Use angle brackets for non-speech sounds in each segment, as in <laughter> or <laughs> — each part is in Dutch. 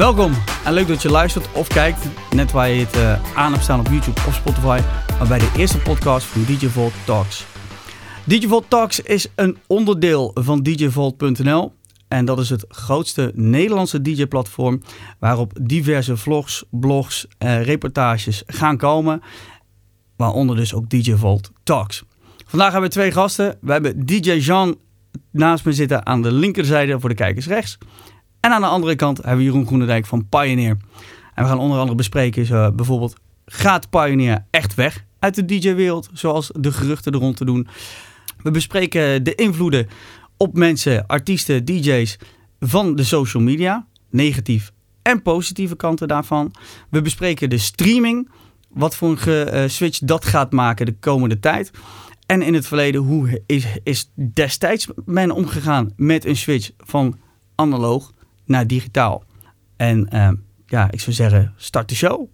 Welkom en leuk dat je luistert of kijkt, net waar je het uh, aan hebt staan op YouTube of Spotify, maar bij de eerste podcast van DJ Volt Talks. DJ Volt Talks is een onderdeel van DJVolt.nl en dat is het grootste Nederlandse DJ-platform waarop diverse vlogs, blogs, uh, reportages gaan komen, waaronder dus ook DJ Volt Talks. Vandaag hebben we twee gasten. We hebben DJ Jean naast me zitten aan de linkerzijde voor de kijkers rechts. En aan de andere kant hebben we Jeroen Groenendijk van Pioneer. En we gaan onder andere bespreken uh, bijvoorbeeld... gaat Pioneer echt weg uit de DJ-wereld... zoals de geruchten er rond te doen? We bespreken de invloeden op mensen, artiesten, DJ's... van de social media, negatief en positieve kanten daarvan. We bespreken de streaming... wat voor een uh, switch dat gaat maken de komende tijd... En in het verleden, hoe is, is destijds men omgegaan met een switch van analoog naar digitaal? En uh, ja, ik zou zeggen, start de show.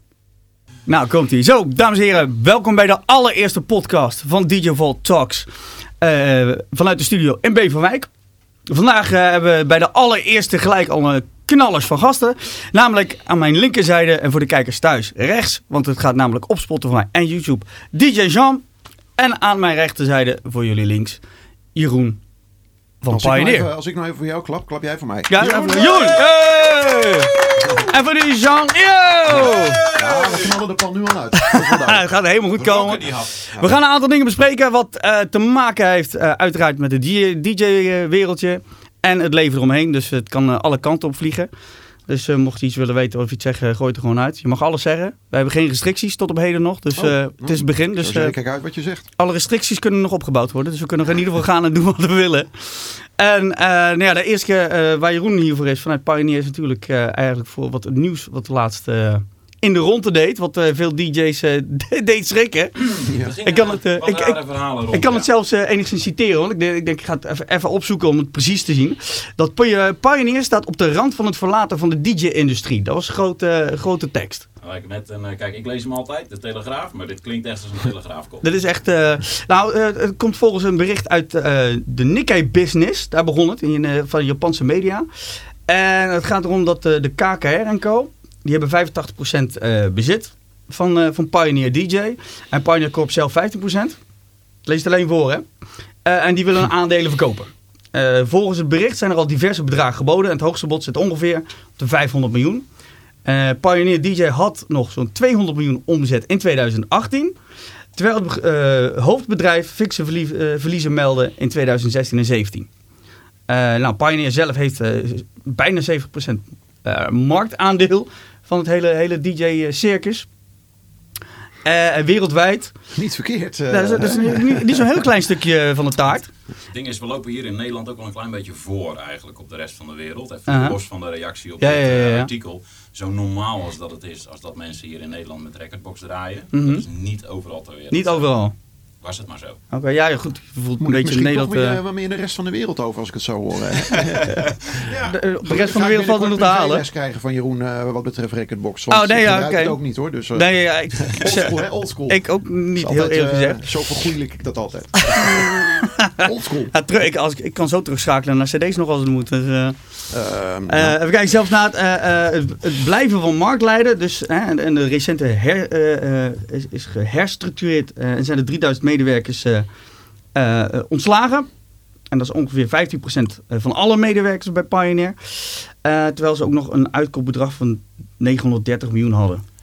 Nou, komt ie. Zo, dames en heren, welkom bij de allereerste podcast van DJ Talks. Uh, vanuit de studio in Beverwijk. Vandaag uh, hebben we bij de allereerste gelijk al een knallers van gasten. Namelijk aan mijn linkerzijde en voor de kijkers thuis rechts. Want het gaat namelijk op Spotify en YouTube. DJ Jean. En aan mijn rechterzijde voor jullie links Jeroen van als Pioneer. Ik nou even, als ik nou even voor jou klap, klap jij voor mij. Ja. Hey! En voor die Jean. Ja, we knallen de pan nu al uit. <laughs> het gaat helemaal goed komen. We gaan een aantal dingen bespreken wat uh, te maken heeft uh, uiteraard met het DJ-wereldje. En het leven eromheen. Dus het kan uh, alle kanten op vliegen. Dus uh, mocht je iets willen weten of iets zeggen, gooi het er gewoon uit. Je mag alles zeggen. We hebben geen restricties tot op heden nog. Dus uh, oh, het is het begin. Dus, uh, kijk uit wat je zegt. Alle restricties kunnen nog opgebouwd worden. Dus we kunnen in ieder geval gaan en doen wat we willen. En nou ja, de eerste keer waar Jeroen hiervoor is vanuit Pioneer is natuurlijk eigenlijk voor wat het nieuws wat de laatste in de ronde deed. Wat uh, veel DJ's uh, <laughs> deed schrikken. Ja. Ik kan het, uh, ik, ik, rond, ik kan ja. het zelfs enigszins citeren. Want ik denk, ik, denk, ik ga het even, even, opzoeken om het precies te zien. Dat Pioneer staat op de rand van het verlaten van de DJ-industrie. Dat was grote, grote tekst. Met een, kijk, ik lees hem altijd, de Telegraaf, maar dit klinkt echt als een Telegraafkop. Dit is echt... nou, het komt volgens een bericht uit de Nikkei Business. Daar begon het, in, van Japanse media. En het gaat erom dat de KKR en Co die hebben 85% uh, bezit van, uh, van Pioneer DJ. En Pioneer Corp zelf 15%. Lees het alleen voor, hè. Uh, en die willen <laughs> aandelen verkopen. volgens het bericht zijn er al diverse bedragen geboden. En het hoogste bod zit ongeveer op de 500 miljoen. Pioneer DJ had nog zo'n 200 miljoen omzet in 2018. Terwijl het hoofdbedrijf fikse verlie verliezen meldde in 2016 en 2017. nou, Pioneer zelf heeft bijna 70% marktaandeel van het hele, hele DJ-circus. Uh, wereldwijd. Niet verkeerd. Uh, dat is, dat is niet, niet zo'n heel klein stukje van de taart. Het ding is, we lopen hier in Nederland ook wel een klein beetje voor eigenlijk op de rest van de wereld. Even uh -huh. los van de reactie op ja, ja, artikel. Zo normaal als dat het is, als dat mensen hier in Nederland met recordbox draaien. Mm -hmm. Dat is niet overal ter wereld. Niet overal was het maar zo. Oké, okay, ja, goed. Je voelt een beetje Nederland. Meer, uh, wat meer de rest van de wereld over als ik het zo hoor. <laughs> ja. de, de, rest van de wereld valt er nog te halen. les krijgen van Jeroen uh, wat betreft Recordbox. oh nee, ja, oké. Okay. ook niet hoor. Dus, uh, nee, ja, ik, <laughs> oldschool, hè? <laughs> Oldschool. Ik ook niet altijd, heel eerlijk gezegd. Zo vergoeilijk ik dat altijd. <laughs> oldschool. Ja, terug, ik, als, ik kan zo terugschakelen naar cd's nog als het moet. Dus, uh, um, nou. even kijken, zelfs na het, het, blijven van marktleider. Dus, en, en de recente her, is, is geherstructureerd en zijn er 3000 medewerkers ontslagen. En dat is ongeveer 15% van alle medewerkers bij Pioneer. Terwijl ze ook nog een uitkoopbedrag van 930 miljoen hadden.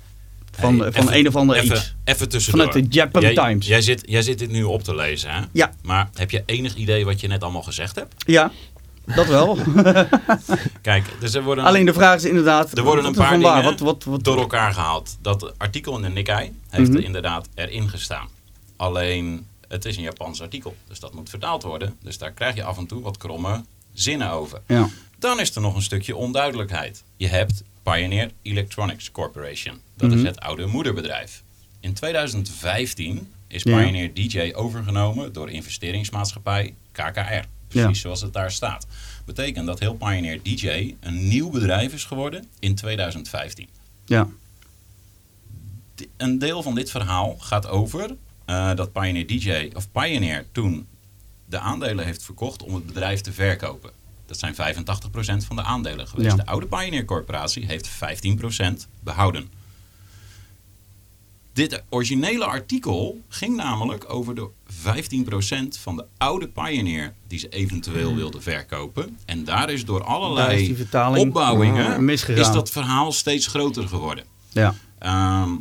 Van, hey, van even, een of ander even, iets. Even tussendoor. Vanuit de Japan jij, Times. Jij zit, jij zit dit nu op te lezen, hè? Ja. Maar heb je enig idee wat je net allemaal gezegd hebt? Ja. Dat wel. <laughs> Kijk, dus er worden... Alleen de vraag is inderdaad... Er worden een paar dingen wat, wat, wat, door elkaar gehaald. Dat artikel in de Nikkei heeft mm -hmm. er inderdaad erin gestaan. Alleen het is een Japans artikel, dus dat moet vertaald worden. Dus daar krijg je af en toe wat kromme zinnen over. Ja. Dan is er nog een stukje onduidelijkheid. Je hebt Pioneer Electronics Corporation. Dat mm -hmm. is het oude moederbedrijf. In 2015 is Pioneer. DJ overgenomen door investeringsmaatschappij KKR. Precies ja. zoals het daar staat. Betekent dat heel Pioneer DJ een nieuw bedrijf is geworden in 2015. Ja. Een deel van dit verhaal gaat over uh, dat Pioneer DJ, of Pioneer toen de aandelen heeft verkocht om het bedrijf te verkopen. Dat zijn 85% van de aandelen geweest. Ja. De oude Pioneer Corporatie heeft 15% behouden. Dit originele artikel ging namelijk over de 15% van de oude Pioneer die ze eventueel wilden verkopen. En daar is door is allerlei opbouwingen eh, is dat verhaal steeds groter geworden. Ja. Ehm,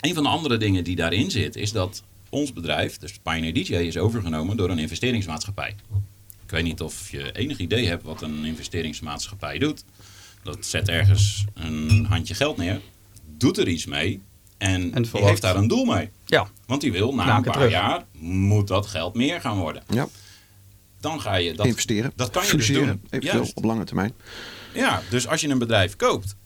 een van de andere dingen die daarin zit, is dat ons bedrijf, dus Pioneer DJ, is overgenomen door een investeringsmaatschappij. Ik weet niet of je enig idee hebt wat een investeringsmaatschappij doet. Dat zet ergens een handje geld neer, doet er iets mee en, die heeft daar een doel mee. Ja. Want die wil na een paar terug. jaar, moet dat geld meer gaan worden. Ja, Dan ga je dat investeren. Dat kan je dus doen. Eventueel Juist. op lange termijn. Ja, dus als je een bedrijf koopt,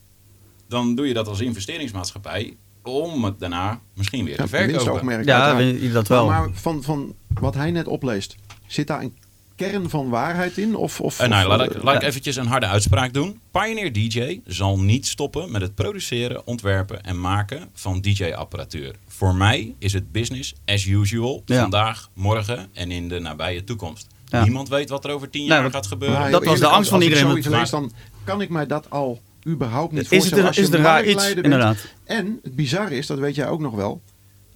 dan doe je dat als investeringsmaatschappij om het daarna misschien weer Ja, te verkopen. Ja, dat wel. Maar, maar van, van wat hij net opleest, zit daar een kern van waarheid in? Of, of, Eh, nou, of, laat ik, eh, laat ik eventjes een harde uitspraak doen. Pioneer DJ zal niet stoppen met het produceren, ontwerpen en maken van DJ-apparatuur. Voor mij is het business as usual. Ja. Vandaag, morgen en in de nabije toekomst. Ja. Niemand weet wat er over tien Nee, jaar gaat gebeuren. maar dat was de angst van als- als iedereen, ik zoiets want- lees, dan kan ik mij dat al überhaupt niet Is het voorstellen. Als is het raar marktleider iets, bent. inderdaad. En het bizarre is, dat weet jij ook nog wel.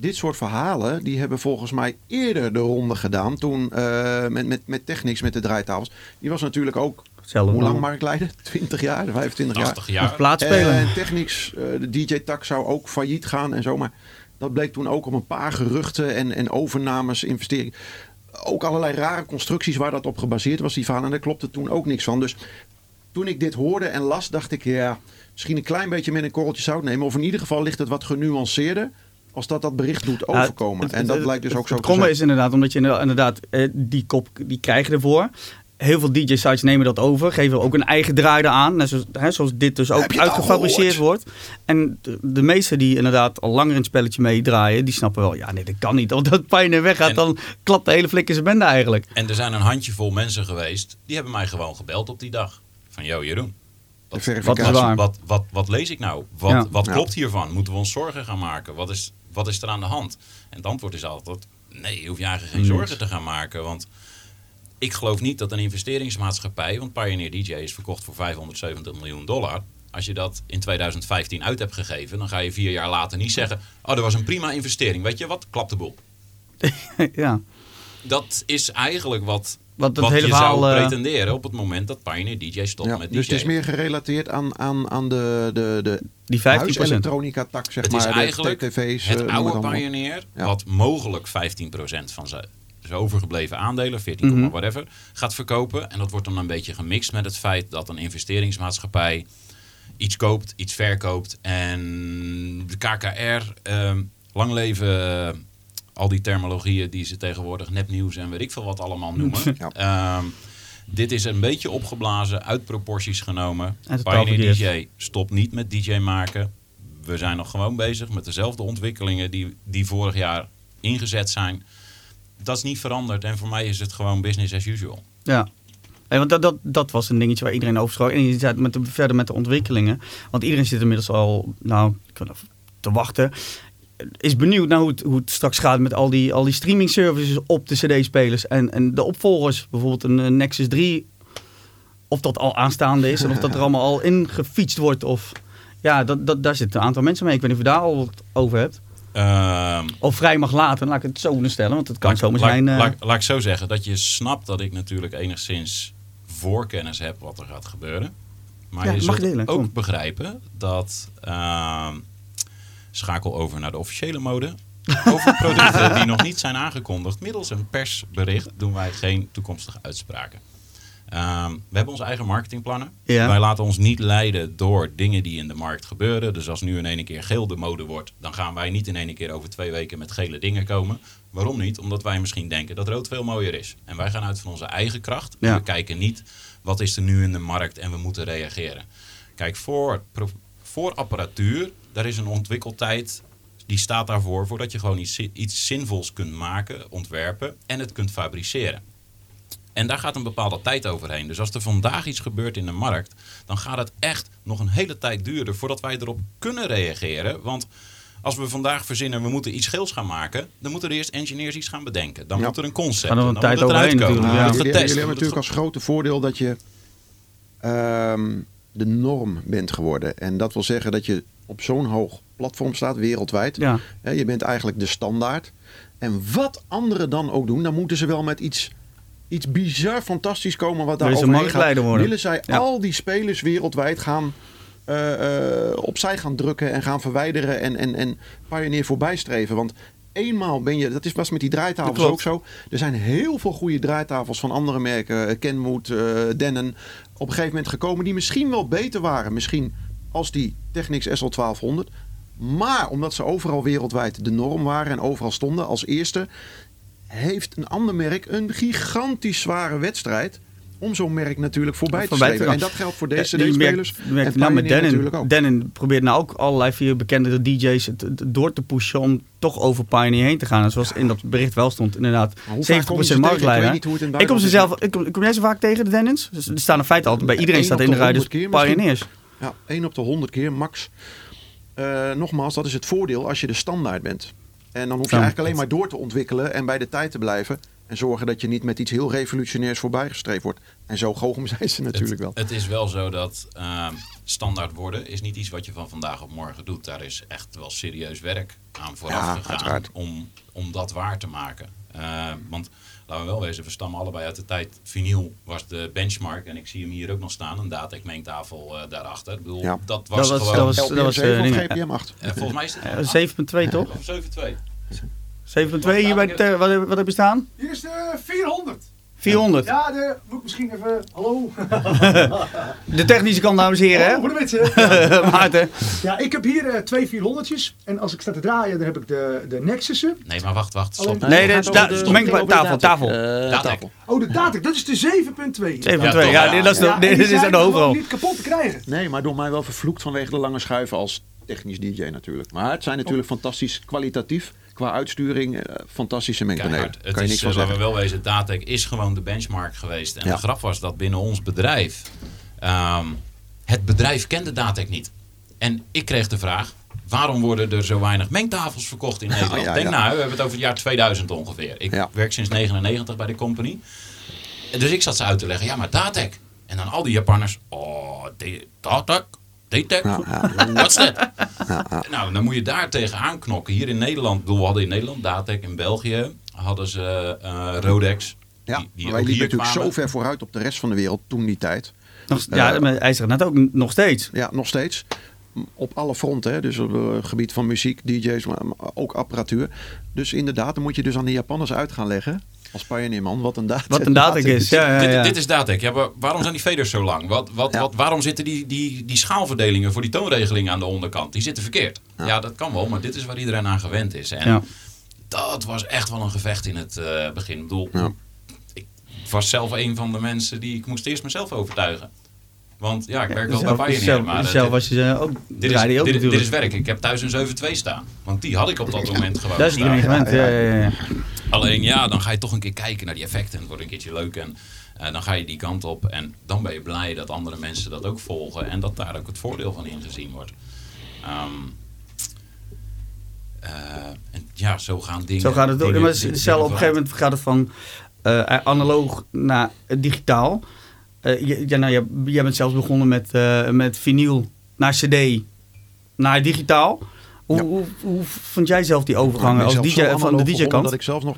Dit soort verhalen, die hebben volgens mij eerder de ronde gedaan. Toen eh, met, met, met Technics, met de draaitafels. Die was natuurlijk ook, Hetzelfde hoe lang marktleider? 20 <laughs> jaar, 25 jaar. 80 Nog jaar. plaatspelen. En Technics, eh, de DJ-tak zou ook failliet gaan en zo. Maar dat bleek toen ook op een paar geruchten en, en overnames, investeringen. Ook allerlei rare constructies waar dat op gebaseerd was, die verhalen. En daar klopte toen ook niks van. Dus toen ik dit hoorde en las, dacht ik, ja, misschien een klein beetje met een korreltje zout nemen. Of in ieder geval ligt het wat genuanceerder als dat dat bericht doet Ja, overkomen. het- en dat het- blijkt dus het- ook zo Het te zijn. is inderdaad, omdat je inderdaad, eh, die kop die krijg je ervoor. Heel veel DJ-sites nemen dat over, geven ook een eigen draai eraan. Net zoals, hè, zoals dit dus ook uitgefabriceerd wordt. En de, de meesten die inderdaad al langer in het spelletje meedraaien, die snappen wel, ja nee, dat kan niet. <laughs> Als dat pijn weggaat, En- dan klapt de hele flik in zijn bende eigenlijk. En er zijn een handjevol mensen geweest, die hebben mij gewoon gebeld op die dag. Van, yo Jeroen, wat, verificatie. Wat wat, wat, wat lees ik nou? Wat, Ja. wat Ja. klopt hiervan? Moeten we ons zorgen gaan maken? Wat is, wat is er aan de hand? En het antwoord is altijd, nee, je hoeft je eigenlijk geen zorgen te gaan maken. Want ik geloof niet dat een investeringsmaatschappij, want Pioneer DJ is verkocht voor 570 miljoen dollar. Als je dat in 2015 uit hebt gegeven, dan ga je vier jaar later niet zeggen, oh dat was een prima investering. Weet je wat? Klap de boel. <laughs> ja. Dat is eigenlijk wat, Wat het wat hele je verhaal... zou eh, pretenderen op het moment dat Pioneer DJ stopt Ja, met dus DJ. het is meer gerelateerd aan, aan, aan de, de, de die 15%. huiselektronica-tak, zeg Het maar. is de eigenlijk tv's, het oude. Pioneer, Ja. wat mogelijk 15% van zijn overgebleven aandelen, 14, Mhm. whatever, gaat verkopen. En dat wordt dan een beetje gemixt met het feit dat een investeringsmaatschappij iets koopt, iets verkoopt. En de KKR, ehm, lang leven al die terminologieën die ze tegenwoordig nepnieuws en weet ik veel wat allemaal noemen. <laughs> Ja. Ehm, dit is een beetje opgeblazen, uit proporties genomen. Pioneer. DJ stopt niet met DJ maken. We zijn nog gewoon bezig met dezelfde ontwikkelingen die, die vorig jaar ingezet zijn. Dat is niet veranderd en voor mij is het gewoon business as usual. Ja. Nee, want dat, dat, dat was een dingetje waar iedereen over sprak. En je zei met de, verder met de ontwikkelingen. Want iedereen zit inmiddels al nou, te wachten. Is benieuwd naar hoe het, hoe het straks gaat met al die, al die streaming services op de CD-spelers. En, en de opvolgers, bijvoorbeeld een eh, Nexus 3. Of dat al aanstaande is en of dat er <laughs> allemaal al ingefietst wordt. Of, ja, dat, dat, daar zitten een aantal mensen mee. Ik weet niet of je daar al wat over hebt. Ehm, Of vrij mag laten, laat ik het zo stellen. Want het kan laat, zomaar laat- zijn... eh, laat, laat ik zo zeggen dat je snapt dat ik natuurlijk enigszins voorkennis heb wat er gaat gebeuren. Maar Ja, je mag zult delen, ook kom. begrijpen dat ehm, schakel over naar de officiële mode. Over producten die nog niet zijn aangekondigd. Middels een persbericht doen wij geen toekomstige uitspraken. Ehm, we hebben onze eigen marketingplannen. Ja. Wij laten ons niet leiden door dingen die in de markt gebeuren. Dus als nu in ene keer geel de mode wordt, dan gaan wij niet in ene keer over twee weken met gele dingen komen. Waarom niet? Omdat wij misschien denken dat rood veel mooier is. En wij gaan uit van onze eigen kracht. Ja. we kijken niet wat is er nu in de markt en we moeten reageren. Kijk, voor, voor apparatuur, daar is een ontwikkeltijd. Die staat daarvoor voordat je gewoon iets, iets zinvols kunt maken, ontwerpen en het kunt fabriceren. En daar gaat een bepaalde tijd overheen. Dus als er vandaag iets gebeurt in de markt, dan gaat het echt nog een hele tijd duren voordat wij erop kunnen reageren. Want als we vandaag verzinnen, we moeten iets geels gaan maken, dan moeten er eerst engineers iets gaan bedenken. Dan Ja. moet er een concept, er dan een tijd moet het eruit overheen komen. natuurlijk, Dan ja. jullie, jullie hebben dan natuurlijk als grote voordeel dat je ehm, de norm bent geworden. En dat wil zeggen dat je op zo'n hoog platform staat, wereldwijd. Ja. Hè, je bent eigenlijk de standaard. En wat anderen dan ook doen, dan moeten ze wel met iets, iets bizar fantastisch komen wat daar overheen gaat. worden. Willen zij Ja. al die spelers wereldwijd gaan eh, eh, opzij gaan drukken en gaan verwijderen en, en, en Pioneer voorbij streven. Want eenmaal ben je, dat is, was met die draaitafels ook zo. Er zijn heel veel goede draaitafels van andere merken, eh, Kenwood, eh, Denon, op een gegeven moment gekomen die misschien wel beter waren. Misschien als die Technics SL1200. Maar omdat ze overal wereldwijd de norm waren en overal stonden als eerste, heeft een ander merk een gigantisch zware wedstrijd om zo'n merk natuurlijk voorbij te Voorbij te streven. En dat geldt voor Ja, deze die CD-spelers. merkt- merkt en nou Denon. Denon probeert nou ook allerlei vier bekende DJ's het, het door te pushen om toch over Pioneer heen te gaan. En zoals in dat bericht wel stond, inderdaad. Maar hoe vaak kom je 70% ze tegen? Ik marktleider. in Ik kom ze zelf, ik kom, kom jij ze vaak tegen de Denons? Dus er staan in feite altijd bij iedereen staat in de de rij 100 keer misschien. Ja, 1 op de 100 keer max. Eh, nogmaals, dat is het voordeel als je de standaard bent. En dan hoef je Ja. eigenlijk alleen maar door te ontwikkelen en bij de tijd te blijven. En zorgen dat je niet met iets heel revolutionairs voorbijgestreefd wordt. En zo goochem <laughs> zijn ze natuurlijk wel. Het, het is wel zo dat ehm, standaard worden is niet iets wat je van vandaag op morgen doet. Daar is echt wel serieus werk aan vooraf Ja, gegaan uiteraard. om, om dat waar te maken. Eh, want laten we wel wezen, we stammen allebei uit de tijd. Vinyl was de benchmark en ik zie hem hier ook nog staan, een Datec mengtafel eh, daarachter. Ik bedoel, Ja. dat was Dat was- gewoon... dat was- LPM was, 7 eh, of dingen. GPM 8? eh, volgens mij is het Eh, 7.2 toch? Of 7.2. 7.2 hier bij ter- wat, wat heb je staan? Hier is de 400. 400. Ja, de, moet ik misschien even... Hallo? <laughs> De technische kant, dames en heren. Hallo voor de mensen. <laughs> Hè? Maarten. Ja, ik heb hier eh, twee 400'tjes. En als ik sta te draaien, dan heb ik de, de Nexussen. Nee, maar wacht, wacht. Stop. Nee, het dat is tafel, Datec. tafel. Eh, tafel. Oh, de Datec, dat is de 7.2. 7.2, Ja, ja, ja. dit is, Ja, dit is er de overal. niet kapot te krijgen. Nee, maar door mij wel vervloekt vanwege de lange schuiven als technisch DJ natuurlijk. Maar het zijn natuurlijk fantastisch kwalitatief. Qua uitsturing, eh, fantastische mengpanelen. Keihard. Het Kan je is, niks van eh, laten zeggen. we wel wezen, Datec is gewoon de benchmark geweest. En Ja. de grap was dat binnen ons bedrijf, ehm, het bedrijf kende Datec niet. En ik kreeg de vraag, waarom worden er zo weinig mengtafels verkocht in <laughs> Nederland? ja, Denk nou, we hebben het over het jaar 2000 ongeveer. Ik werk sinds 99 bij de company. Dus ik zat ze uit te leggen, ja maar Datec. En dan al die Japanners, oh, Datec? Datec? Ja, ja. Wat is dat? Nou, dan moet je daar tegenaan knokken. Hier in Nederland, we hadden in Nederland Datec. In België hadden ze eh, Rodex. Ja, die, die maar wij ook liepen hier natuurlijk kwamen. zo ver vooruit op de rest van de wereld toen die tijd. Nog, ja, maar hij zegt net ook nog steeds. Ja, nog steeds. Op alle fronten. Hè. Dus op het gebied van muziek, DJ's, maar maar ook apparatuur. Dus inderdaad, dan moet je dus aan de Japanners uit gaan leggen. Als pioneerman, wat een data Wat een Datec is. Ja, ja, Dit, ja. dit is Datec. Ja, maar waarom zijn die faders zo lang? Wat, wat, Ja. wat, waarom zitten die, die, die schaalverdelingen voor die toonregelingen aan de onderkant? Die zitten verkeerd. Ja. dat kan wel, maar dit is waar iedereen aan gewend is. En Ja. dat was echt wel een gevecht in het eh, begin. Ik bedoel, Ja. ik was zelf een van de mensen die... Ik moest eerst mezelf overtuigen. Want ja, ik werk wel zelf, bij Pioneer, zelf, maar... eh, zelf was je ze ook, Dit is, je ook dit, is werk. Ik heb thuis een 7.2 staan. Want die had ik op dat moment gewoon Dat is staan. iedereen gewend. Ja, ja, ja. Alleen ja, dan ga je toch een keer kijken naar die effecten. En het wordt een keertje leuk. En eh, dan ga je die kant op. En dan ben je blij dat andere mensen dat ook volgen. En dat daar ook het voordeel van ingezien wordt. Ehm, eh, en ja, zo gaan dingen. Zo gaat het ook. dingen- Maar stel, op een gegeven moment gaat het van eh, analoog naar digitaal. Eh, je- ja, nou, jij, jij bent zelfs begonnen met, eh, met vinyl naar cd naar digitaal. Hoe, Ja. hoe, hoe vond jij zelf die overgang als zelf DJ, van de DJ-kant? Dat ik zelfs nog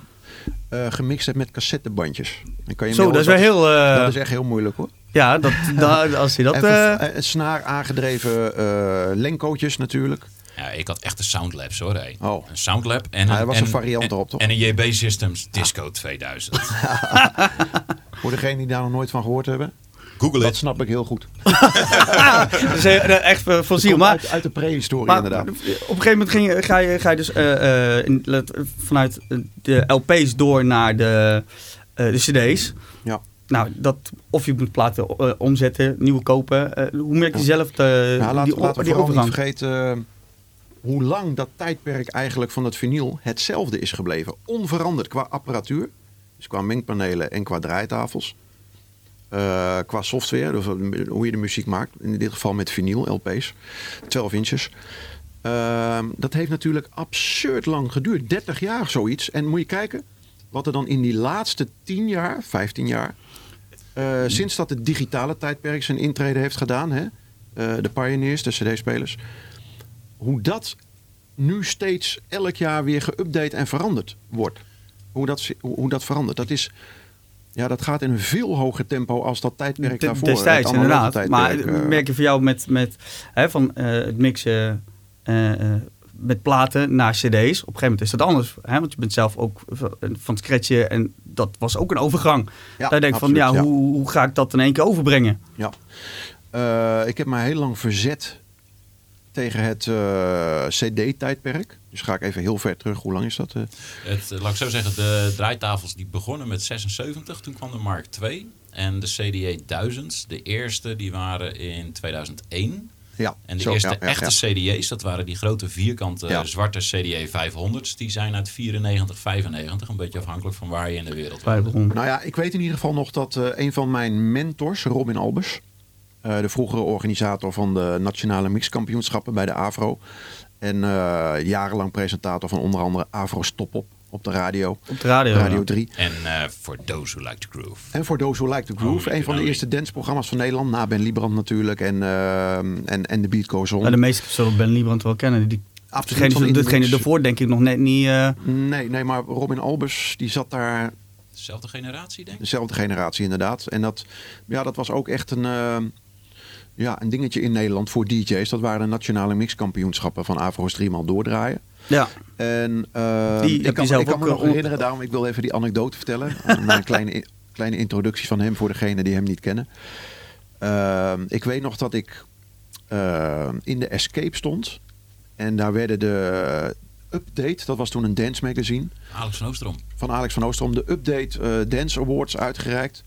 eh, gemixt heb met cassettebandjes. Dan kan je Zo, dat is wel heel... eh, Dat is echt heel moeilijk hoor. Ja, dat, <laughs> da- als je dat... Even snaar aangedreven eh lenkcootjes natuurlijk. Ja, ik had echt een Soundlab, hoor. hé. Oh. Een Soundlab en Ja, een, er was en, een variant en- erop, toch? En een JB Systems Disco 2000. <laughs> <laughs> Voor degenen die daar nog nooit van gehoord hebben. Google Dat snap ik heel goed. <laughs> dat is eh, echt eh, fossiel. Komt Maar, uit, uit de prehistorie maar inderdaad. op een gegeven moment ging, je- ga, je, ga je dus eh, eh, in- let- vanuit de LP's door naar de, eh, de CD's. Ja. Nou, dat, of je moet platen eh, omzetten, nieuwe kopen. Eh, hoe merk je Ja. zelf de, Ja, laten, die, we- laten we die vooral overgang? niet vergeten eh, hoe lang dat tijdperk eigenlijk van het vinyl hetzelfde is gebleven. Onveranderd qua apparatuur. Dus qua mengpanelen en qua draaitafels. Eh, qua software, dus hoe je de muziek maakt. In dit geval met vinyl, LP's. 12 inches. Ehm, dat heeft natuurlijk absurd lang geduurd. 30 jaar zoiets. En moet je kijken wat er dan in die laatste 10 jaar, 15 jaar... Eh, sinds dat het digitale tijdperk zijn intrede heeft gedaan, hè? eh, de pioneers, de CD-spelers, hoe dat nu steeds elk jaar weer geüpdate en veranderd wordt. Hoe dat, hoe, dat verandert. Dat, is, ja, dat gaat in een veel hoger tempo als dat tijdperk daarvoor. Destijds, inderdaad. Maar eh. merk je voor jou met, met hè, van, eh, het mixen eh, met platen naar cd's. Op een gegeven moment is dat anders. Hè? Want je bent zelf ook van het scratchen en dat was ook een overgang. Ja, Daar denk ik van, ja, ja. Hoe, hoe ga ik dat in één keer overbrengen? Ja. Ik heb me heel lang verzet tegen het eh, CD-tijdperk. Dus ga ik even heel ver terug. Hoe lang is dat? eh? Het, eh, laat ik zo zeggen, de draaitafels die begonnen met 76. Toen kwam de Mark II. En de CDA 1000, de eerste, die waren in 2001. ja, En de zo, eerste ja, ja, echte ja. CDA's, dat waren die grote vierkante Ja. zwarte CDA 500's. Die zijn uit 94, 95. Een beetje afhankelijk van waar je in de wereld begon. Nou ja, ik weet in ieder geval nog dat eh, een van mijn mentors, Robin Albers, de vroegere organisator van de nationale mixkampioenschappen bij de AVRO. En eh, jarenlang presentator van onder andere AVRO Stop Op op de radio, Op de radio. Radio ja. 3. En eh for those who like to groove. En voor Those Who Like to Groove, Oh, een van de eerste danceprogramma's van Nederland. Na Ben Liebrand natuurlijk en, eh, en, en The Beat Goes On. De meesten zullen Ben Liebrand wel kennen. Die, Absoluut degene, de daarvoor denk ik nog net niet... eh, Nee, nee, maar Robin Albers, die zat daar Dezelfde generatie, denk ik. Dezelfde generatie inderdaad. En dat, ja, dat was ook echt een, eh, ja, een dingetje in Nederland voor DJ's. Dat waren de nationale mixkampioenschappen van Afro's driemaal doordraaien. ja, En eh, Die ik kan, zelf ik kan ook, me nog eh, herinneren, daarom ik wil even die anekdote vertellen. <laughs> Na een kleine, kleine introductie van hem voor degenen die hem niet kennen. Eh, ik weet nog dat ik eh, in de Escape stond. En daar werden de Update, dat was toen een dance magazine Alex van Oostrom. van Alex van Oostrom de Update eh, Dance Awards uitgereikt.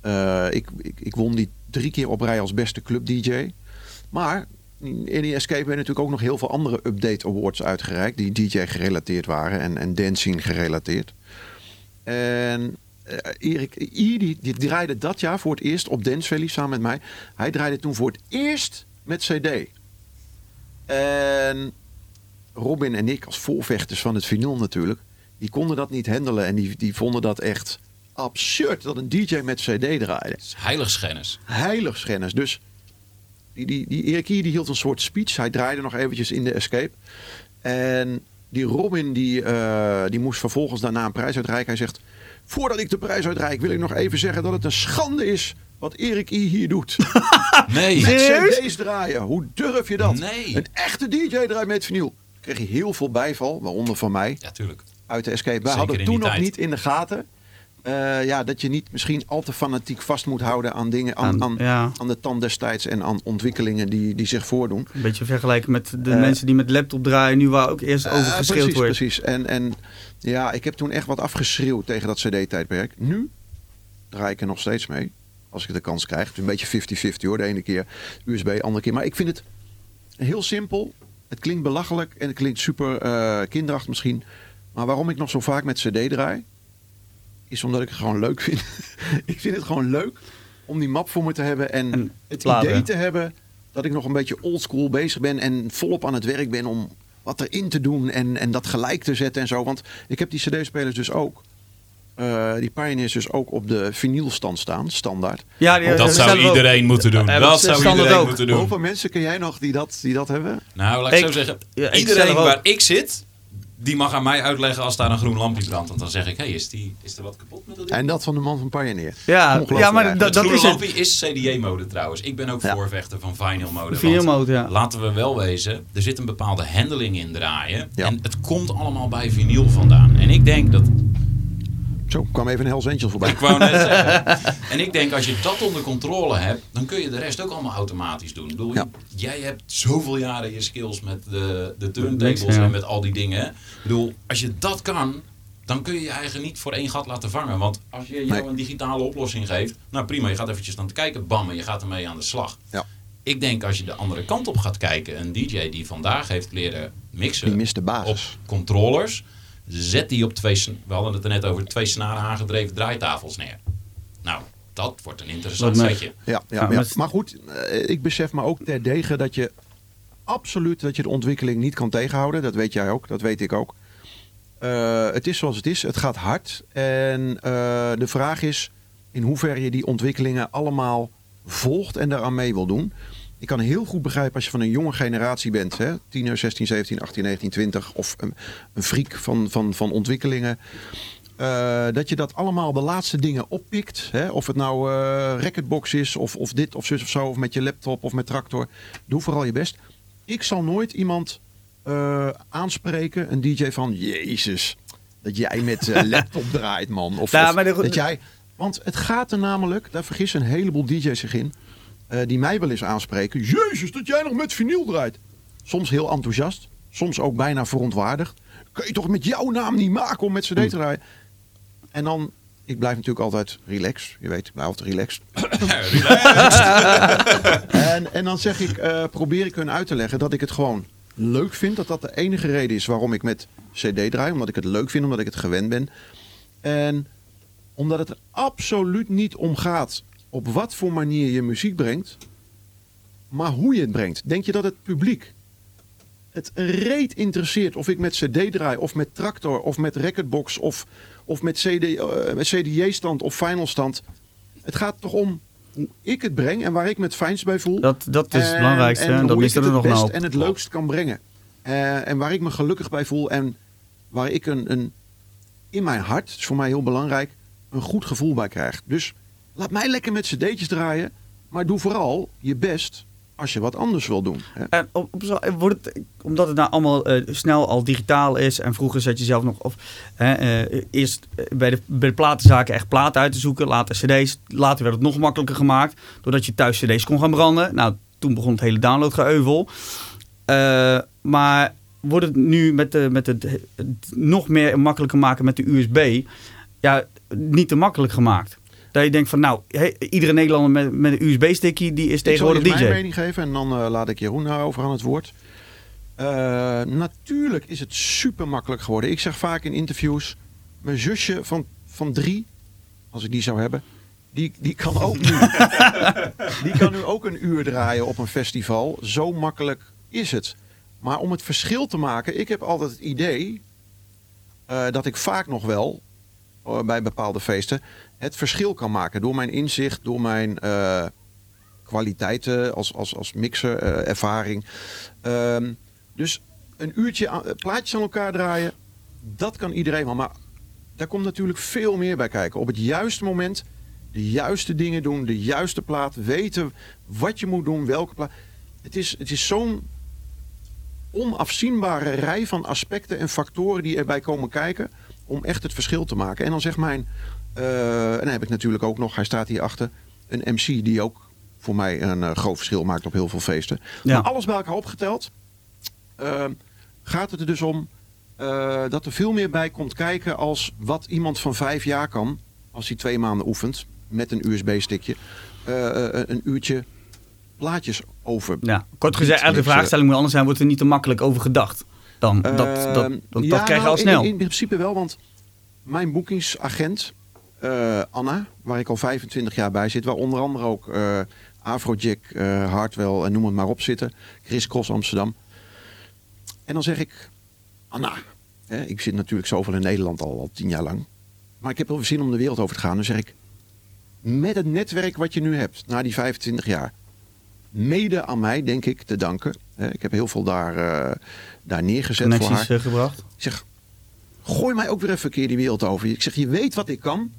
Eh, ik, ik, ik won die drie keer op rij als beste club DJ. Maar in die Escape werden natuurlijk ook nog heel veel andere Update Awards uitgereikt. Die DJ gerelateerd waren en, en dancing gerelateerd. En eh, Erik I, die, die draaide dat jaar voor het eerst op Dance Valley samen met mij. Hij draaide toen voor het eerst met CD. En Robin en ik als voorvechters van het vinyl natuurlijk, die konden dat niet handelen en die, die vonden dat echt absurd dat een DJ met CD draaide. Heiligschennis. Heiligschennis. Dus die, die, die Erik hier die hield een soort speech. Hij draaide nog eventjes in de escape. En die Robin die, eh, die moest vervolgens daarna een prijs uitreiken. Hij zegt, voordat ik de prijs uitreik wil ik nog even zeggen dat het een schande is wat Erik I hier doet. <laughs> Nee. Met cd's draaien. Hoe durf je dat? Nee. Een echte DJ draait met vinyl. Kreeg je heel veel bijval, waaronder van mij, Ja, tuurlijk. uit de escape. Wij Zeker hadden toen nog tijd. niet in de gaten... eh, ja, dat je niet misschien al te fanatiek vast moet houden aan dingen, aan, Aan- aan, ja. aan de tand destijds en aan ontwikkelingen die, die zich voordoen. een beetje vergelijken met de Eh, mensen die met laptop draaien. Nu waar ook eerst over Eh, geschreeuwd precies, wordt. precies. En, en ja, ik heb toen echt wat afgeschreeuwd tegen dat CD-tijdperk. Nu draai ik er nog steeds mee. Als ik de kans krijg. Het is een beetje 50-50 hoor. De ene keer USB, de andere keer. Maar ik vind het heel simpel. Het klinkt belachelijk en het klinkt super kinderachtig misschien. Maar waarom ik nog zo vaak met CD draai, is omdat ik het gewoon leuk vind. <laughs> ik vind het gewoon leuk om die map voor me te hebben en, En het idee te hebben dat ik nog een beetje oldschool bezig ben en volop aan het werk ben om wat erin te doen en, en dat gelijk te zetten en zo. Want ik heb die CD-spelers dus ook, eh, die Pioneers dus ook op de vinylstand staan, standaard. Ja, die- Dat zou ook. iedereen moeten doen. Dat dat zou iedereen ook. moeten doen. Hoeveel mensen ken jij nog die dat, die dat hebben? Nou, laat ik, Ik- zo zeggen. ja, iedereen waar ik zit, die mag aan mij uitleggen als daar een groen lampje brandt. Want dan zeg ik, hé, is, die, is er wat kapot met dat ding? En dat van de man van Pioneer. Ja, ja, maar dat, dat groene is het. lampje is CDA-mode trouwens. Ik ben ook Ja. voorvechter van vinyl-mode. Vinyl want mode, ja. Laten we wel wezen, er zit een bepaalde handling in draaien. Ja. En het komt allemaal bij vinyl vandaan. En ik denk dat Zo, kwam even een Hells Angel voorbij. Ik wou net <laughs> zeggen. En ik denk, als je dat onder controle hebt, dan kun je de rest ook allemaal automatisch doen. Ik bedoel, Ja. Jij hebt zoveel jaren je skills met de, de turntables ja. en met al die dingen. hè. Ik bedoel, als je dat kan, dan kun je je eigen niet voor één gat laten vangen. Want als je jou Nee. een digitale oplossing geeft, nou prima, je gaat eventjes aan te kijken, bam, en je gaat ermee aan de slag. Ja. Ik denk, als je de andere kant op gaat kijken, een DJ die vandaag heeft leren mixen Die mist de op controllers. Zet die op twee, we hadden het er net over, twee snaren aangedreven draaitafels neer. Nou, dat wordt een interessant mij- setje. Ja, ja, Ja, Maar goed, eh, ik besef me ook terdege dat je absoluut dat je de ontwikkeling niet kan tegenhouden. Dat weet jij ook, dat weet ik ook. Eh, het is zoals het is, het gaat hard. En eh, de vraag is, in hoeverre je die ontwikkelingen allemaal volgt en daaraan mee wil doen. Ik kan heel goed begrijpen als je van een jonge generatie bent, hè, 10, 16, 17, 18, 19, 20, of een, een freak van, van, van ontwikkelingen. eh, dat je dat allemaal de laatste dingen oppikt. Hè? Of het nou eh Racketbox is, of, of dit of zus of zo, of met je laptop of met tractor. Doe vooral je best. Ik zal nooit iemand eh, aanspreken, een DJ van Jezus, dat jij met <laughs> laptop draait, man. Of, Ja, of dat jij. Want het gaat er namelijk, daar vergissen een heleboel DJ's zich in, eh, die mij wel eens aanspreken. Jezus, dat jij nog met vinyl draait. Soms heel enthousiast, soms ook bijna verontwaardigd. Kun je toch met jouw naam niet maken om met CD te draaien? En dan, ik blijf natuurlijk altijd relax. Je weet, ik blijf altijd <coughs> relaxed. En, en dan zeg ik, eh, probeer ik hun uit te leggen dat ik het gewoon leuk vind. Dat dat de enige reden is waarom ik met CD draai. Omdat ik het leuk vind, omdat ik het gewend ben. En omdat het er absoluut niet om gaat op wat voor manier je muziek brengt. Maar hoe je het brengt. Denk je dat het publiek het reet interesseert of ik met CD draai of met tractor of met recordbox of, of met, CD, eh, met CDJ-stand of final stand. Het gaat toch om hoe ik het breng en waar ik me het fijnst bij voel. Dat, dat is het belangrijkste. En, En, dat ik er het nog nou. en het leukst kan brengen. Eh, en waar ik me gelukkig bij voel en waar ik een, een in mijn hart, dat is voor mij heel belangrijk, een goed gevoel bij krijg. Dus laat mij lekker met cd'tjes draaien, maar doe vooral je best als je wat anders wil doen. hè. En op, op wordt omdat het nou allemaal eh, snel al digitaal is en vroeger zat je zelf nog of, hè, eh, eerst eh, bij de, bij de platenzaken echt platen uit te zoeken, later cd's. Later werd het nog makkelijker gemaakt doordat je thuis cd's kon gaan branden. Nou, toen begon het hele downloadgeeuvel. Eh maar wordt het nu met, de, met het, het nog meer makkelijker maken met de USB, ja, niet te makkelijk gemaakt. Dat je denkt van, nou, iedere Nederlander met, met een USB-stickje, die is Ik zal tegenwoordig DJ. mijn mening geven en dan eh, laat ik Jeroen daarover aan het woord. Eh, natuurlijk is het super makkelijk geworden. Ik zeg vaak in interviews, mijn zusje van, van drie, als ik die zou hebben, die, die, kan ook nu, <laughs> die kan nu ook een uur draaien op een festival. Zo makkelijk is het. Maar om het verschil te maken, ik heb altijd het idee eh, dat ik vaak nog wel eh, bij bepaalde feesten het verschil kan maken door mijn inzicht, door mijn eh, kwaliteiten als, als, als mixer, eh, ervaring. Ehm, dus een uurtje eh, plaatjes aan elkaar draaien, dat kan iedereen wel. Maar daar komt natuurlijk veel meer bij kijken. Op het juiste moment de juiste dingen doen, de juiste plaat, weten wat je moet doen, welke plaat. Het is, het is zo'n onafzienbare rij van aspecten en factoren die erbij komen kijken om echt het verschil te maken. En dan zegt mijn, eh, en dan heb ik natuurlijk ook nog, hij staat hierachter, een MC die ook voor mij een eh, groot verschil maakt op heel veel feesten. Ja. Maar alles bij elkaar opgeteld, eh, gaat het er dus om eh, dat er veel meer bij komt kijken als wat iemand van vijf jaar kan als hij twee maanden oefent met een USB-stickje. een uurtje plaatjes over. Ja, kort gezegd, elke mixen. vraagstelling moet anders zijn, wordt er niet te makkelijk over gedacht. Dan, dat, dat, dat, Ehm, dat krijg je al nou, snel. In, in principe wel, want mijn boekingsagent, eh, Anna, waar ik al 25 jaar bij zit, waar onder andere ook eh Afrojack, eh Hardwell en noem het maar op zitten, Chris Cross Amsterdam. En dan zeg ik, Anna, hè, ik zit natuurlijk zoveel in Nederland al, al tien jaar lang, maar ik heb wel weer zin om de wereld over te gaan. Dan zeg ik, met het netwerk wat je nu hebt, na die 25 jaar, mede aan mij, denk ik, te danken. Hè, Ik heb heel veel daar, eh, daar neergezet voor haar. Gebracht. Ik zeg, gooi mij ook weer even een keer die wereld over. Ik zeg, je weet wat ik kan.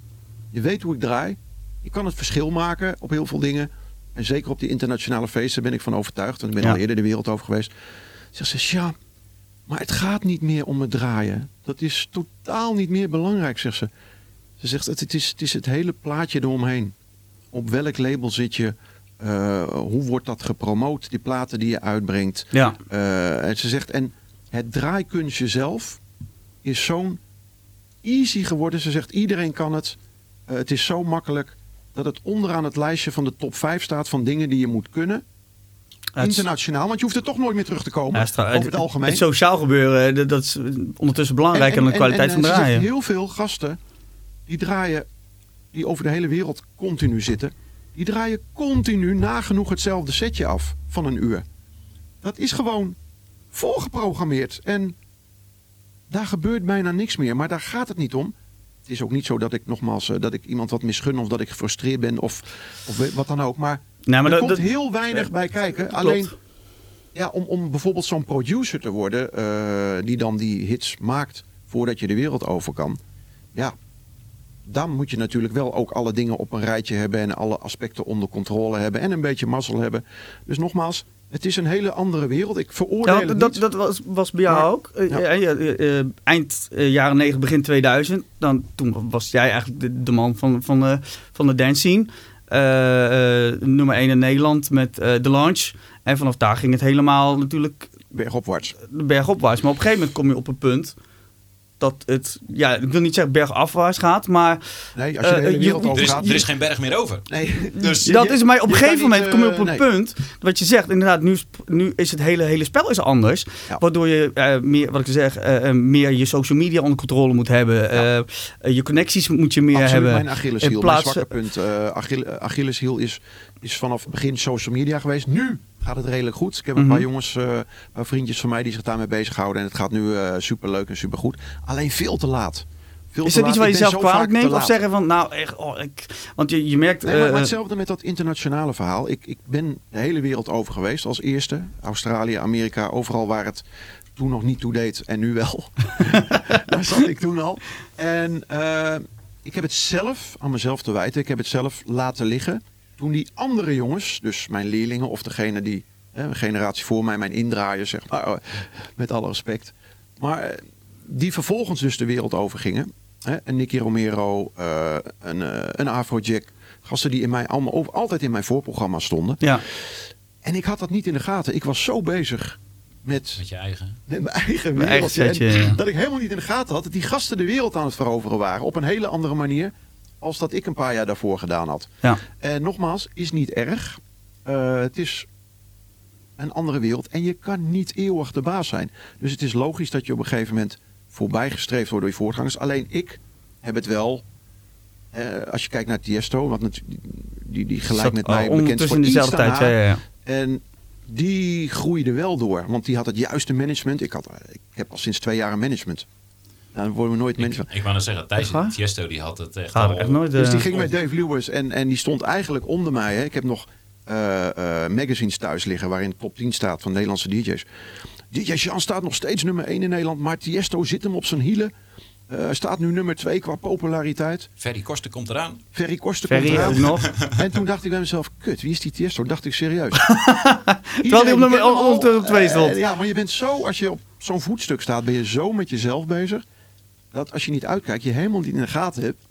Je weet hoe ik draai. Je kan het verschil maken op heel veel dingen. En zeker op die internationale feesten ben ik van overtuigd. Want ik ben Ja. al eerder de wereld over geweest. Zegt ze, ja, maar het gaat niet meer om het draaien. Dat is totaal niet meer belangrijk, zegt ze. Ze zegt, het, het, is, het is het hele plaatje eromheen. Op welk label zit je? Eh, hoe wordt dat gepromoot? Die platen die je uitbrengt. Ja, Eh, en ze zegt, en het draaikunstje zelf is zo'n easy geworden. Ze zegt, iedereen kan het. Eh, het is zo makkelijk dat het onderaan het lijstje van de top 5 staat van dingen die je moet kunnen. Internationaal, want je hoeft er toch nooit meer terug te komen. ja, over het algemeen. Het sociaal gebeuren, dat, dat is ondertussen belangrijker dan de kwaliteit en, van draaien. heel veel gasten die draaien, die over de hele wereld continu zitten, die draaien continu nagenoeg hetzelfde setje af van een uur. Dat is gewoon voorgeprogrammeerd. En daar gebeurt bijna niks meer. Maar daar gaat het niet om. Het is ook niet zo dat ik nogmaals eh, dat ik iemand wat misgun of dat ik gefrustreerd ben of, of wat dan ook. Maar, Nee, maar er dat- komt dat- heel weinig bij kijken. Alleen ja, om, om bijvoorbeeld zo'n producer te worden eh, die dan die hits maakt voordat je de wereld over kan. Ja, dan moet je natuurlijk wel ook alle dingen op een rijtje hebben en alle aspecten onder controle hebben en een beetje mazzel hebben. Dus nogmaals, het is een hele andere wereld. Ik veroordeel Ja, dat, dat was, was bij jou Maar- ook. Eh, ja. eh, eh, eind jaren 90, begin 2000. Dan, toen was jij eigenlijk de, de man van, van, de, van de dance scene. Nummer 1 in Nederland met The Launch. En vanaf daar ging het helemaal natuurlijk bergopwaarts. de berg opwaarts. Maar op een gegeven moment kom je op een punt dat het, ja, ik wil niet zeggen bergafwaarts gaat, maar Nee, als je de Eh, hele je- wereld er Er is, gaat. er is geen berg meer over. Nee, <laughs> Dus dat je- is, maar op een gegeven moment kom je eh, op een nee. punt, wat je zegt, inderdaad, nu, is- nu is het hele, hele spel is anders. Ja. Waardoor je eh, meer, wat ik zeg, eh, eh, meer je social media onder controle moet hebben. eh, eh, je connecties moet je meer Absoluut hebben. mijn Achilleshiel. In Mijn zwakke punt. eh Achille- Achilleshiel is, is vanaf het begin social media geweest. Nu gaat het redelijk goed. Ik heb een Mhm. paar jongens, eh, een paar vriendjes van mij die zich daarmee bezighouden. En het gaat nu eh super leuk en super goed. Alleen veel te laat. Veel Is dat iets waar je zelf kwalijk neemt? Of zeggen van, nou echt, oh, ik, want je, je merkt... Nee, maar, eh, maar hetzelfde met dat internationale verhaal. Ik, ik ben de hele wereld over geweest als eerste. Australië, Amerika, overal waar het toen nog niet toe deed en nu wel. <laughs> Daar zat ik toen al. En ik heb het zelf aan mezelf te wijten. Ik heb het zelf laten liggen. Toen die andere jongens, dus mijn leerlingen of degene die, hè, een generatie voor mij, mijn indraaiers, zeg maar, oh, met alle respect. Maar eh, die vervolgens dus de wereld over gingen. Hè, een Nicky Romero, eh, een, eh, een Afrojack. Gasten die in mij allemaal, over- altijd in mijn voorprogramma stonden. ja. En ik had dat niet in de gaten. Ik was zo bezig met, Met je eigen. met mijn eigen Mijn eigen wereld. setje, ja. Dat ik helemaal niet in de gaten had dat die gasten de wereld aan het veroveren waren. Op een hele andere manier als dat ik een paar jaar daarvoor gedaan had. Ja. En nogmaals, is niet erg. Eh, het is een andere wereld en je kan niet eeuwig de baas zijn. Dus het is logisch dat je op een gegeven moment voorbijgestreefd wordt door je voorgangers. Alleen ik heb het wel, eh, als je kijkt naar Tiesto, wat natu- die, die gelijk Zat met mij bekend is voor dezelfde tijd. Ja, ja, ja. En die groeide wel door, want die had het juiste management. Ik, had, ik heb al sinds twee jaar een management. Nou, dan worden we nooit Ik, management. ik wou net zeggen, Thijs? Tiesto die had het echt al... er echt nooit... Dus eh, die ging met Dave Lewis en, en die stond eigenlijk onder mij. Hè. Ik heb nog eh, eh, magazines thuis liggen waarin de top 10 staat van Nederlandse DJ's. DJ Jean staat nog steeds nummer 1 in Nederland, maar Tiesto zit hem op zijn hielen. Eh, Hij staat nu nummer 2 qua populariteit. Ferry Koster komt eraan. Ferry Koster Ferry komt eraan. ook nog. En toen dacht ik bij mezelf, kut, wie is die Tiesto? Dacht ik serieus. Terwijl die op nummer- kent hem al. op de- op twee stond. Eh, ja, maar je bent zo, als je op zo'n voetstuk staat, ben je zo met jezelf bezig. Dat als je niet uitkijkt, je helemaal niet in de gaten hebt.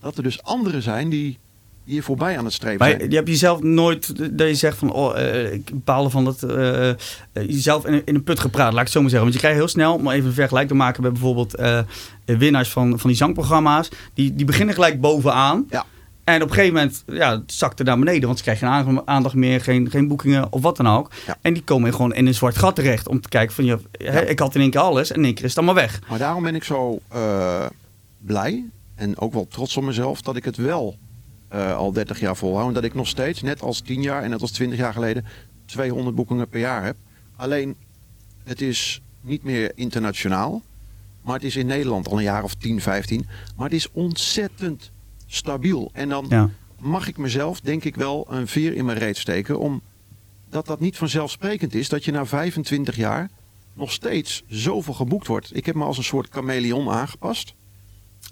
Dat er dus anderen zijn die, je voorbij aan het streven Maar zijn. je hebt jezelf nooit, dat je zegt van, oh, eh, ik bepaalde van dat, eh, jezelf in, een- in een put gepraat, laat ik het zo maar zeggen. Want je krijgt heel snel, om even een vergelijk te maken met bijvoorbeeld winnaars van, van die zangprogramma's, die, die beginnen gelijk bovenaan. Ja. En op een gegeven moment ja, het zakt er naar beneden, want ze krijgen geen aandacht- meer, geen, geen boekingen of wat dan ook. Ja. En die komen gewoon in een zwart gat terecht om te kijken van, ja, ik had in één keer alles en in één keer is het allemaal weg. Maar daarom ben ik zo eh, blij en ook wel trots op mezelf dat ik het wel eh, al 30 jaar volhoud. En dat ik nog steeds, net als 10 jaar en net als 20 jaar geleden, 200 boekingen per jaar heb. Alleen, het is niet meer internationaal. Maar het is in Nederland al een jaar of 10, 15. Maar het is ontzettend stabiel. En dan Ja. mag ik mezelf, denk ik wel, een veer in mijn reet steken. Omdat dat niet vanzelfsprekend is dat je na 25 jaar nog steeds zoveel geboekt wordt. Ik heb me als een soort chameleon aangepast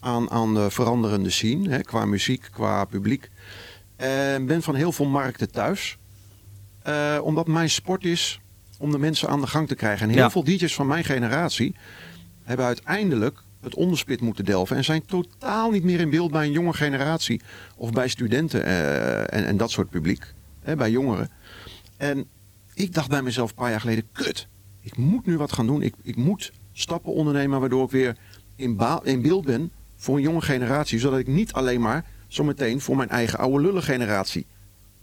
aan, aan de veranderende scene. Hè, qua muziek, qua publiek. En ben van heel veel markten thuis. Eh, omdat mijn sport is om de mensen aan de gang te krijgen. En heel Ja. veel DJ's van mijn generatie hebben uiteindelijk het onderspit moeten delven. En zijn totaal niet meer in beeld bij een jonge generatie. Of bij studenten eh, en, en dat soort publiek. Hè, bij jongeren. En ik dacht bij mezelf een paar jaar geleden, kut, ik moet nu wat gaan doen. Ik, ik moet stappen ondernemen waardoor ik weer in, in beeld ben voor een jonge generatie. Zodat ik niet alleen maar zometeen voor mijn eigen oude lullen generatie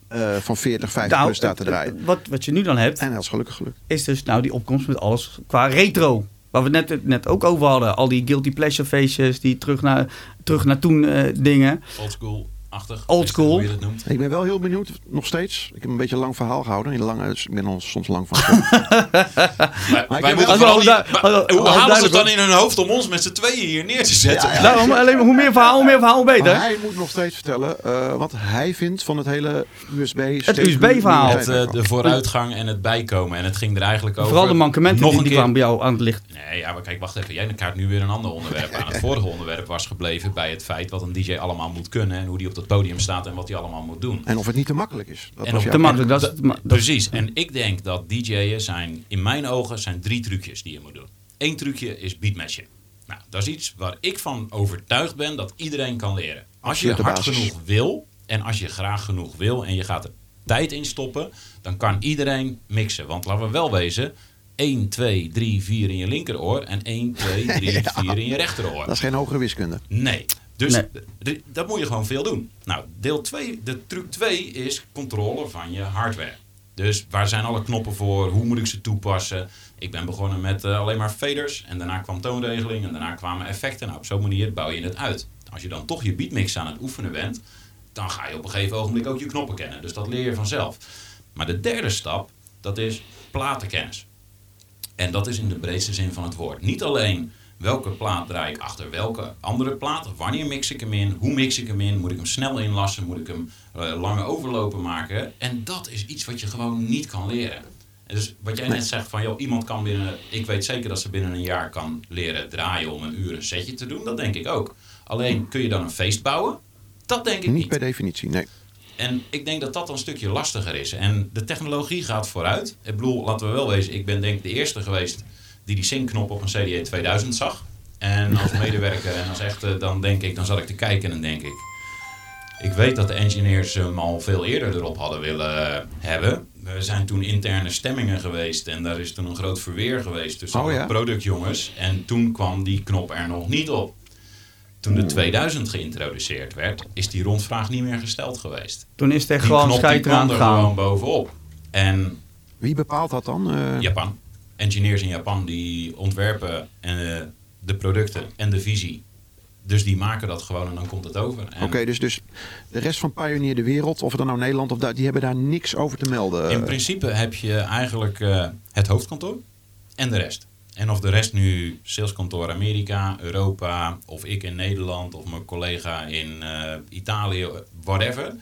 eh, van 40, 50 plus sta te draaien. Wat, wat je nu dan hebt, En dat is gelukkig gelukt. is dus nou die opkomst met alles qua retro. Waar we het net, net ook over hadden. Al die guilty pleasure feestjes, die terug naar, terug naar toen eh, dingen. Old school, achtig Old school. Hoe je het noemt. Ik ben wel heel benieuwd, nog steeds. Ik heb een beetje een lang verhaal gehouden. Een lange, dus ik ben al soms lang van. <laughs> Wij, moeten vooral niet- Hoe halen ze het dan in hun hoofd om ons met z'n tweeën hier neer te zetten? Ja, ja. Daarom, alleen hoe meer verhaal, hoe meer verhaal, hoe beter. Maar hij moet nog steeds vertellen eh, wat hij vindt van het hele USB. Het USB-verhaal. Eh, de vooruitgang en het bijkomen. En het ging er eigenlijk over... Vooral de mankementen nog die, een die keer kwamen bij jou aan het licht. Nee, ja, maar kijk, wacht even. Jij kaart nu weer een ander onderwerp aan. Het <laughs> vorige onderwerp was gebleven bij het feit wat een DJ allemaal moet kunnen. En hoe die op dat podium staat en wat hij allemaal moet doen. En of het niet te makkelijk is. Dat En Te makkelijk, dat is Precies. En ik denk dat DJ'en zijn, in mijn ogen, zijn drie trucjes die je moet doen. Eén trucje is beatmatchen. Nou, dat is iets waar ik van overtuigd ben dat iedereen kan leren. Als je hard genoeg wil en als je graag genoeg wil en je gaat er tijd in stoppen, dan kan iedereen mixen. Want laten we wel wezen, 1, 2, 3, 4 in je linkeroor en 1, 2, 3, 4 in je rechteroor. Dat is geen hogere wiskunde. Nee. Dus Nee. dat moet je gewoon veel doen. Nou, deel 2, de truc 2 is controle van je hardware. Dus waar zijn alle knoppen voor? Hoe moet ik ze toepassen? Ik ben begonnen met eh, alleen maar faders en daarna kwam toonregeling en daarna kwamen effecten. Nou, op zo'n manier bouw je het uit. Als je dan toch je beatmix aan het oefenen bent, dan ga je op een gegeven ogenblik ook je knoppen kennen. Dus dat leer je vanzelf. Maar de derde stap, dat is platenkennis. En dat is in de breedste zin van het woord. Niet alleen welke plaat draai ik achter welke andere plaat, wanneer mix ik hem in, hoe mix ik hem in, moet ik hem snel inlassen, moet ik hem eh, lange overlopen maken. En dat is iets wat je gewoon niet kan leren. En Dus wat jij net zegt van, joh, iemand kan binnen, ik weet zeker dat ze binnen een jaar kan leren draaien om een uur een setje te doen, dat denk ik ook. Alleen kun je dan een feest bouwen? Dat denk ik Niet niet. per definitie, nee. En ik denk dat dat een stukje lastiger is. En de technologie gaat vooruit. Ik bedoel, laten we wel wezen, ik ben denk ik de eerste geweest die die sync-knop op een CDE 2000 zag. En als medewerker en als echte, dan denk ik, dan zat ik te kijken en dan denk ik... Ik weet dat de engineers hem al veel eerder erop hadden willen hebben. Er zijn toen interne stemmingen geweest en daar is toen een groot verweer geweest tussen Oh, ja? productjongens. En toen kwam die knop er nog niet op. Toen de 2000 geïntroduceerd werd, is die rondvraag niet meer gesteld geweest. Toen is Die gewoon kwam er gewoon bovenop. En Wie bepaalt dat dan? Eh, Japan, engineers in Japan, die ontwerpen eh, de producten en de visie. Dus die maken dat gewoon en dan komt het over. En Oké, dus, dus de rest van Pioneer de wereld, of het dan nou Nederland of die hebben daar niks over te melden. In principe heb je eigenlijk eh, het hoofdkantoor en de rest. En of de rest nu saleskantoor Amerika, Europa, of ik in Nederland, of mijn collega in eh, Italië, whatever.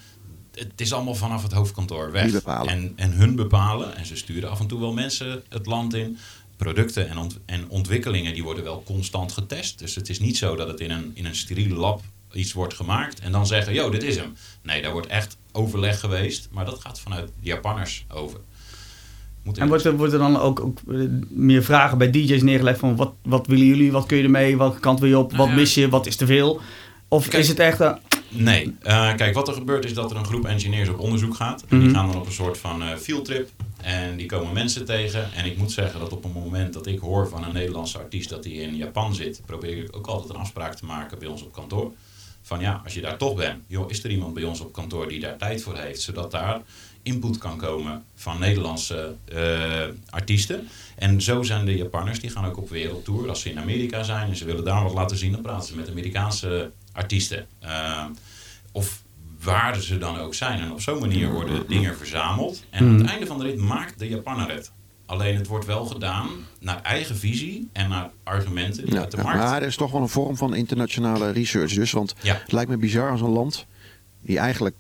Het is allemaal vanaf het hoofdkantoor weg. Die bepalen. En, en hun bepalen, en ze sturen af en toe wel mensen het land in. Producten en, ont- en ontwikkelingen die worden wel constant getest. Dus het is niet zo dat het in een, in een steriele lab iets wordt gemaakt en dan zeggen, yo, dit is hem. Nee, daar wordt echt overleg geweest, maar dat gaat vanuit de Japanners over. Moet En wordt er, wordt er dan ook, ook eh, meer vragen bij DJ's neergelegd van wat, wat willen jullie, wat kun je ermee, welke kant wil je op, Nou wat ja. mis je, wat is te veel? Of Kijk. is het echt, Nee. Eh, kijk, wat er gebeurt is dat er een groep engineers op onderzoek gaat. En Mhm. die gaan dan op een soort van eh fieldtrip. En die komen mensen tegen. En ik moet zeggen dat op het moment dat ik hoor van een Nederlandse artiest dat hij in Japan zit, probeer ik ook altijd een afspraak te maken bij ons op kantoor. Van ja, als je daar toch bent, joh, is er iemand bij ons op kantoor die daar tijd voor heeft, zodat daar input kan komen van Nederlandse eh, artiesten. En zo zijn de Japanners, die gaan ook op wereldtour. Als ze in Amerika zijn en ze willen daar wat laten zien, dan praten ze met Amerikaanse artiesten. Eh, of waar ze dan ook zijn. En op zo'n manier worden dingen verzameld. En aan het einde van de rit maakt de Japanner het. Alleen het wordt wel gedaan naar eigen visie en naar argumenten die Ja, uit de ja, markt. maar er is toch wel een vorm van internationale research dus. Want Ja. het lijkt me bizar als een land die eigenlijk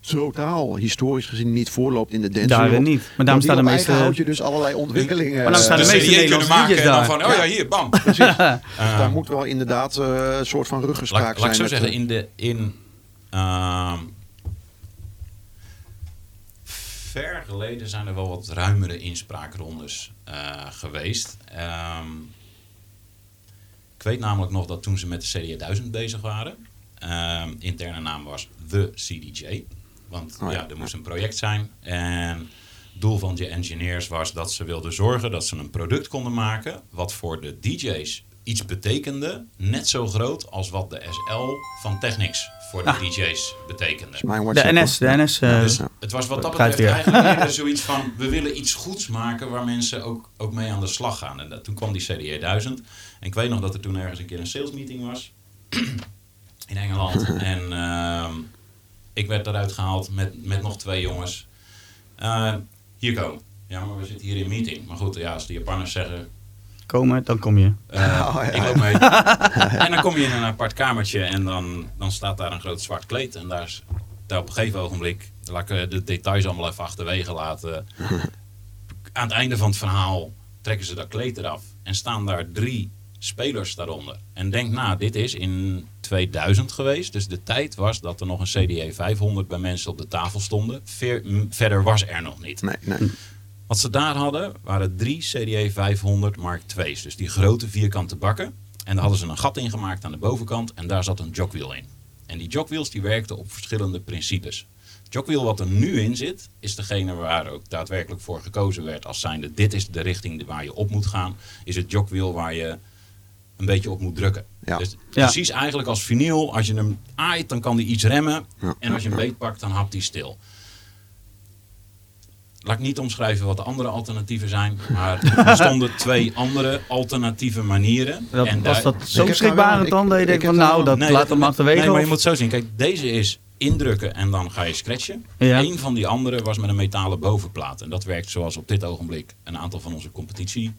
totaal historisch gezien niet voorloopt in de dance Daar wereld. niet. Maar daarom staan de meeste- eigen houtje dus allerlei ontwikkelingen. Maar dan staan de de meeste kunnen Nederlandse maken en dan daar. van, oh ja, hier, bam. <laughs> Dus <laughs> Eh, daar moet wel inderdaad eh, een soort van ruggespraak laat, laat ik zijn. zo met, zeggen, eh, in de... In, ehm, ver geleden zijn er wel wat ruimere inspraakrondes eh, geweest. Ehm, ik weet namelijk nog dat toen ze met de CD 1000 bezig waren, ehm, interne naam was The CDJ. Want Oh ja. ja, er moest een project zijn. En het doel van de engineers was dat ze wilden zorgen dat ze een product konden maken wat voor de DJ's iets betekende, net zo groot als wat de SL van Technics voor de Ah. DJ's betekende. is mijn de NS, de. NS. eh, Dus het was wat dat betreft eigenlijk <laughs> zoiets van... we willen iets goeds maken waar mensen ook, ook mee aan de slag gaan. En dat, toen kwam die CDE 1000. En ik weet nog dat er toen ergens een keer een sales meeting was. <clears throat> in Engeland. <laughs> en ehm, Ik werd eruit gehaald met, met nog twee jongens. Eh, hier komen. Ja, maar we zitten hier in meeting. Maar goed, ja, als de Japanners zeggen, Komen, dan kom je. eh, <laughs> Oh, ja. ik loop mee. <laughs> en dan kom je in een apart kamertje en dan, dan staat daar een groot zwart kleed. En daar is daar op een gegeven ogenblik, laat ik de details allemaal even achterwege laten. <laughs> Aan het einde van het verhaal trekken ze dat kleed eraf en staan daar drie spelers daaronder. En denk na, dit is in 2000 geweest. Dus de tijd was dat er nog een CDE 500 bij mensen op de tafel stonden. Verder was er nog niet. Nee, nee. Wat ze daar hadden, waren drie CDE 500 Mark II's. Dus die grote vierkante bakken. En daar hadden ze een gat in gemaakt aan de bovenkant. En daar zat een jogwheel in. En die jogwheels die werkten op verschillende principes. Het jogwheel wat er nu in zit, is degene waar ook daadwerkelijk voor gekozen werd. Als zijnde, dit is de richting waar je op moet gaan. Is het jogwheel waar je een beetje op moet drukken. Ja. Dus Ja. precies eigenlijk als vinyl. Als je hem aait, dan kan die iets remmen. Ja. En als je hem beet pakt, dan hapt hij stil. Laat ik niet omschrijven wat de andere alternatieven zijn. Maar er stonden twee andere alternatieve manieren. Dat, en was dat zo schrikbarend wel- dan dat je ik- van nou, dat Nee, laat hem achterwege? Nee, maar je moet zo zien. Kijk, deze is indrukken en dan ga je scratchen. Ja. Eén van die andere was met een metalen bovenplaat. En dat werkt zoals op dit ogenblik een aantal van onze competitie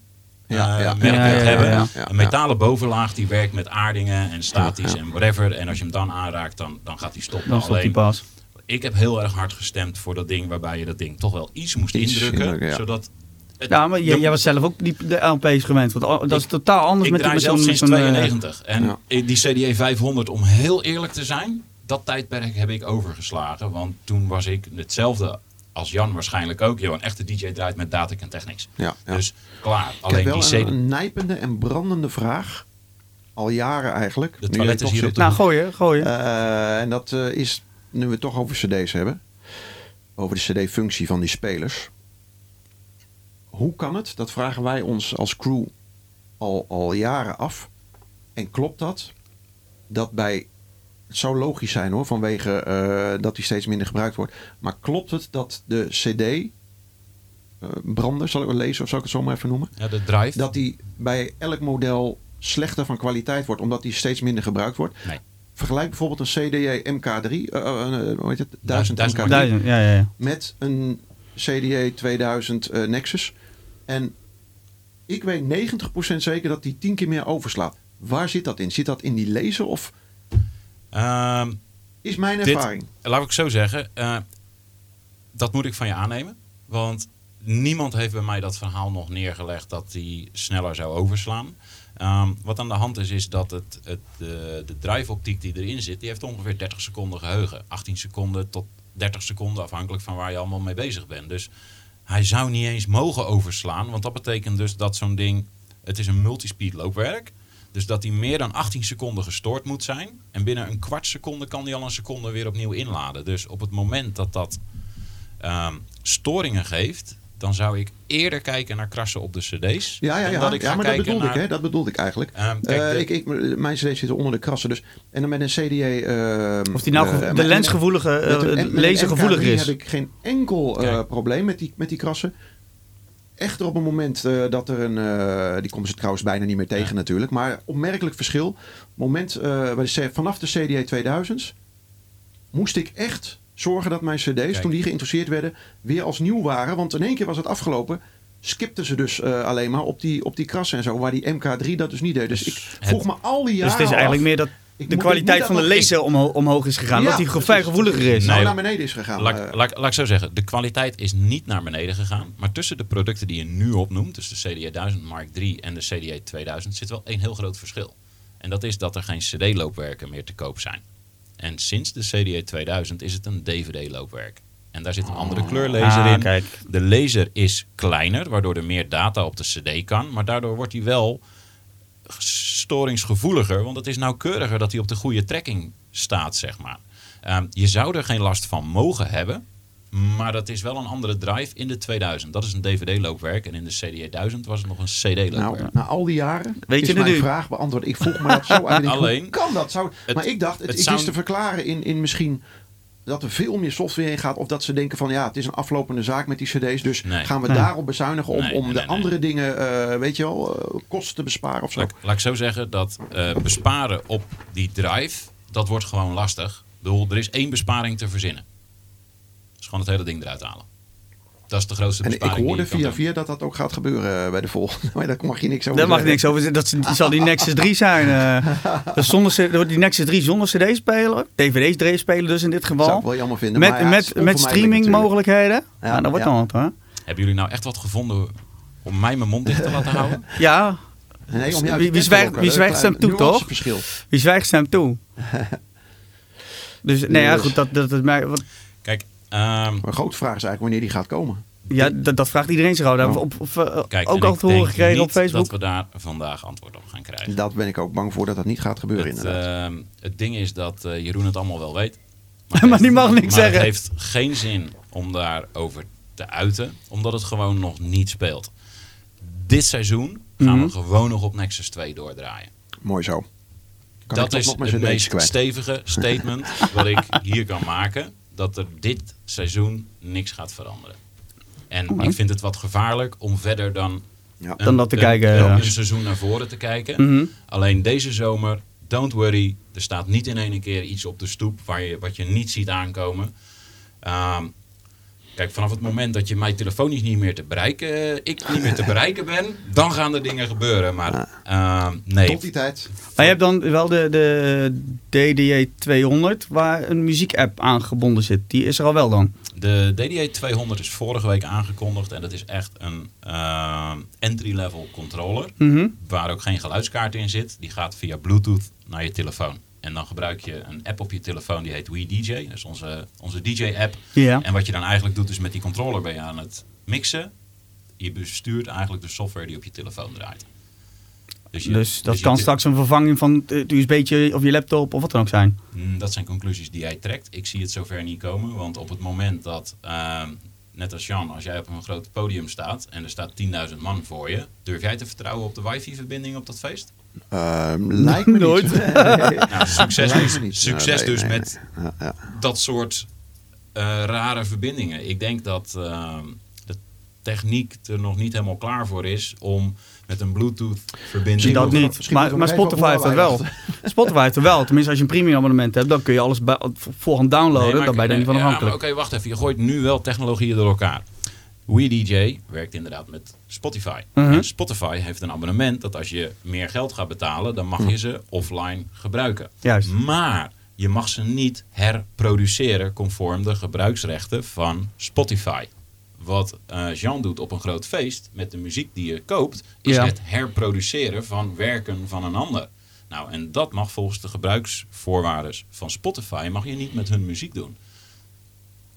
Ja, eh, ja. merken Ja, ja, het ja, hebben. ja. Ja, Een metalen bovenlaag die werkt met aardingen en statisch Ja, ja. en whatever. En als je hem dan aanraakt, dan, dan gaat hij stoppen. Dan stopt hij Alleen, pas. ik heb heel erg hard gestemd voor dat ding waarbij je dat ding toch wel iets moest Iets indrukken. ja. Zodat Ja, maar jij, was zelf ook die, de LP's gewend. Want dat is Ik- totaal anders ik met, draai met zelf sinds met zo'n, eh, 92. En Ja. die CDE 500, om heel eerlijk te zijn, dat tijdperk heb ik overgeslagen. Want toen was ik hetzelfde als Jan waarschijnlijk ook. Joh, een echte DJ draait met Datic en Technics. Ja, ja. Dus klaar. Ik heb Alleen wel die een, nijpende en brandende vraag. Al jaren eigenlijk. De toilet is hier op de Nou, gooien, gooien. Eh, en dat eh, is, nu we het toch over cd's hebben. Over de cd-functie van die spelers. Hoe kan het? Dat vragen wij ons als crew al, al jaren af. En klopt dat? Dat bij... Het zou logisch zijn hoor, vanwege eh, dat die steeds minder gebruikt wordt. Maar klopt het dat de cd... eh, brander, zal ik wel lezen of zal ik het zo maar even noemen? Ja, de drive. Dat die bij elk model slechter van kwaliteit wordt, omdat die steeds minder gebruikt wordt. Nee. Vergelijk bijvoorbeeld een CDE MK3, eh, eh, hoe heet het? 1000 Duizend MK3 Duizend, ja, ja, ja. met een CDE 2000 eh, Nexus. En ik weet 90% zeker dat die 10 keer meer overslaat. Waar zit dat in? Zit dat in die laser of Ehm, is mijn Dit- ervaring? laat ik zo zeggen. eh, dat moet ik van je aannemen. Want niemand heeft bij mij dat verhaal nog neergelegd dat die sneller zou overslaan. Ehm, wat aan de hand is, is dat het, het, de, de drive-optiek die erin zit, die heeft ongeveer 30 seconden geheugen. 18 seconden tot 30 seconden, afhankelijk van waar je allemaal mee bezig bent. Dus hij zou niet eens mogen overslaan. Want dat betekent dus dat zo'n ding, het is een multispeed loopwerk. Dus dat hij meer dan 18 seconden gestoord moet zijn. En binnen een kwart seconde kan hij al een seconde weer opnieuw inladen. Dus op het moment dat dat ehm, storingen geeft, dan zou ik eerder kijken naar krassen op de cd's. Ja, ja, dan ja. dat ik ja maar dat bedoelde ik, hè? Dat bedoelde ik eigenlijk. Ehm, kijk, Eh, de- ik, ik, mijn cd's zitten onder de krassen. Dus, en dan met een CDE... eh, Of die nou eh, de lensgevoelige, eh, lasergevoelig MK3 is. heb ik geen enkel eh, probleem met die, met die krassen. Echter op een moment eh, dat er een... eh, die komen ze trouwens bijna niet meer tegen Ja. natuurlijk. Maar opmerkelijk verschil. Moment, eh, bij de, vanaf de CDE 2000's moest ik echt zorgen dat mijn cd's, Kijk. toen die geïnteresseerd werden, weer als nieuw waren. Want in één keer was het afgelopen. Skipten ze dus alleen maar op die, op die krassen en zo. Waar die MK3 dat dus niet deed. Dus, Dus ik het- vroeg me al die Dus jaren het is eigenlijk af- meer dat de kwaliteit van de omho- omhoog is gegaan. Ja, dat die precies. vrij gevoeliger is. Nou, Nee, naar beneden is gegaan. Laat, laat, laat ik zo zeggen, de kwaliteit is niet naar beneden gegaan. Maar tussen de producten die je nu opnoemt, dus de CDE 1000 Mark III en de CDE 2000, zit wel één heel groot verschil. En dat is dat er geen CD-loopwerken meer te koop zijn. En sinds de CDE 2000 is het een DVD-loopwerk. En daar zit een andere kleurlaser Ah, in. kijk. De laser is kleiner, waardoor er meer data op de CD kan. Maar daardoor wordt hij wel storingsgevoeliger. Want het is nauwkeuriger dat hij op de goede trekking staat, zeg maar. Ehm, je zou er geen last van mogen hebben. Maar dat is wel een andere drive in de 2000. Dat is een DVD-loopwerk. En in de CDE 1000 was het nog een CD-loopwerk. nou, na al die jaren Weet is je het mijn nu? vraag beantwoord. Ik vroeg me dat zo denk, <laughs> Alleen, hoe kan dat? Zou, het- maar ik dacht, het, het is zou- te verklaren in, in misschien dat er veel meer software in gaat. Of dat ze denken van ja, het is een aflopende zaak met die cd's. Dus Nee. gaan we Nee. daarop bezuinigen om, Nee, om nee, de nee, nee. andere dingen, eh, weet je wel, eh, kosten te besparen of zo. Laat, ik- laat ik zo zeggen dat eh, besparen op die drive, dat wordt gewoon lastig. Ik bedoel, er is één besparing te verzinnen. Dat is gewoon het hele ding eruit halen. Dat is de grootste En ik besparing hoorde via doen. via dat dat ook gaat gebeuren eh, bij de volgende. <laughs> Maar daar mag je niks over Daar mag je zeggen. niks over zeggen. Dat zal die Nexus 3 zijn. eh. <laughs> Dus zonder, die Nexus 3 zonder CD-speler. DVD's D-speler dus in dit Zou geval. ik wel jammer vinden. Met, maar ja, met, met streaming mogelijkheden. Ja, Ja, dat wordt ja. dan wat hoor. Hebben jullie nou echt wat gevonden om mij mijn mond dicht te laten houden? <laughs> Ja, Nee, om Wie- wie zwijgt- wie zwijgt stemt toe, toch? nuanceverschil. wie zwijgt stemt toe. Dus nee, ja, Dus- goed, dat, dat, dat, wat- Maar een grote vraag is eigenlijk wanneer die gaat komen. ja, dat, dat vraagt iedereen zich al. Daar hebben we op, op, eh, kijk ook al ik te horen gekregen op niet Facebook. dat we daar vandaag antwoord op gaan krijgen. Dat ben ik ook bang voor dat dat niet gaat gebeuren Het, inderdaad. ehm, het ding is dat eh, Jeroen het allemaal wel weet. <laughs> Maar die mag niks maar zeggen. het heeft geen zin om daarover te uiten, omdat het gewoon nog niet speelt. Dit seizoen gaan Mhm. we gewoon nog op Nexus 2 doordraaien. Mooi zo. Kan dat is het meest kwijt. stevige <laughs> statement wat ik hier kan maken. Dat er dit seizoen niks gaat veranderen. En ik vind het wat gevaarlijk om verder dan Ja. een, Dan dat te een- kijken, een, ja. een seizoen naar voren te kijken. Mhm. Alleen deze zomer, don't worry, er staat niet in één keer iets op de stoep waar je, wat je niet ziet aankomen. Ehm, kijk, vanaf het moment dat je mijn telefonisch niet meer te bereiken, eh, ik niet meer te bereiken ben, dan gaan er dingen gebeuren. Maar ehm, nee, Tot die tijd. Maar je hebt dan wel de, de DDJ 200 waar een muziekapp aan gebonden zit. Die is er al wel dan. de DDA 200 is vorige week aangekondigd en dat is echt een ehm, entry-level controller. Mhm. Waar ook geen geluidskaart in zit. Die gaat via Bluetooth naar je telefoon. En dan gebruik je een app op je telefoon die heet WeDJ. Dat is onze, onze DJ-app. Ja. En wat je dan eigenlijk doet is met die controller ben je aan het mixen. Je bestuurt eigenlijk de software die op je telefoon draait. je- Dus dat je kan straks een vervanging van het USB'tje of je laptop of wat dan ook zijn. Mm, Dat zijn conclusies die jij trekt. Ik zie het zover niet komen. Want op het moment dat, ehm, net als Jan, als jij op een groot podium staat en er staat 10.000 man voor je, durf jij te vertrouwen op de wifi-verbinding op dat feest? Ehm, <laughs> lijkt me Nooit. niet. <laughs> Nou, succes Lijkt dus, me niet. succes Ja, nee, dus nee, met nee. Ja, ja. dat soort eh, rare verbindingen. Ik denk dat ehm, de techniek er nog niet helemaal klaar voor is om met een Bluetooth-verbinding. Dat niet. misschien Maar, maar Spotify heeft dat wel. <laughs> Spotify heeft er wel. Tenminste, als je een premium abonnement hebt, dan kun je alles bij, voorhand downloaden. Nee, dan ben je niet van ja, afhankelijk. Oké, wacht even. Je gooit nu wel technologieën door elkaar. WeDJ werkt inderdaad met Spotify. Mhm. En Spotify heeft een abonnement dat als je meer geld gaat betalen, dan mag je ze offline gebruiken. Juist. Maar je mag ze niet herproduceren conform de gebruiksrechten van Spotify. Wat eh, Jean doet op een groot feest met de muziek die je koopt, is Ja. het herproduceren van werken van een ander. Nou, en dat mag volgens de gebruiksvoorwaarden van Spotify mag je niet met hun muziek doen.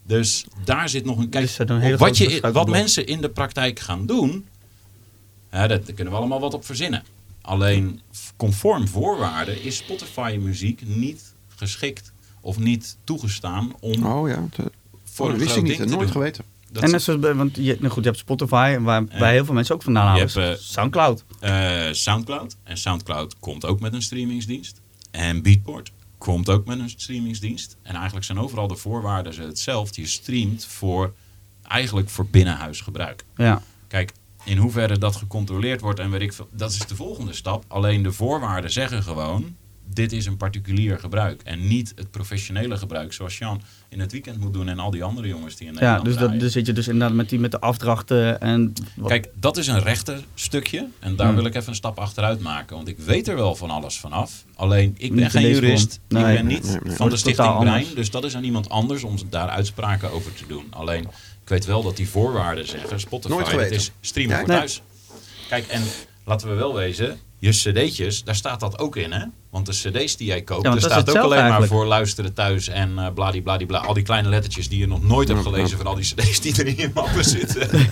Dus daar zit nog een kijk. Dus wat, je, wat mensen in de praktijk gaan doen, hè, dat, daar kunnen we allemaal wat op verzinnen. Alleen conform voorwaarden is Spotify muziek niet geschikt of niet toegestaan om Oh ja, te- voor oh, dat wist ik niet. Nooit doen. geweten. Dat en is- net zoals, bij- want je, nou goed, je hebt Spotify, waar, waar heel veel mensen ook vandaan Je halen. hebt, eh, Soundcloud. eh, Soundcloud. En Soundcloud komt ook met een streamingsdienst. En Beatport komt ook met een streamingsdienst. En eigenlijk zijn overal de voorwaarden hetzelfde. Je streamt voor, eigenlijk voor binnenhuisgebruik. Ja. Kijk, in hoeverre dat gecontroleerd wordt en weet ik veel, dat is de volgende stap. Alleen de voorwaarden zeggen gewoon, dit is een particulier gebruik. En niet het professionele gebruik zoals Jan in het weekend moet doen en al die andere jongens die in Ja, Nederland dus dat, dan zit je dus inderdaad met, die, met de afdrachten en... wat- Kijk, dat is een rechter stukje. En daar Hmm. wil ik even een stap achteruit maken. Want ik weet er wel van alles vanaf. Alleen, ik ben Niet geen jurist. Nee. ik ben niet Nee, nee, nee. van de stichting Brein. anders. Dus dat is aan iemand anders om daar uitspraken over te doen. Alleen, ik weet wel dat die voorwaarden zeggen... Spotify, geweten. is streamen Ja, voor nee. thuis. Kijk, en laten we wel wezen... Je cd'tjes, daar staat dat ook in, hè? Want de cd's die jij koopt, Ja, daar staat ook alleen maar eigenlijk. voor luisteren thuis en uh, bladibladibla. Al die kleine lettertjes die je nog nooit hebt gelezen van al die cd's die er in je mappen zitten. <laughs>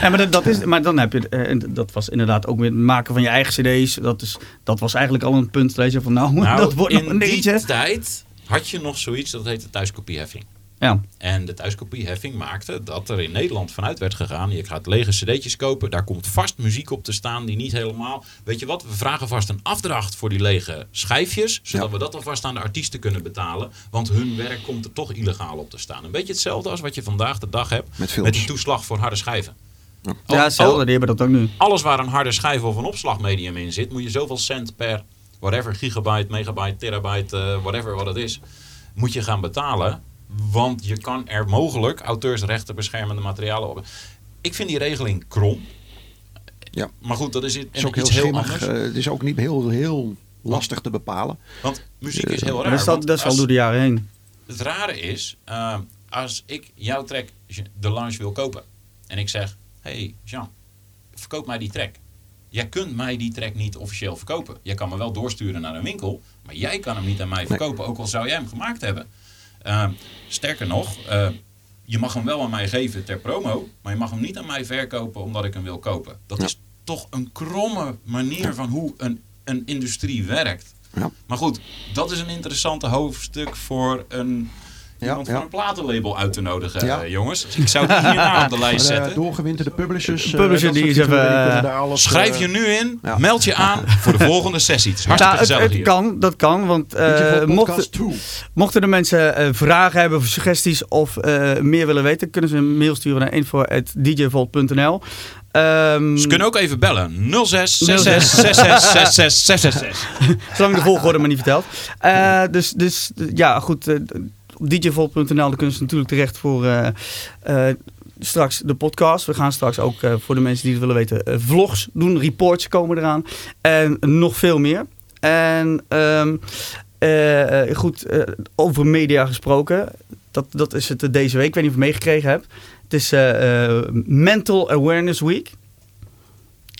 Ja, maar, dat, dat is, maar dan heb je, eh, en dat was inderdaad ook weer het maken van je eigen cd's. Dat, is, dat was eigenlijk al een punt dat je van nou, <laughs> Nou, dat wordt nog in een die tijd had je nog zoiets dat heette thuiskopieheffing. Ja, En de thuiskopieheffing maakte dat er in Nederland vanuit werd gegaan. Je gaat lege cd'tjes kopen. Daar komt vast muziek op te staan die niet helemaal... Weet je wat, we vragen vast een afdracht voor die lege schijfjes. Zodat Ja. we dat alvast aan de artiesten kunnen betalen. Want hun werk komt er toch illegaal op te staan. Een beetje hetzelfde als wat je vandaag de dag hebt. Met films. die toeslag voor harde schijven. Ja. Hetzelfde, al- die hebben dat ook nu. alles waar een harde schijf of een opslagmedium in zit, moet je zoveel cent per whatever, gigabyte, megabyte, terabyte, eh, whatever wat het is. moet je gaan betalen. Want je kan er mogelijk auteursrechten beschermende materialen op. Ik vind die regeling krom. Ja. Maar goed, dat is, Het is ook heel iets heel schimmig. anders. eh, het is ook niet heel, heel lastig te bepalen. Want muziek is heel raar. dat is al, dat is al door de jaren heen. Het rare is, eh, als ik jouw track de launch wil kopen. En ik zeg, hey Jean, verkoop mij die track. Jij kunt mij die track niet officieel verkopen. Jij kan me wel doorsturen naar een winkel. Maar jij kan hem niet aan mij verkopen. Ook al zou jij hem gemaakt hebben. Eh, sterker nog, eh, je mag hem wel aan mij geven ter promo. Maar je mag hem niet aan mij verkopen omdat ik hem wil kopen. Dat Ja. is toch een kromme manier van hoe een, een industrie werkt. Ja. Maar goed, dat is een interessante hoofdstuk voor een, iemand ja. voor een platenlabel uit te nodigen, Ja. eh, jongens. Ik zou die hierna op de lijst eh, zetten. doorgewinterde publishers. eh, Publisher die is even, kunnen eh, Schrijf je nu in, ja. meld je aan <laughs> voor de volgende sessie. Het is hartstikke Nou, het, gezellig het hier. kan, dat kan. Want eh, mochten, Podcast 2. mochten de mensen eh, vragen hebben of suggesties of eh, meer willen weten, kunnen ze een mail sturen naar info.djvolt.nl. Ehm, Ze kunnen ook even bellen. 06 66 66 66 666. Zolang de volgorde maar niet vertelt. Eh, dus, dus ja, goed. eh, op kunnen ze natuurlijk terecht voor eh, eh, straks de podcast. We gaan straks ook eh, voor de mensen die het willen weten vlogs doen. Reports komen eraan. En nog veel meer. En ehm, eh, eh, goed, over media gesproken. Dat, dat is het deze week. Ik weet niet of je het meegekregen hebt. Het is Mental Awareness Week.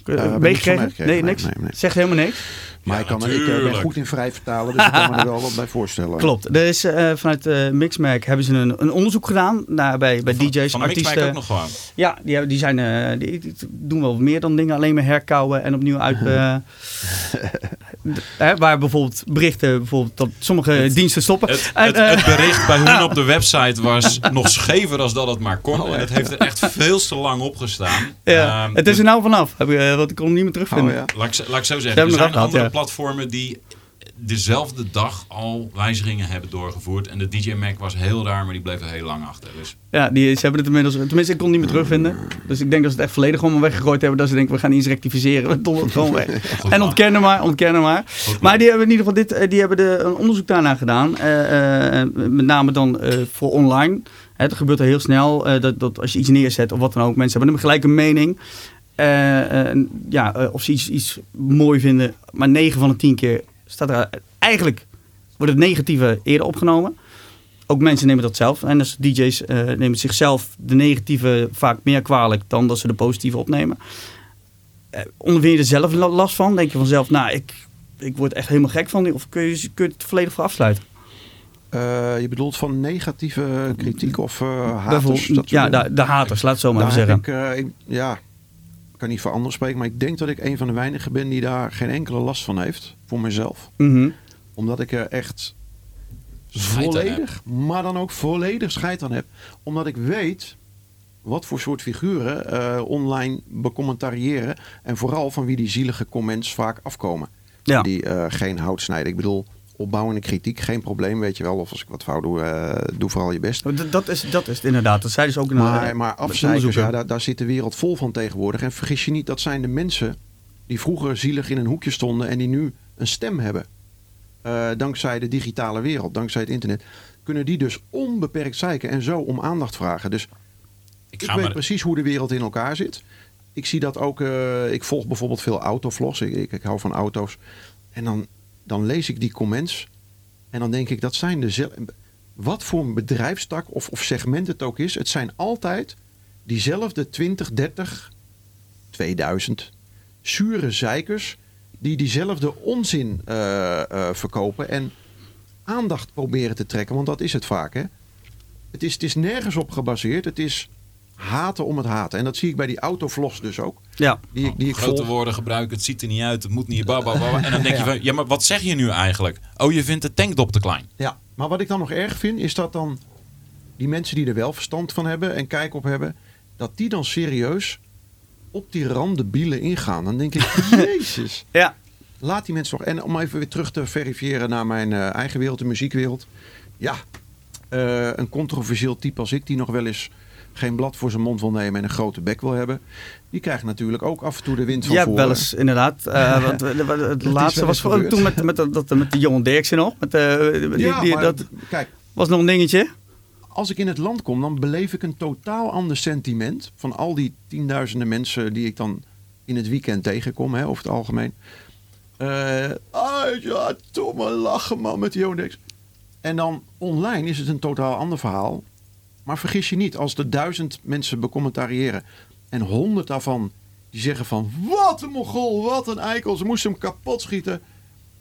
niks meegekregen? Nee, niks. nee, nee. Zegt helemaal niks. Maar Ja, ik, kan, ik eh, ben goed in vrij vertalen, dus ik kan me er wel wat bij voorstellen. <laughs> Klopt. Er is eh, vanuit eh Mixmac hebben ze een, een onderzoek gedaan naar, bij, bij DJ's, Van de Mixmac artiesten. ook nog gewoon. Ja, die, hebben, die, zijn, eh, die, die doen wel meer dan dingen alleen maar herkouwen en opnieuw uit. eh, <laughs> hè, waar bijvoorbeeld berichten, bijvoorbeeld dat sommige diensten stoppen. Het, En, het, eh, het bericht bij hun <laughs> op de website was nog schever als dat het maar kon. En het heeft er echt veel te lang op gestaan. ja, Ehm, het is er nou vanaf, heb ik, want ik kon hem niet meer terugvinden. Oh, ja. Laat ik, zo- laat ik zo Ze zeggen, er zijn andere platformen die dezelfde dag al wijzigingen hebben doorgevoerd. En de DJ Mac was heel raar, maar die bleef er heel lang achter. Dus Ja, die, ze hebben het inmiddels, tenminste ik kon het niet meer terugvinden. Dus ik denk dat ze het echt volledig gewoon weggegooid hebben. Dat ze denken, we gaan iets rectificeren. We het gewoon weg. <laughs> En ontkennen maar, ontkennen maar. Goed, Maar die hebben in ieder geval dit, eh, die hebben de, een onderzoek daarna gedaan. Eh, eh, met name dan voor online. Het gebeurt al heel snel. dat, dat als je iets neerzet of wat dan ook. Mensen hebben een mening. Eh, eh, ja, eh, of ze iets, iets mooi vinden. Maar 9 van de 10 keer staat er eigenlijk wordt het negatieve eerder opgenomen. Ook mensen nemen dat zelf. En dus DJ's nemen zichzelf de negatieve vaak meer kwalijk dan dat ze de positieve opnemen. Eh, ondervind je er zelf la- last van? Denk je vanzelf, nou, ik, ik word echt helemaal gek van. die- Of kun je, kun je het volledig voor afsluiten? Je bedoelt van negatieve kritiek of haters? Dat ja, de, de haters, laat het zo maar heb zeggen. ik, ik- ja, kan niet voor anderen spreken, maar ik denk dat ik een van de weinigen ben die daar geen enkele last van heeft. Voor mezelf. Mhm. Omdat ik er echt volledig, maar dan ook volledig scheid aan heb. Omdat ik weet wat voor soort figuren eh, online becommentariëren. En vooral van wie die zielige comments vaak afkomen. Ja. Die eh, geen hout snijden. Ik bedoel, opbouwende kritiek, geen probleem, weet je wel. Of als ik wat fout doe, eh, doe vooral je best. Dat, dat, is, dat is het inderdaad. Dat zeiden ze ook in Maar, de- maar afzeikers, onderzoeken. ja, daar, daar zit de wereld vol van tegenwoordig. En vergis je niet, dat zijn de mensen die vroeger zielig in een hoekje stonden en die nu een stem hebben. Eh, dankzij de digitale wereld, dankzij het internet, kunnen die dus onbeperkt zeiken en zo om aandacht vragen. Dus ik ik ga weet maar... precies hoe de wereld in elkaar zit. Ik zie dat ook, eh, ik volg bijvoorbeeld veel autovlogs, ik, ik, ik hou van auto's. En dan, dan lees ik die comments en dan denk ik, dat zijn dezelfde... Wat voor een bedrijfstak of, of segment het ook is, het zijn altijd diezelfde 20, 30, 2000 zure zeikers die diezelfde onzin eh, eh, verkopen en aandacht proberen te trekken. Want dat is het vaak, hè? Het is, het is nergens op gebaseerd. Het is haten om het haten. En dat zie ik bij die autovlogs dus ook. Ja. Die ik, die ik Grote volg. woorden gebruiken, het ziet er niet uit, het moet niet, baba. En dan denk je van, ja, maar wat zeg je nu eigenlijk? Oh, je vindt de tankdop te klein. Ja, maar wat ik dan nog erg vind, is dat dan die mensen die er wel verstand van hebben en kijk op hebben, dat die dan serieus op die randebielen ingaan. Dan denk ik, <laughs> jezus. Ja. Laat die mensen toch. En om even weer terug te verifiëren naar mijn eh, eigen wereld, de muziekwereld. Ja, eh, een controversieel type als ik, die nog wel eens geen blad voor zijn mond wil nemen en een grote bek wil hebben. Die krijgt natuurlijk ook af en toe de wind van voren. wel eens, inderdaad. <laughs> eh, want het laatste was voor- toen met, met, dat, met de Johan Derksen nog. Met, eh, die, Ja, die- maar dat, kijk, Was nog een dingetje? Als ik in het land kom, dan beleef ik een totaal ander sentiment. Van al die tienduizenden mensen die ik dan in het weekend tegenkom, hè, over het algemeen. Eh ah, ja, domme lachen man met die Yonex. En dan online is het een totaal ander verhaal. Maar vergis je niet, als er duizend mensen becommentariëren en honderd daarvan die zeggen van wat een mogol, wat een eikel, ze moesten hem kapot schieten.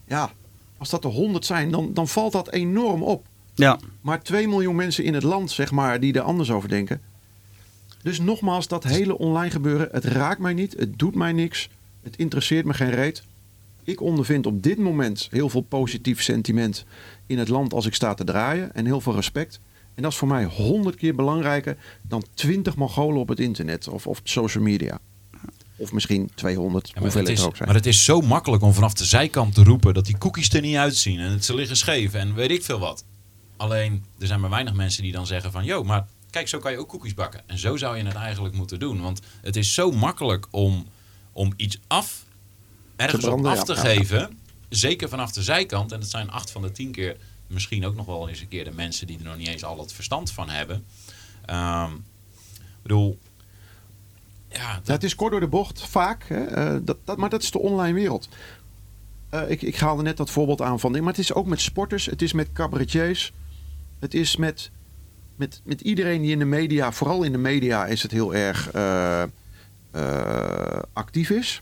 Ja, als dat er honderd zijn, dan, dan valt dat enorm op. Ja. Maar 2 miljoen mensen in het land, zeg maar, die er anders over denken. Dus nogmaals, dat hele online gebeuren, het raakt mij niet, het doet mij niks, het interesseert me geen reet. Ik ondervind op dit moment heel veel positief sentiment in het land als ik sta te draaien en heel veel respect. En dat is voor mij honderd keer belangrijker dan 20 Mongolen op het internet of, of social media. Of misschien 200, Ja, maar, hoeveel het is, ook zijn. maar het is zo makkelijk om vanaf de zijkant te roepen dat die cookies er niet uitzien en het ze liggen scheef en weet ik veel wat. Alleen, er zijn maar weinig mensen die dan zeggen van, yo, maar kijk, zo kan je ook koekjes bakken. En zo zou je het eigenlijk moeten doen. Want het is zo makkelijk om, om iets af, ergens branden, op af te Ja, ja. geven. Zeker vanaf de zijkant. En dat zijn acht van de tien keer misschien ook nog wel eens een keer de mensen die er nog niet eens al het verstand van hebben. Ehm, ik bedoel, ja, dat, het is kort door de bocht, vaak. Hè? eh, dat, dat, maar dat is de online wereld. Eh, ik, ik haalde net dat voorbeeld aan van... Maar het is ook met sporters, het is met cabaretiers. Het is met, met, met iedereen die in de media... Vooral in de media is het heel erg eh, actief is.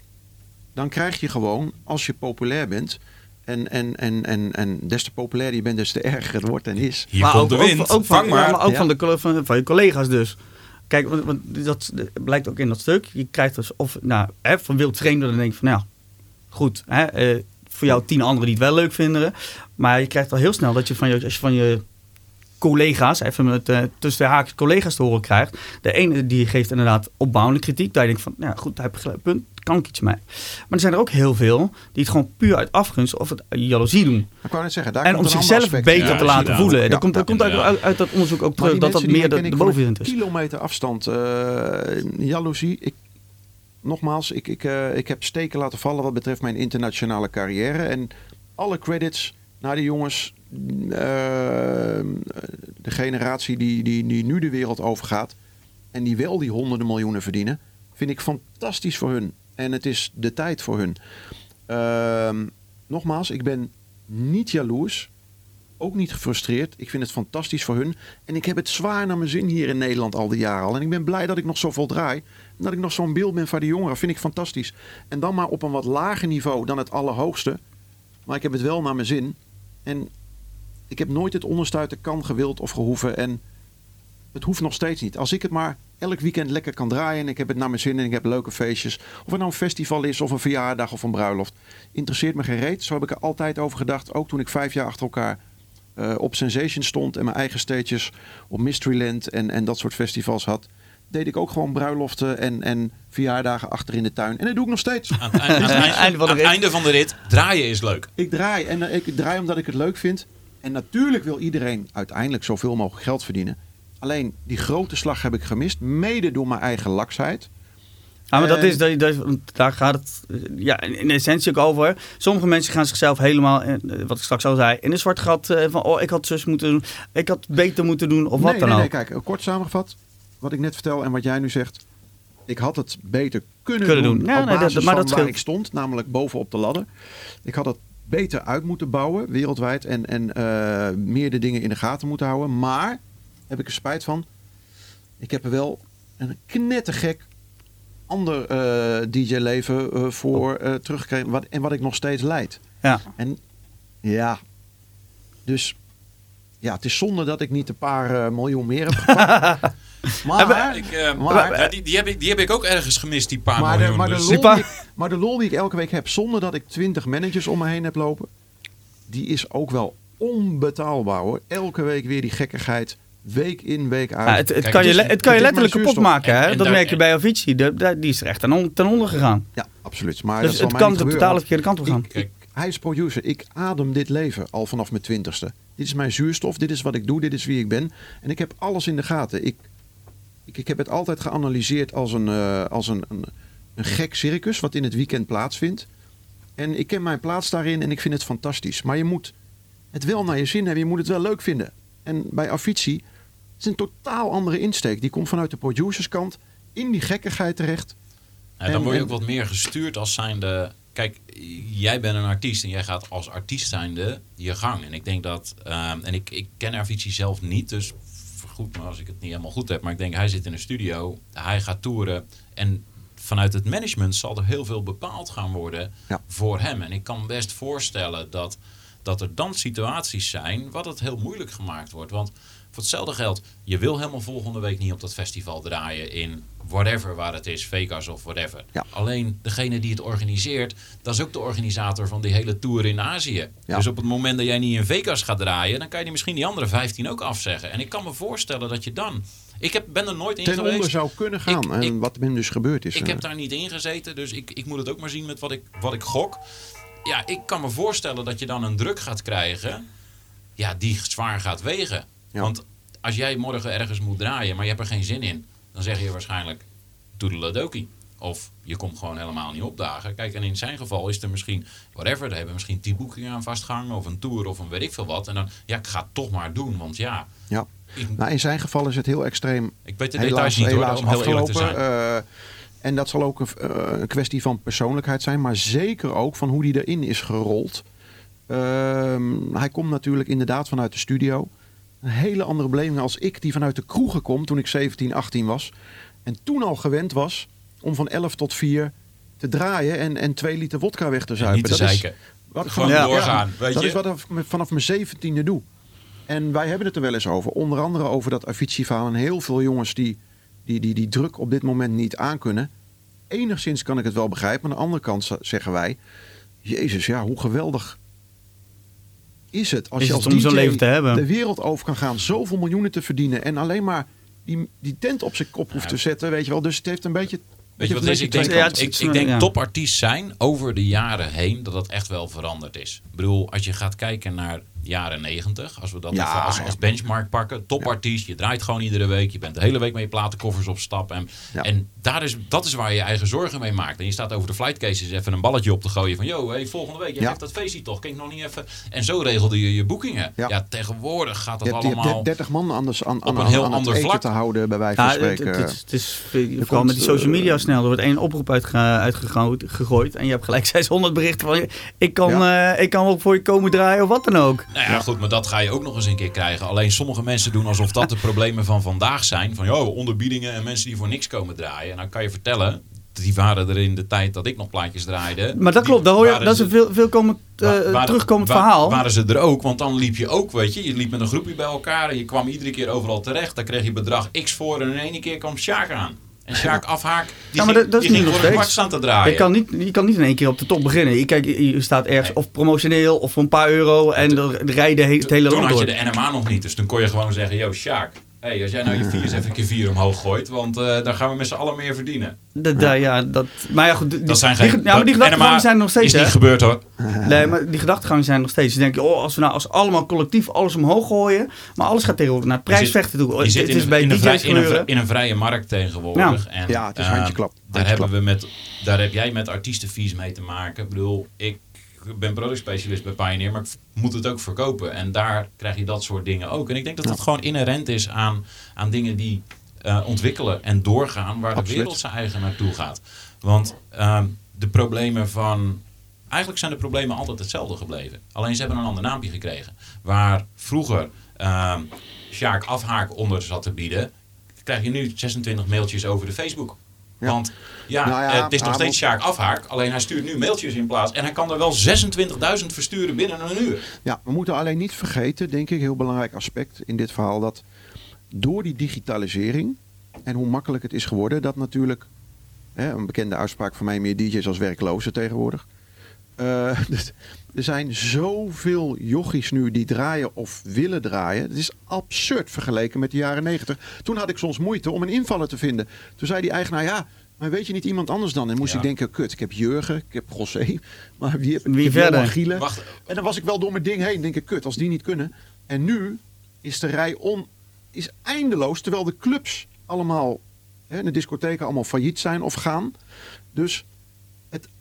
Dan krijg je gewoon, als je populair bent... En, en, en, en, en des te populairder je bent, des te erger het wordt en is. hier maar komt ook, de wind. Ook, ook van, Vang maar. ja, maar ook Ja. van, de, van, van je collega's dus. Kijk, want, want dat blijkt ook in dat stuk. Je krijgt dus of nou, hè, van wild vreemden, dan denk je van nou, goed, hè, eh, voor jou tien anderen die het wel leuk vinden. Maar je krijgt al heel snel dat je van je, als je van je collega's, even met eh, tussen de haakjes collega's te horen krijgt. De ene die geeft inderdaad opbouwende kritiek. Daar denk je van, nou ja, goed, daar heb je gelijk, punt, kan ik iets mee. Maar er zijn er ook heel veel die het gewoon puur uit afgunst of het jaloezie doen. Ik wou net zeggen, daar en komt om zichzelf beter Ja, te laten voelen. Ja, dat komt, dat ja, komt uit, uit, uit dat onderzoek ook terug, dat dat meer de, de ik is. kilometer afstand. eh jaloezie. Ik, nogmaals, ik, ik, eh, ik heb steken laten vallen wat betreft mijn internationale carrière. En alle credits naar de jongens. eh, de generatie die, die, die nu de wereld overgaat. En die wel die honderden miljoenen verdienen. Vind ik fantastisch voor hun. En het is de tijd voor hun. Ehm, nogmaals, ik ben niet jaloers ook niet gefrustreerd. Ik vind het fantastisch voor hun. En ik heb het zwaar naar mijn zin hier in Nederland al die jaren al. En ik ben blij dat ik nog zoveel draai. En dat ik nog zo'n beeld ben van die jongeren. Vind ik fantastisch. En dan maar op een wat lager niveau dan het allerhoogste. Maar ik heb het wel naar mijn zin. En ik heb nooit het onderstuiten kan gewild of gehoeven. En het hoeft nog steeds niet. Als ik het maar elk weekend lekker kan draaien. En ik heb het naar mijn zin en ik heb leuke feestjes. Of het nou een festival is of een verjaardag of een bruiloft. Interesseert me geen reet. Zo heb ik er altijd over gedacht. Ook toen ik vijf jaar achter elkaar eh, op Sensation stond en mijn eigen stages op Mysteryland en, en dat soort festivals had, deed ik ook gewoon bruiloften en, en verjaardagen achter in de tuin. En dat doe ik nog steeds. Aan het, <laughs> aan Einde van de aan het rit. einde van de rit, draaien is leuk. Ik draai en eh, ik draai omdat ik het leuk vind. En natuurlijk wil iedereen uiteindelijk zoveel mogelijk geld verdienen. Alleen die grote slag heb ik gemist, mede door mijn eigen laksheid. Ja, maar dat is, dat, daar gaat het eh, ja, in, essentie ook over. Sommige mensen gaan zichzelf helemaal, eh, wat ik straks al zei, in een zwart gat van, oh, ik had zus moeten doen, ik had beter moeten doen, of wat nee, dan nee, ook. nee, kijk, kort samengevat. Wat ik net vertel en wat jij nu zegt. Ik had het beter kunnen, Kunnen doen, doen. Ja, op nee, dat- basis maar van dat waar ik stond. Namelijk bovenop de ladder. Ik had het beter uit moeten bouwen, wereldwijd. En, en eh, meer de dingen in de gaten moeten houden. Maar, heb ik er spijt van. Ik heb er wel een knettergek ander eh, DJ-leven eh, voor eh, teruggekregen. Wat, en wat ik nog steeds leid. Ja. En ja, dus ja, het is zonde dat ik niet een paar miljoen meer heb gepakt. <laughs> maar, Ik, eh, Maar- ja, die, die, heb ik, die heb ik ook ergens gemist, die paar maar, de, miljoen. maar, de dus. lol die ik, maar de lol die ik elke week heb, zonder dat ik 20 managers om me heen heb lopen, die is ook wel onbetaalbaar hoor. Elke week weer die gekkigheid, week in, week uit. Ja, het, het Kijk, kan je, het kan je letterlijk kapot maken. Hè? En- en dat daar- merk je bij Avicii. De, de- die is er echt ten, on- ten onder gegaan. ja, absoluut. Maar dat dus zal het kan de totale verkeerde kant op gaan. ik- hij is producer. Ik adem dit leven al vanaf mijn twintigste. Dit is mijn zuurstof. Dit is wat ik doe. Dit is wie ik ben. En ik heb alles in de gaten. Ik, ik, ik heb het altijd geanalyseerd als, een, eh, als een, een, een gek circus wat in het weekend plaatsvindt. En ik ken mijn plaats daarin en ik vind het fantastisch. Maar je moet het wel naar je zin hebben. Je moet het wel leuk vinden. En bij Avicii is een totaal andere insteek. Die komt vanuit de producerskant in die gekkigheid terecht. Ja, dan En- word je en- ook wat meer gestuurd als zijnde... Kijk, jij bent een artiest en jij gaat als artiest zijnde je gang. En ik denk dat... ehm, en ik, ik ken Avicii zelf niet, dus vergoed me als ik het niet helemaal goed heb. Maar ik denk, hij zit in een studio, hij gaat toeren. En vanuit het management zal er heel veel bepaald gaan worden Ja. voor hem. En ik kan best voorstellen dat, dat er dan situaties zijn... wat het heel moeilijk gemaakt wordt. Want voor hetzelfde geld, je wil helemaal volgende week niet op dat festival draaien in whatever waar het is, Vegas of whatever. Ja. Alleen degene die het organiseert, dat is ook de organisator van die hele tour in Azië. Ja. Dus op het moment dat jij niet in Vegas gaat draaien, dan kan je die misschien die andere 15 ook afzeggen. En ik kan me voorstellen dat je dan. Ik heb, ben er nooit in Ten geweest. onder zou kunnen gaan. Ik- en ik- wat hem dus gebeurd is. Ik eh, heb daar niet in gezeten, dus ik, ik moet het ook maar zien met wat ik, wat ik gok. Ja, ik kan me voorstellen dat je dan een druk gaat krijgen. Ja, die zwaar gaat wegen. Ja. Want als jij morgen ergens moet draaien, maar je hebt er geen zin in, dan zeg je waarschijnlijk toedeledokie. Of je komt gewoon helemaal niet opdagen. Kijk, en in zijn geval is er misschien, whatever, daar hebben misschien tien boekingen aan vastgehangen, of een tour, of een weet ik veel wat. En dan, ja, ik ga het toch maar doen, want ja, ja. ik, Nou, in zijn geval is het heel extreem ik weet de helaas, details niet hoor, helaas om heel eerlijk te zijn. eh, en dat zal ook een, eh, een kwestie van persoonlijkheid zijn, maar zeker ook van hoe die erin is gerold. Ehm, hij komt natuurlijk inderdaad vanuit de studio. Een hele andere beleving als ik, die vanuit de kroegen kom toen ik 17, 18 was. En toen al gewend was om van 11 tot 4 te draaien en, en 2 liter wodka weg te En zuipen. niet te dat is zeiken. wat Gewoon vanaf- doorgaan, weet dat je? is wat ik vanaf mijn 17e doe. En wij hebben het er wel eens over. Onder andere over dat Avicii-verhaal. En heel veel jongens die, die, die die druk op dit moment niet aankunnen. Enigszins kan ik het wel begrijpen. Aan de andere kant zeggen wij... Jezus, ja, hoe geweldig is het als Is je het als om zo'n DJ leven te hebben? de wereld over kan gaan. Zoveel miljoenen te verdienen. En alleen maar die, die tent op zijn kop hoeft Ja. te zetten. Weet je wel. Dus het heeft een beetje... Weet je wat is? Ik denk, Ja, ik, denk ja. topartiest zijn over de jaren heen dat dat echt wel veranderd is. Ik bedoel, als je gaat kijken naar jaren 90, als we dat Ja, even als, ja. als benchmark pakken, topartiest, je draait gewoon iedere week, je bent de hele week met je platenkoffers op stap. En, Ja. en daar is, dat is waar je je eigen zorgen mee maakt. En je staat over de flight cases even een balletje op te gooien van, yo, hey, volgende week, jij Ja. hebt dat feestje toch, kan ik nog niet even... En zo regelde je je boekingen. Ja. Ja, tegenwoordig gaat dat Je hebt, je hebt allemaal... 30 man anders aan, aan, een heel aan ander het vlak. te houden, bij wijze van Ja, het, spreken. het, is- het is vooral komt, met die social media eh, snel. Er wordt één oproep uitge, uitgegooid gegooid en je hebt gelijk <laughs> 600 berichten van je. Ik kan, eh, ik kan wel voor je komen draaien of wat dan ook. Nou ja, goed, maar dat ga je ook nog eens een keer krijgen. Alleen sommige mensen doen alsof dat de <laughs> problemen van vandaag zijn. Van, joh, onderbiedingen en mensen die voor niks komen draaien. Dan kan je vertellen, die waren er in de tijd dat ik nog plaatjes draaide. Maar dat klopt, daar hoor je, dat is een veel, veel komend, eh, wa- waren- terugkomend verhaal. Waren ze er ook, want dan liep je ook, weet je. Je liep met een groepje bij elkaar en je kwam iedere keer overal terecht. Dan kreeg je bedrag X voor en in één keer kwam Sjaak aan. En Sjaak afhaak, die Ja, maar ging, dat- is ging nog steeds. staan te draaien. je, kan niet, je kan niet in één keer op de top beginnen. Je, kijk, je staat ergens of promotioneel of voor een paar euro en dan rijden he- het hele Toen land had je de NMA nog niet, dus toen kon je gewoon zeggen, yo Sjaak, hey, als jij nou je viers even een keer vier omhoog gooit, want eh daar gaan we met z'n allen meer verdienen. Dat, dat- ja, dat, maar ja, goed, die, Dat zijn die, geen, ja, maar die gedachtegangen zijn nog steeds. is niet gebeurd hoor. Nee, maar die gedachtegangen zijn nog steeds. Ze denken, oh, als we nou als allemaal collectief alles omhoog gooien. Maar alles gaat tegenwoordig naar het prijsvechten toe. Je Het zit is in, een- bij in, een vrij- in, een, in vrije markt tegenwoordig. En, Ja, het is eh, handjeklap. Daar, hebben we met, daar heb jij met artiestenfees mee te maken. Ik bedoel, ik ben productspecialist bij Pioneer, maar ik moet het ook verkopen. En daar krijg je dat soort dingen ook. En ik denk dat dat gewoon inherent is aan, aan dingen die eh, ontwikkelen en doorgaan waar de wereld zijn eigen naartoe gaat. Want ehm, de problemen van. Eigenlijk zijn de problemen altijd hetzelfde gebleven. Alleen ze hebben een ander naampje gekregen. Waar vroeger ehm Sjaak afhaak onder zat te bieden, krijg je nu 26 mailtjes over de Facebook. Ja. Want ja, Nou ja, het is nog steeds Sjaak afhaak, alleen hij stuurt nu mailtjes in plaats. En hij kan er wel 26.000 versturen binnen een uur. Ja, we moeten alleen niet vergeten, denk ik, heel belangrijk aspect in dit verhaal, dat door die digitalisering en hoe makkelijk het is geworden, dat natuurlijk, hè, een bekende uitspraak van mij, meer DJ's als werklozen tegenwoordig. Eh, <laughs> dus er zijn zoveel jochies nu die draaien of willen draaien. Het is absurd vergeleken met de jaren negentig. Toen had ik soms moeite om een invaller te vinden. Toen zei die eigenaar, ja, maar weet je niet iemand anders dan? En moest Ja. ik denken, kut, ik heb Jurgen, ik heb José, <laughs> maar wie heb ik? Wie Ik heb verder? Gielen. Wacht, En dan was ik wel door mijn ding heen. Denk ik, kut, als die niet kunnen. En nu is de rij on, is eindeloos. Terwijl de clubs allemaal, hè, de discotheken allemaal failliet zijn of gaan. Dus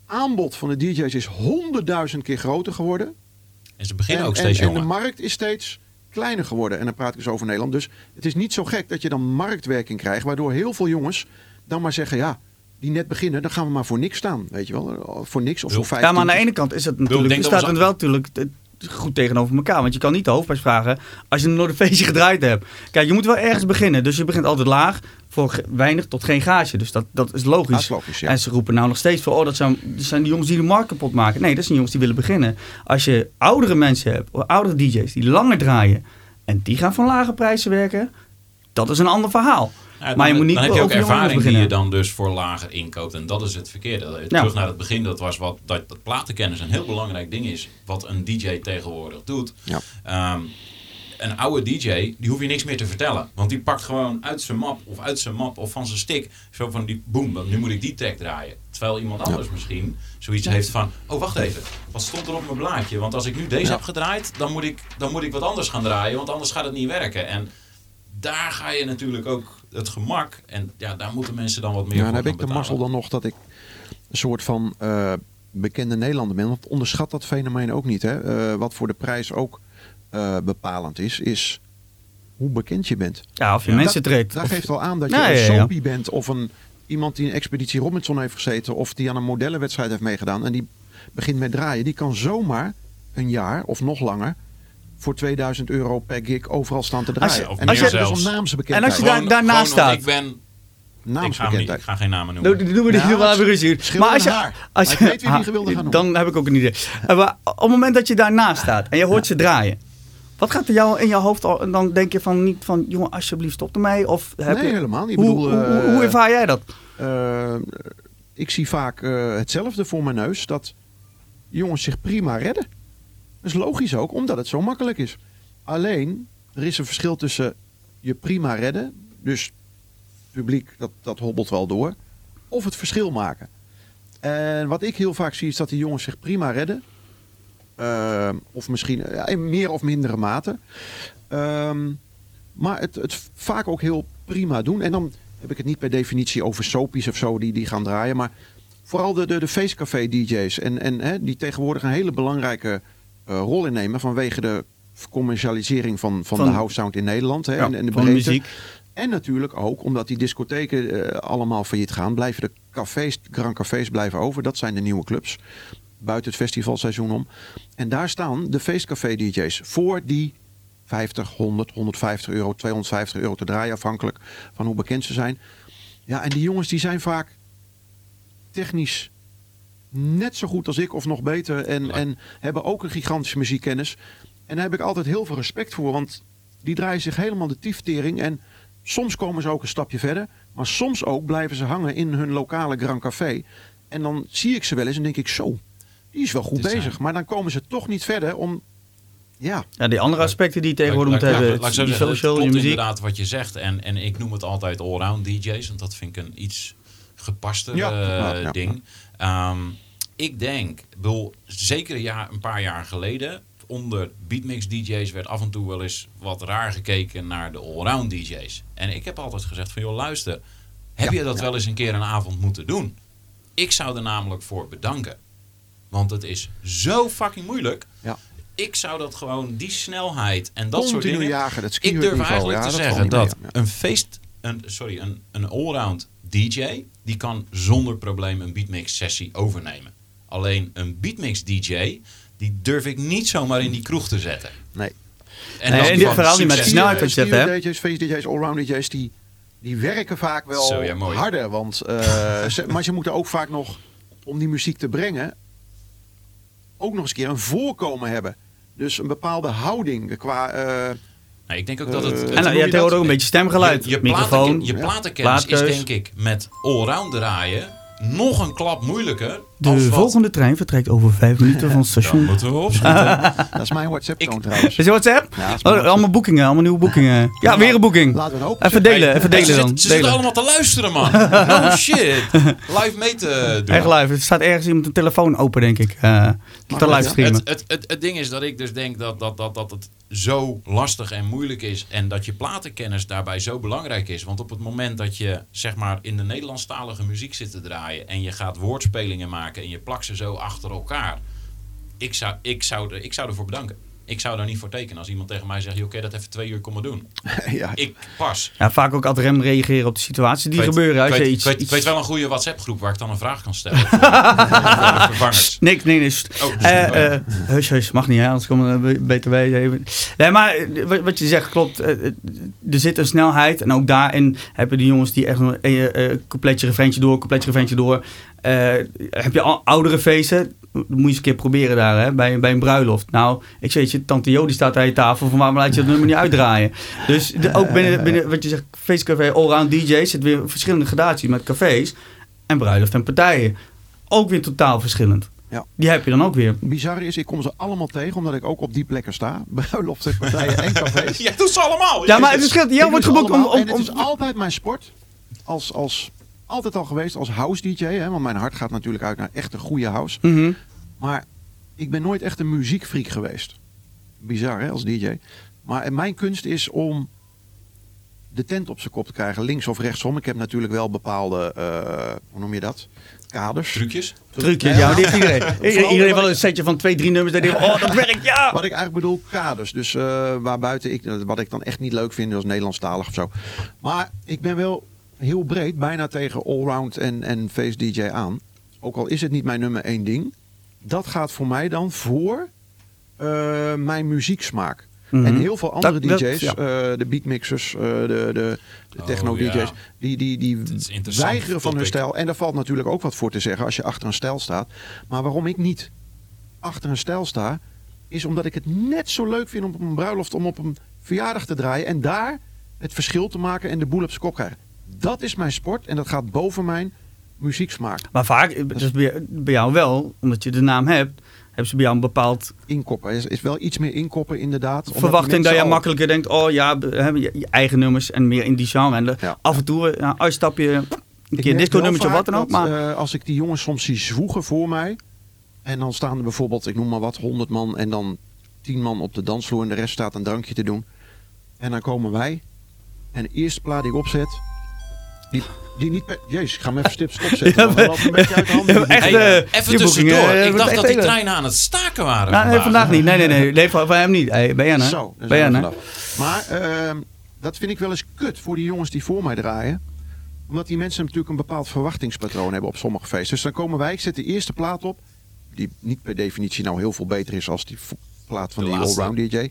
aanbod van de DJ's is honderdduizend keer groter geworden. en ze beginnen en, ook steeds en, en de jonger. markt is steeds kleiner geworden. En dan praat ik dus over Nederland. Dus het is niet zo gek dat je dan marktwerking krijgt. Waardoor heel veel jongens dan maar zeggen, ja, die net beginnen, dan gaan we maar voor niks staan. Weet je wel, voor niks of voor Ja, vijf. Ja, maar aan de ene kant is het natuurlijk, denk er staat wel natuurlijk goed tegenover elkaar. Want je kan niet de hoofdprijs vragen als je een feestje gedraaid hebt. Kijk, je moet wel ergens beginnen. Dus je begint altijd laag voor weinig tot geen gage. Dus dat, dat is logisch. Dat is logisch, ja. En ze roepen nou nog steeds voor, oh, dat zijn, dat zijn de jongens die de markt kapot maken. Nee, dat zijn jongens die willen beginnen. Als je oudere mensen hebt, of oudere DJ's die langer draaien en die gaan van lage prijzen werken, dat is een ander verhaal. Ja, maar je moet niet dan heb je ook ervaring die je dan dus voor lager inkoopt. En dat is het verkeerde. Terug naar het begin, dat was wat dat, dat platenkennis een heel belangrijk ding is. Wat een DJ tegenwoordig doet. Ja. Ehm, een oude DJ, die hoef je niks meer te vertellen. Want die pakt gewoon uit zijn map of uit zijn map of van zijn stick. Zo van die boem, nu moet ik die track draaien. Terwijl iemand anders misschien zoiets heeft van... Oh, wacht even. Wat stond er op mijn blaadje? Want als ik nu deze Ja. heb gedraaid, dan moet, ik, dan moet ik wat anders gaan draaien. Want anders gaat het niet werken. En daar ga je natuurlijk ook het gemak. En ja, daar moeten mensen dan wat meer Ja, voor dan heb ik de mazzel dan nog dat ik een soort van eh, bekende Nederlander ben. Want onderschat dat fenomeen ook niet. Hè? Eh, wat voor de prijs ook eh, bepalend is, is hoe bekend je bent. Ja, of je Ja, mensen dat, treedt. Dat Of- geeft wel aan dat je Ja, een ja, ja. soapie bent of een, iemand die een Expeditie Robinson heeft gezeten of die aan een modellenwedstrijd heeft meegedaan en die begint met draaien. Die kan zomaar een jaar of nog langer voor 2000 euro per gig overal staan te Als je- draaien. of en dat is dus om naamsbekendheid. En als je daar- daarnaast staat. Ik, ben, ik, ga hem niet, naamsbekendheid. ik ga geen namen noemen. doe- doen we niet Ja, doen we even ruzie. Maar als je, haar. als je, ik weet wie die gewilde gaan noemen. dan heb ik ook een idee. Eh, maar op het moment dat je daarnaast staat en je hoort ze draaien. Wat gaat er jou in je hoofd al, en dan denk je van niet van jongen alsjeblieft stop ermee of heb Nee, je, helemaal niet. Ik hoe, bedoel, hoe, hoe, eh, hoe ervaar jij dat? Eh, ik zie vaak eh, hetzelfde voor mijn neus. Dat jongens zich prima redden. Dat is logisch ook, omdat het zo makkelijk is. Alleen, er is een verschil tussen je prima redden. Dus het publiek, dat, dat hobbelt wel door. Of het verschil maken. En wat ik heel vaak zie, is dat die jongens zich prima redden. Eh, of misschien ja, in meer of mindere mate. Ehm, maar het, het vaak ook heel prima doen. En dan heb ik het niet per definitie over soapies of zo die, die gaan draaien. Maar vooral de, de, de feestcafé DJ's. En, en hè, die tegenwoordig een hele belangrijke eh, rol innemen vanwege de commercialisering van, van, Van- de house sound in Nederland. Hè, Ja, en, en de breedte. muziek. En natuurlijk ook omdat die discotheken eh, allemaal failliet gaan, blijven de cafés, grand cafés blijven over. Dat zijn de nieuwe clubs. Buiten het festivalseizoen om. En daar staan de feestcafé DJ's voor die 50, 100, 150 euro, 250 euro te draaien, afhankelijk van hoe bekend ze zijn. Ja, en die jongens die zijn vaak technisch net zo goed als ik of nog beter. En, Ja. en hebben ook een gigantische muziekkennis. En daar heb ik altijd heel veel respect voor. Want die draaien zich helemaal de tieftering. En soms komen ze ook een stapje verder. Maar soms ook blijven ze hangen in hun lokale Grand Café. En dan zie ik ze wel eens en denk ik zo, die is wel goed Dit zijn- bezig. Maar dan komen ze toch niet verder om... Ja, Ja, die andere aspecten die je tegenwoordig laat- hebben. laat ik zo die zeggen, social, klopt muziek. inderdaad wat je zegt. En, en ik noem het altijd allround DJ's. Want dat vind ik een iets gepaster Ja, eh, ja, ja. ding. Ehm, ik denk, bedoel, zeker een, jaar, een paar jaar geleden... onder beatmix DJ's werd af en toe wel eens wat raar gekeken naar de allround DJ's. En ik heb altijd gezegd van, joh luister... heb Ja, je dat ja. wel eens een keer een avond moeten doen? Ik zou er namelijk voor bedanken. Want het is zo fucking moeilijk. Ja. Ik zou dat gewoon, die snelheid en dat soort dingen... jagen, dat Ik durf eigenlijk te dat zeggen dat een feest, een, sorry, een, een allround DJ, die kan zonder probleem een beatmix sessie overnemen. Alleen een beatmix DJ, die durf ik niet zomaar in die kroeg te zetten. Nee. En Nee, dit van verhaal niet met snelheid je zegt, hè? DJ's, face DJ's, allround DJ's, die, die werken vaak wel Zo, ja, mooi. harder. Want, eh, <laughs> ze, maar ze moeten ook vaak nog, om die muziek te brengen, ook nog eens een keer een voorkomen hebben. Dus een bepaalde houding qua... eh, Nee, ik denk ook dat het... Eh, En nou, tegenwoordig dat? ook een beetje stemgeluid. je, je, microfoon. platenken- je ja. platenkennis is denk ik met allround draaien nog een klap moeilijker. De als wat- volgende trein vertrekt over vijf minuten van het <laughs> station. moeten we opschieten. <laughs> dat is mijn WhatsApp-toon Ik- trouwens. Is je WhatsApp? Ja, is Oh, allemaal boekingen, allemaal nieuwe boekingen. Ja, weer een boeking. Laten we het. Even delen, even ze delen zitten- dan. Ze zitten Delen. allemaal te luisteren, man. <laughs> No shit. Live mee te doen. Echt live. Er staat ergens iemand een telefoon open, denk ik. eh te. Het, het, het, het ding is dat ik dus denk dat, dat, dat, dat het zo lastig en moeilijk is. En dat je platenkennis daarbij zo belangrijk is. Want op het moment dat je zeg maar in de Nederlandstalige muziek zit te draaien. En je gaat woordspelingen maken en je plakt ze zo achter elkaar. Ik zou, ik zou, er, ik zou ervoor bedanken. Ik zou daar niet voor tekenen als iemand tegen mij zegt, joh, oké, dat even twee uur komen doen. <laughs> ja, Ik pas. Ja, vaak ook ad rem reageren op de situatie die weet- gebeuren. Als ik je weet, iets, ik weet, iets- weet wel een goede WhatsApp groep waar ik dan een vraag kan stellen. <laughs> voor vervangers. Nee, nee, nee. Oh, Eh, eh, hush, hush, mag niet, hè? Anders komen we BTW even. Nee, maar eh, wat- je zegt klopt. Eh, eh, Er zit een snelheid. En ook daarin hebben die jongens die echt een eh, coupletje, refreintje door, coupletje, refreintje door. Eh, heb je al oudere feesten? Dat moet je eens een keer proberen daar, hè? Bij, bij een bruiloft. Nou, ik weet je, tante Jo die staat aan je tafel. Van waarom laat je dat nummer niet uitdraaien? Dus de- ook binnen, <laughs> binnen wat je zegt, feestcafé, allround DJ's, zit weer verschillende gradaties met cafés. En bruiloft en partijen. Ook weer totaal verschillend. Ja. Die heb je dan ook weer. bizar is, ik kom ze allemaal tegen omdat ik ook op die plekken sta. <laughs> Bruiloften, partijen en cafés. Ja, doet ze allemaal. Ja, maar het verschilt. Jij wordt geboekt om... om, En het om- is altijd mijn sport. Als, als, altijd al geweest als house DJ. Hè, want mijn hart gaat natuurlijk uit naar echt een goede house. Mhm. Maar ik ben nooit echt een muziekfreak geweest. Bizar hè, als DJ. Maar mijn kunst is om de tent op zijn kop te krijgen. Links of rechtsom. Ik heb natuurlijk wel bepaalde, eh, hoe noem je dat? Kaders. Trucjes. Trucje, Ja. ja, die <laughs> heeft iedereen. Iedereen, wel een setje van twee, drie nummers. Dat denkt, oh, dat werkt, ja! Wat ik eigenlijk bedoel, kaders. Dus eh waarbuiten ik, wat ik dan echt niet leuk vind, als Nederlandstalig of zo. Maar ik ben wel heel breed, bijna tegen allround en, en face DJ aan. Ook al is het niet mijn nummer één ding. Dat gaat voor mij dan voor eh, mijn muzieksmaak. Mhm. En heel veel andere Dat- dat- DJ's, ja. eh, de beatmixers, eh, de, de, de Oh, techno-DJ's, ja. die, die, die weigeren van hun stijl. En daar valt natuurlijk ook wat voor te zeggen als je achter een stijl staat. Maar waarom ik niet achter een stijl sta, is omdat ik het net zo leuk vind om op een bruiloft om op een verjaardag te draaien en daar het verschil te maken en de boel op zijn kop krijgen. Dat is mijn sport en dat gaat boven mijn muzieksmaak. Maar vaak, dus bij, bij jou wel, omdat je de naam hebt, hebben ze bij jou een bepaald Inkoppen is, is wel iets meer inkoppen inderdaad. verwachting dat je al- makkelijker denkt, oh ja, je, je eigen nummers en meer in die genre. En Ja. af en toe, eh, ja, uitstap je een keer merk disco wel nummertje of wat dan ook. Maar eh, als ik die jongens soms zie zwoegen voor mij. En dan staan er bijvoorbeeld, ik noem maar wat, 100 man. En dan 10 man op de dansvloer. En de rest staat een drankje te doen. En dan komen wij. En de eerste plaat die ik opzet. Die, die niet per... Jezus, ik ga hem even stip stopzetten. <laughs> Ja, uit de handen. Echt, Hey, eh, even tussendoor. boeking, eh, ik dacht dat die treinen aan het staken waren Nou, nee, vandaag niet. Nee, nee, nee. Nee, van, van hem niet. Hey, ben jij? Zo, ben jij. Maar ehm, dat vind ik wel eens kut voor die jongens die voor mij draaien. Omdat die mensen natuurlijk een bepaald verwachtingspatroon hebben op sommige feesten. Dus dan komen wij, ik zet de eerste plaat op. Die niet per definitie nou heel veel beter is als die plaat van De die allround DJ.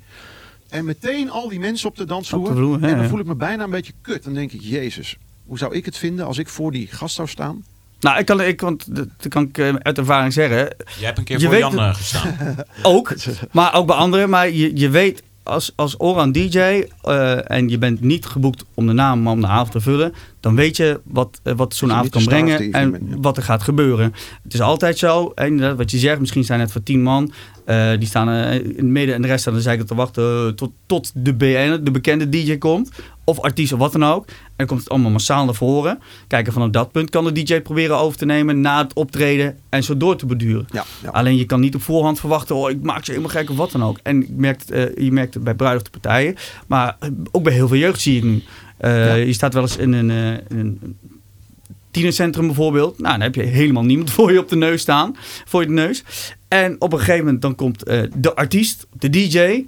En meteen al die mensen op de dansvloer. Op de vloer, hè, en dan voel ik me bijna een beetje kut. Dan denk ik, jezus, hoe zou ik het vinden als ik voor die gast zou staan? Nou, ik kan, ik, want dat kan ik eh, uit ervaring zeggen. Jij hebt een keer Je voor Jan het- eh, gestaan. <laughs> Ook, maar ook bij anderen. Maar je, je weet als, als Oran DJ eh, en je bent niet geboekt om de naam maar om de avond te vullen, dan weet je wat, wat zo'n avond kan brengen en evening bent, ja. wat er gaat gebeuren. Het is altijd zo, en wat je zegt, misschien zijn het voor tien man, eh, die staan eh, in het midden en de rest staan aan de zijkant te wachten eh, tot, tot de BN, de bekende DJ komt. Of artiest of wat dan ook. En dan komt het allemaal massaal naar voren. Kijk, en vanaf dat punt kan de DJ proberen over te nemen na het optreden en zo door te beduren. Ja, ja. Alleen je kan niet op voorhand verwachten, oh, ik maak ze helemaal gek of wat dan ook. En ik merk, het, eh, je merkt het bij bruiloftenpartijen, maar eh, ook bij heel veel jeugd zie ik nu. Eh, Ja. Je staat wel eens in een, eh, in een tienercentrum bijvoorbeeld. Nou, dan heb je helemaal niemand <laughs> voor je op de neus staan, voor je de neus. En op een gegeven moment dan komt eh, de artiest, de DJ.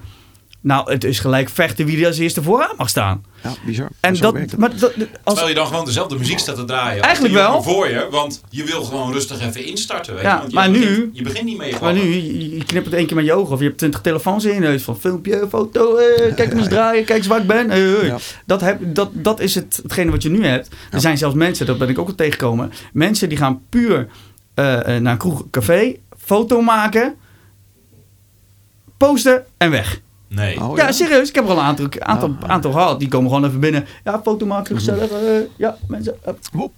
Nou, het is gelijk vechten wie er als eerste vooraan mag staan. Ja, bizar. En dat, maar dat, als, Terwijl je dan gewoon dezelfde muziek staat te draaien. Eigenlijk wel. voor je, want je wil gewoon rustig even instarten. Weet Ja, je? Want je maar begint, nu- Je begint niet mee Maar nu, je, je knipt het één keer met je ogen of je hebt twintig telefoons in je neus van filmpje, foto, eh, kijk eens draaien, kijk eens waar ik ben. eh, eh. Ja. Dat, heb, dat, dat is het, hetgene wat je nu hebt. Er zijn zelfs mensen, dat ben ik ook al tegengekomen, mensen die gaan puur eh, eh, naar een kroeg, café, foto maken, posten en weg. Nee. Oh, ja, serieus, ik heb er al een aantal, aantal, Ah. aantal gehad. Die komen gewoon even binnen. Ja, foto maken, gezellig. ja, mensen. eh, Woep.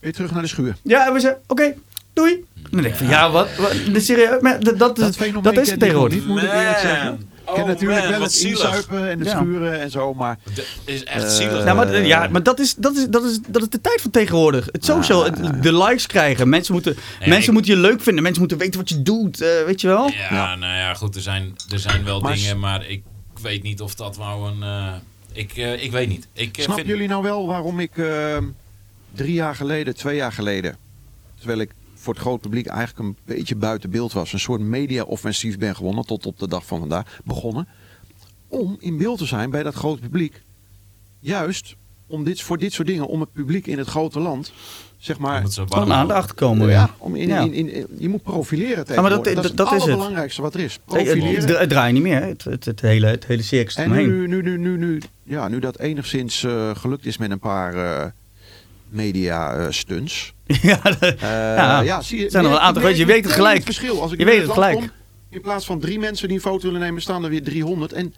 Weer terug naar de schuur. ja, en we zeggen, oké, doei. Dan denk ik van, ja, wat, wat serieus, maar dat, dat, is- fenomeen dat is het tegenwoordig. niet, moet ik eerlijk zeggen. Ken Oh, natuurlijk man, wel het zielig. inzuipen en het Ja. schuren en zo, maar... Dat is echt Eh, zielig. Ja, maar, ja, maar dat, is, dat, is, dat, is, dat is de tijd van tegenwoordig. Het social, het- de likes krijgen. Mensen moeten, Nee, mensen ik- moeten je leuk vinden. Mensen moeten weten wat je doet. eh, weet je wel? Ja, Ja. nou ja, goed, er zijn, er zijn wel Maar dingen, maar ik weet niet of dat nou een... eh, ik, eh, ik weet niet. Ik, eh, vind- jullie nou wel waarom ik eh, drie jaar geleden, twee jaar geleden, terwijl ik voor het grote publiek eigenlijk een beetje buiten beeld was. Een soort media-offensief ben gewonnen tot op de dag van vandaag begonnen. Om in beeld te zijn bij dat grote publiek. Juist om dit, voor dit soort dingen, om het publiek in het grote land, zeg maar... Om het zo Om warm aan te komen. ja, Ja. om in, Ja. in, in, in- je moet profileren maar tegenwoordig. dat- dat, is dat het is het. allerbelangrijkste wat er is. Profileren. Het, het draait niet meer. Het, het, het hele, het hele circus En nu, nu, nu, nu, nu, ja, nu dat enigszins eh, gelukt is met een paar eh, media eh, stunts. <laughs> ja, Eh, Ja, ja, zie je, er zijn er wel een aantal geweest, je weet het gelijk. verschil. Als ik Je in weet het gelijk. kom, in plaats van drie mensen die een foto willen nemen, staan er weer 300. En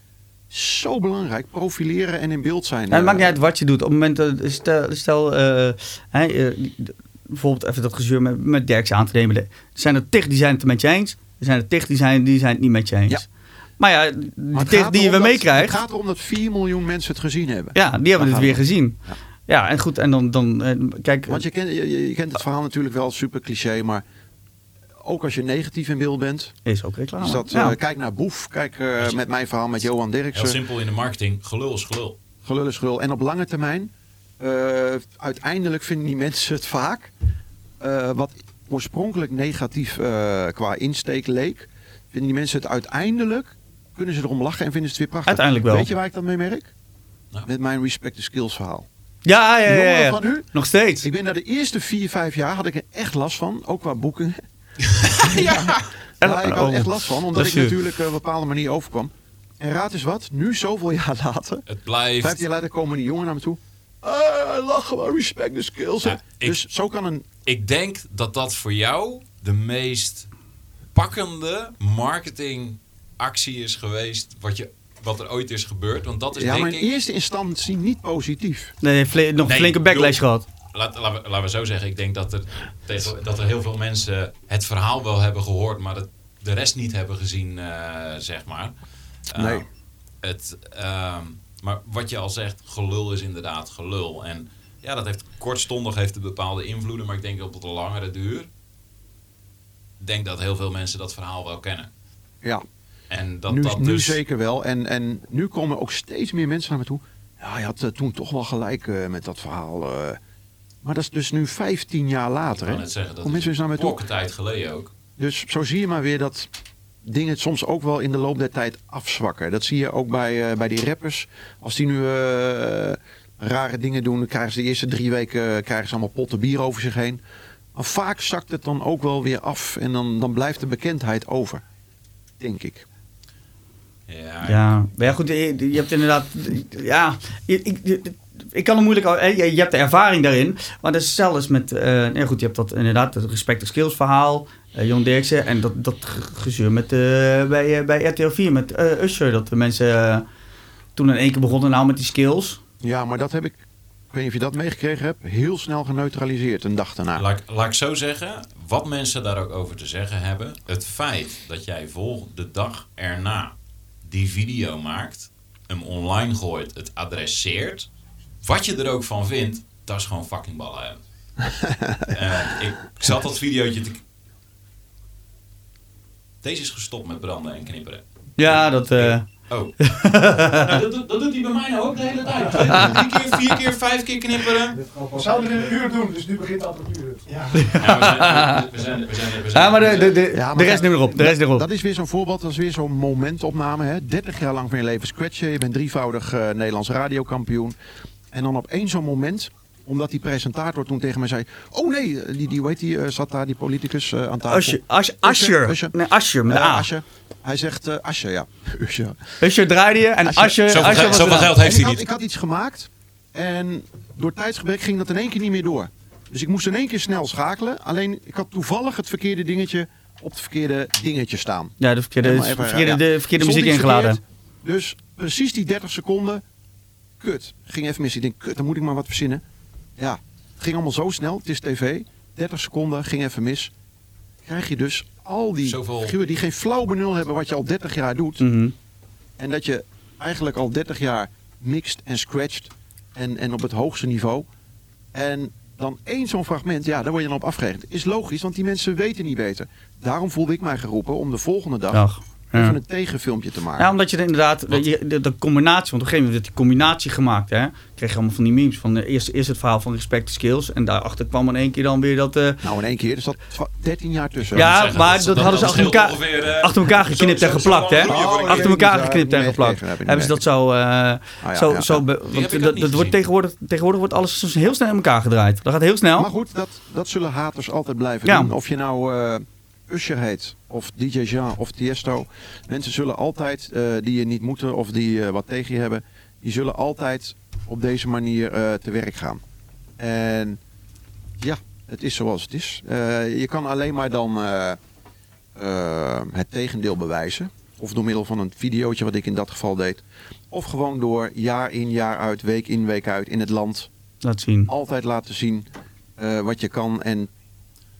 zo belangrijk, profileren en in beeld zijn. Ja, het maakt eh, niet uit wat je doet. Op het moment dat, stel, stel hè, die- de- bijvoorbeeld even dat gezeur met, met Derks aan te nemen. Er zijn er tig die zijn het er met je eens. Er zijn er tig die zijn, die zijn het niet met je eens. Ja. Maar ja, die maar tig gaat die je weer meekrijgt, Het gaat erom dat 4 miljoen mensen het gezien hebben. ja, die hebben Daar het weer gezien. Ja. Ja. en goed, en dan, dan eh, kijk, Want je kent, je, kent het verhaal natuurlijk wel super cliché, maar ook als je negatief in beeld bent. is ook reclame. Is dat, ja. eh, kijk naar Boef, kijk eh, met mijn verhaal met Johan Heel Derksen. simpel in de marketing. Gelul is gelul. gelul is gelul. En op lange termijn, eh, uiteindelijk vinden die mensen het vaak, eh, wat oorspronkelijk negatief eh, qua insteek leek, vinden die mensen het uiteindelijk, kunnen ze erom lachen en vinden ze het weer prachtig. Uiteindelijk wel. Weet je waar ik dat mee merk? Nou. Met mijn Respect the Skills verhaal. Ja, ja, van nu, Nog steeds. ik ben daar de eerste vier, vijf jaar had ik er echt last van, ook qua boeken. <laughs> Ja. <laughs> Ja, ik had er Oh. echt last van, omdat Dat ik natuurlijk eh, op een bepaalde manier overkwam. En raad eens wat, nu zoveel jaar <laughs> later, Het blijft... Vijf jaar later komen die jongen naar me toe. Ah, lach gewoon, respect the skills. Ja, ik- dus zo kan een... Ik denk dat dat voor jou de meest pakkende marketingactie is geweest wat, je, wat er ooit is gebeurd. Want dat is Ja, denk maar in ik... eerste instantie niet positief. Nee, nog Nee, een flinke backlash bedoel- gehad. Laat, laten, we, laten we zo zeggen, ik denk dat er, tegen- dat er heel veel mensen het verhaal wel hebben gehoord, maar het, de rest niet hebben gezien, eh, zeg maar. Eh, Nee. Het, ehm, maar wat je al zegt, gelul is inderdaad gelul. En ja, dat heeft kortstondig heeft het bepaalde invloeden, maar ik denk op de langere duur, ik denk dat heel veel mensen dat verhaal wel kennen. Ja, En dat nu, dat nu dus... zeker wel. En, en nu komen ook steeds meer mensen naar me toe. Ja, je had eh, toen toch wel gelijk eh, met dat verhaal. eh. Maar dat is dus nu 15 jaar Ik later. kan Hè? zeggen, dat is mensen eens naar me toe. een tijd geleden ook. Dus zo zie je maar weer dat dingen soms ook wel in de loop der tijd afzwakken. Dat zie je ook bij, bij die rappers. Als die nu rare dingen doen, dan krijgen ze de eerste drie weken krijgen ze allemaal potten bier over zich heen. Maar vaak zakt het dan ook wel weer af en dan, dan blijft de bekendheid over. Denk ik. Ja, Ja, maar ja goed, je, je hebt inderdaad, ja, ik, ik, ik kan er moeilijk, al- hè, je, hebt de ervaring daarin, maar dat is zelfs met, eh ja goed, je hebt dat inderdaad, het respect en skills verhaal, eh Jon Dirksen en dat, dat ge- gezeur met, eh, bij, eh, bij RTL 4 met eh, Usher, dat de mensen eh, toen in één keer begonnen nou met die skills. Ja, maar dat heb ik, ik weet niet of je dat meegekregen hebt, heel snel geneutraliseerd een dag daarna. Laat, ik- laat ik zo zeggen, wat mensen daar ook over te zeggen hebben. Het feit dat jij volgende dag erna die video maakt, hem online gooit, het adresseert. Wat je er ook van vindt, dat is gewoon fucking ballen hebben. <laughs> Ik, ik zat dat videootje te... Deze is gestopt met branden en knipperen. Ja, dat, eh, Oh. <laughs> nou, dat, doet- dat doet hij bij mij nou ook de hele tijd. Drie keer, vier keer, vijf keer knipperen. We zouden het in een uur doen, dus nu begint het anderhalf uur. Ja. Ja, we zijn, we zijn, we zijn, we zijn, ja, maar de, de, de, Ja, maar de rest nu erop, de rest erop. Dat is weer zo'n voorbeeld, dat is weer zo'n momentopname. Hè? 30 jaar lang van je leven scratchen. Je bent drievoudig eh, Nederlands radiokampioen. En dan op één zo'n moment, omdat die presentator toen tegen mij zei... Oh nee, die, die hoe heet die, eh, zat daar, die politicus eh, aan tafel. Usher, Usher, Usher. nee, Usher met Eh, A. Asje. Hij zegt uh, Asje, ja. <laughs> Usher. Usher draaide je en. Usher, Zoveel, was zoveel geld heeft hij had, niet. ik had iets gemaakt en door tijdsgebrek ging dat in één keer niet meer door. Dus ik moest in één keer snel schakelen. Alleen ik had toevallig het verkeerde dingetje op het verkeerde dingetje staan. Ja, de verkeerde, even, verkeerde, ja. de verkeerde muziek ingeladen. verkeerd. Dus precies die 30 seconden, kut. Ging even mis. Ik denk, kut, dan moet ik maar wat verzinnen. Ja, het ging allemaal zo snel. Het is tv. 30 seconden, ging even mis. Krijg je dus al die Zoveel- figuren die geen flauw benul hebben wat je al 30 jaar doet. Mhm. En dat je eigenlijk al 30 jaar mixt en scratcht. En, en op het hoogste niveau. En dan één zo'n fragment, ja, daar word je dan op afgerekend. Is logisch, want die mensen weten niet beter. Daarom voelde ik mij geroepen om de volgende dag Dag. Ja. even een tegenfilmpje te maken. Ja, omdat je er inderdaad, Wat? je, de, de combinatie, want op een gegeven moment werd die combinatie gemaakt, hè. Kreeg je allemaal van die memes van eh, eerst, eerst het verhaal van respect skills en daarachter kwam in één keer dan weer dat, eh, Nou, in één keer. Er zat twa- 13 jaar tussen. Ja, Zeggen, maar dat hadden ze achter scheelt elkaar- ongeveer, eh, achter elkaar geknipt zo- en geplakt, hè? achter elkaar geknipt en geplakt. Hebben ze dat zo, eh, ja, ja, want dat, dat wordt tegenwoordig, tegenwoordig wordt alles soms heel snel in elkaar gedraaid. Dat gaat heel snel. Maar goed, dat, dat zullen haters altijd blijven doen. Of je nou eh Usher heet, of DJ Jean, of Tiesto. Mensen zullen altijd, eh, die je niet moeten of die eh, wat tegen je hebben, die zullen altijd op deze manier eh, te werk gaan. En ja, het is zoals het is. Je kan alleen maar dan het tegendeel bewijzen. Of door middel van een videootje, wat ik in dat geval deed. Of gewoon door jaar in, jaar uit, week in, week uit in het land Laat zien. altijd laten zien wat je kan en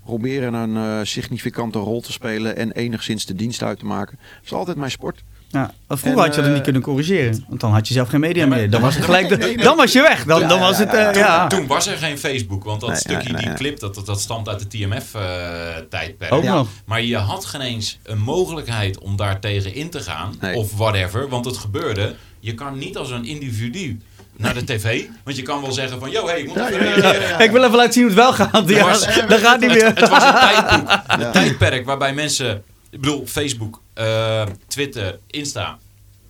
proberen een eh, significante rol te spelen en enigszins de dienst uit te maken. Dat is altijd mijn sport. Ja, vroeger En, had je dat eh, niet kunnen corrigeren. Want dan had je zelf geen media Ja, maar- meer. Dan was het gelijk. de- Nee, nee. Dan was je weg. Dan, Ja, dan was het. eh, ja. ja. Toen was er geen Facebook, want dat Nee, stukje, die nee. clip, dat, dat, dat stamt uit de TMF-tijdperk. Nog. Maar je had geen eens een mogelijkheid om daar tegen in te gaan. Nee. Of whatever, want het gebeurde. Je kan niet als een individu naar de tv. Want je kan wel zeggen van, yo, hey, ik moet Ja, even ja, ja, reageren. ja. Ik wil even laten zien hoe het wel gaat. Ja, was- <laughs> dat gaat niet meer. Het, het was een <laughs> tijdperk, Ja. een tijdperk waarbij mensen... Ik bedoel, Facebook, eh, Twitter, Insta...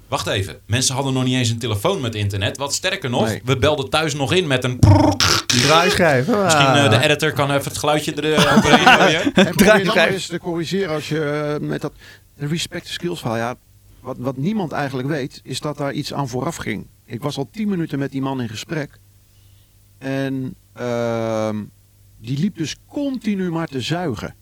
Wacht even. Mensen hadden nog niet eens een telefoon met internet. Wat sterker nog, Nee. we belden thuis nog in met een... Draaischijf. Misschien eh, de editor kan even het geluidje er eh, gooien. <laughs> En probeer Draai dan vijf. maar eens te corrigeren als je met dat respect skills verhaal. Ja, wat, wat niemand eigenlijk weet, is dat daar iets aan vooraf ging. Ik was al tien minuten met die man in gesprek. En ehm, die liep dus continu maar te zuigen.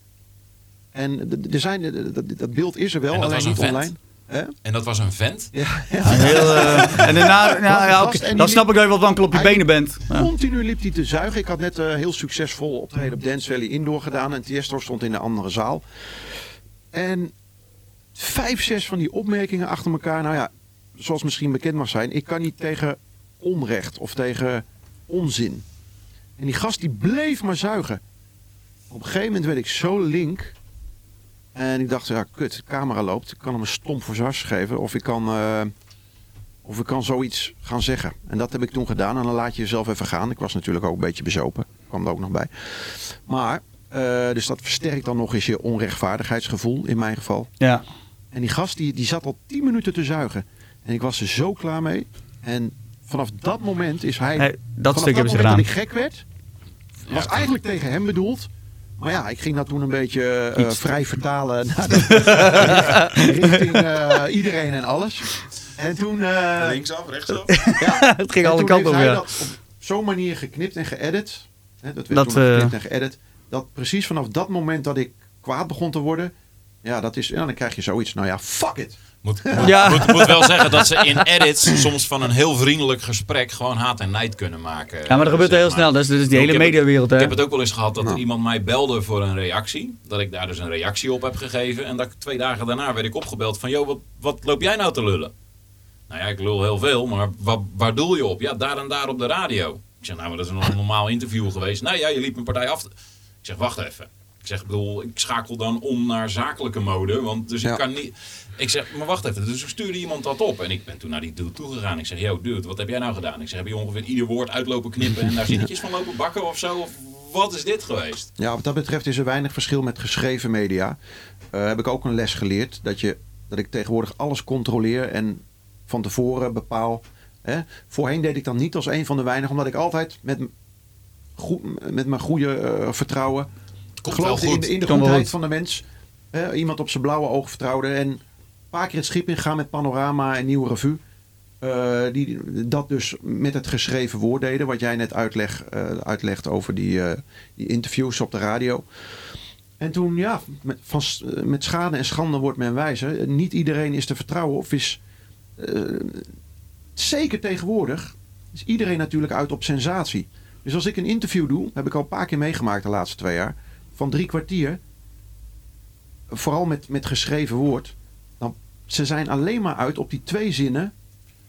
En er zijn, dat beeld is er wel, alleen was niet een vent? online. Hè? En dat was een vent. Ja, ja. <laughs> Heel, eh, en daarna, ja, ja, dan snap ik dat je wat wankel op je benen bent. Ja. Continu liep hij te zuigen. Ik had net eh, heel succesvol optreden op Dance Valley Indoor gedaan. En Tiesto stond in de andere zaal. En vijf, zes van die opmerkingen achter elkaar. Nou ja, zoals misschien bekend mag zijn. Ik kan niet tegen onrecht of tegen onzin. En die gast die bleef maar zuigen. Op een gegeven moment werd ik zo link. En ik dacht, ja kut, de camera loopt. Ik kan hem een stomp voor zijn geven. Of ik kan... eh, of ik kan zoiets gaan zeggen. En dat heb ik toen gedaan. En dan laat je jezelf even gaan. Ik was natuurlijk ook een beetje bezopen. Kwam er ook nog bij. Maar, eh, dus dat versterkt dan nog eens je onrechtvaardigheidsgevoel in mijn geval. Ja. En die gast die, die zat al 10 minuten te zuigen. En ik was er zo klaar mee. En vanaf dat moment is hij... Hey, dat stuk hebben ze moment gedaan. dat ik gek werd, was eigenlijk tegen hem bedoeld. Maar ja, ik ging dat toen een beetje eh, Iets. vrij vertalen <laughs> naar de, richting eh, iedereen en alles. En toen... eh, Linksaf, rechtsaf. ja, <laughs> Het ging en alle toen kanten op, ja. dat op zo'n manier geknipt en geëdit. Hè, dat werd Dat, toen geknipt en geëdit. Dat precies vanaf dat moment dat ik kwaad begon te worden. Ja, dat is, ja dan krijg je zoiets. Nou ja, fuck it. Moet, <laughs> Ja. moet, moet wel zeggen dat ze in <laughs> edits soms van een heel vriendelijk gesprek gewoon haat en nijd kunnen maken. Ja, maar dat gebeurt zeg heel maar. snel. Dat is, dat is die Ik hele mediawereld. Ik heb het ook wel eens gehad dat Nou. iemand mij belde voor een reactie. Dat ik daar dus een reactie op heb gegeven. En dat ik twee dagen daarna werd ik opgebeld van... joh, wat, wat loop jij nou te lullen? Nou ja, ik lul heel veel, maar wat, waar doel je op? Ja, daar en daar op de radio. Ik zeg, nou, maar dat is een normaal interview geweest. Nou ja, je liep mijn partij af. Ik zeg, wacht even. Ik zeg, ik bedoel, ik schakel dan om naar zakelijke mode. Want dus Ja. ik kan niet... Ik zeg, maar wacht even. Dus ik stuurde iemand dat op. En ik ben toen naar die dude toegegaan. Ik zeg, yo, dude, wat heb jij nou gedaan? Ik zeg, heb je ongeveer ieder woord uitlopen knippen... en daar zinnetjes van lopen bakken of zo? Of wat is dit geweest? Ja, wat dat betreft is er weinig verschil met geschreven media. Eh, heb ik ook een les geleerd. Dat, je, dat ik tegenwoordig alles controleer en van tevoren bepaal. Hè. Voorheen deed ik dan niet als een van de weinigen. Omdat ik altijd met, goed, met mijn goede eh, vertrouwen... Komt wel geloofde in de, in de wel van de mens. Hè, iemand op zijn blauwe oog vertrouwde. En een paar keer het schip ingaan met Panorama en Nieuwe Revue. Eh, die dat dus met het geschreven woord deden. Wat jij net uitleg, eh, uitlegt over die, eh, die interviews op de radio. En toen, ja, met, van, met schade en schande wordt men wijzer. Niet iedereen is te vertrouwen of is... eh, zeker tegenwoordig is iedereen natuurlijk uit op sensatie. Dus als ik een interview doe, heb ik al een paar keer meegemaakt de laatste twee jaar, van drie kwartier, vooral met, met geschreven woord, dan ze zijn alleen maar uit op die twee zinnen,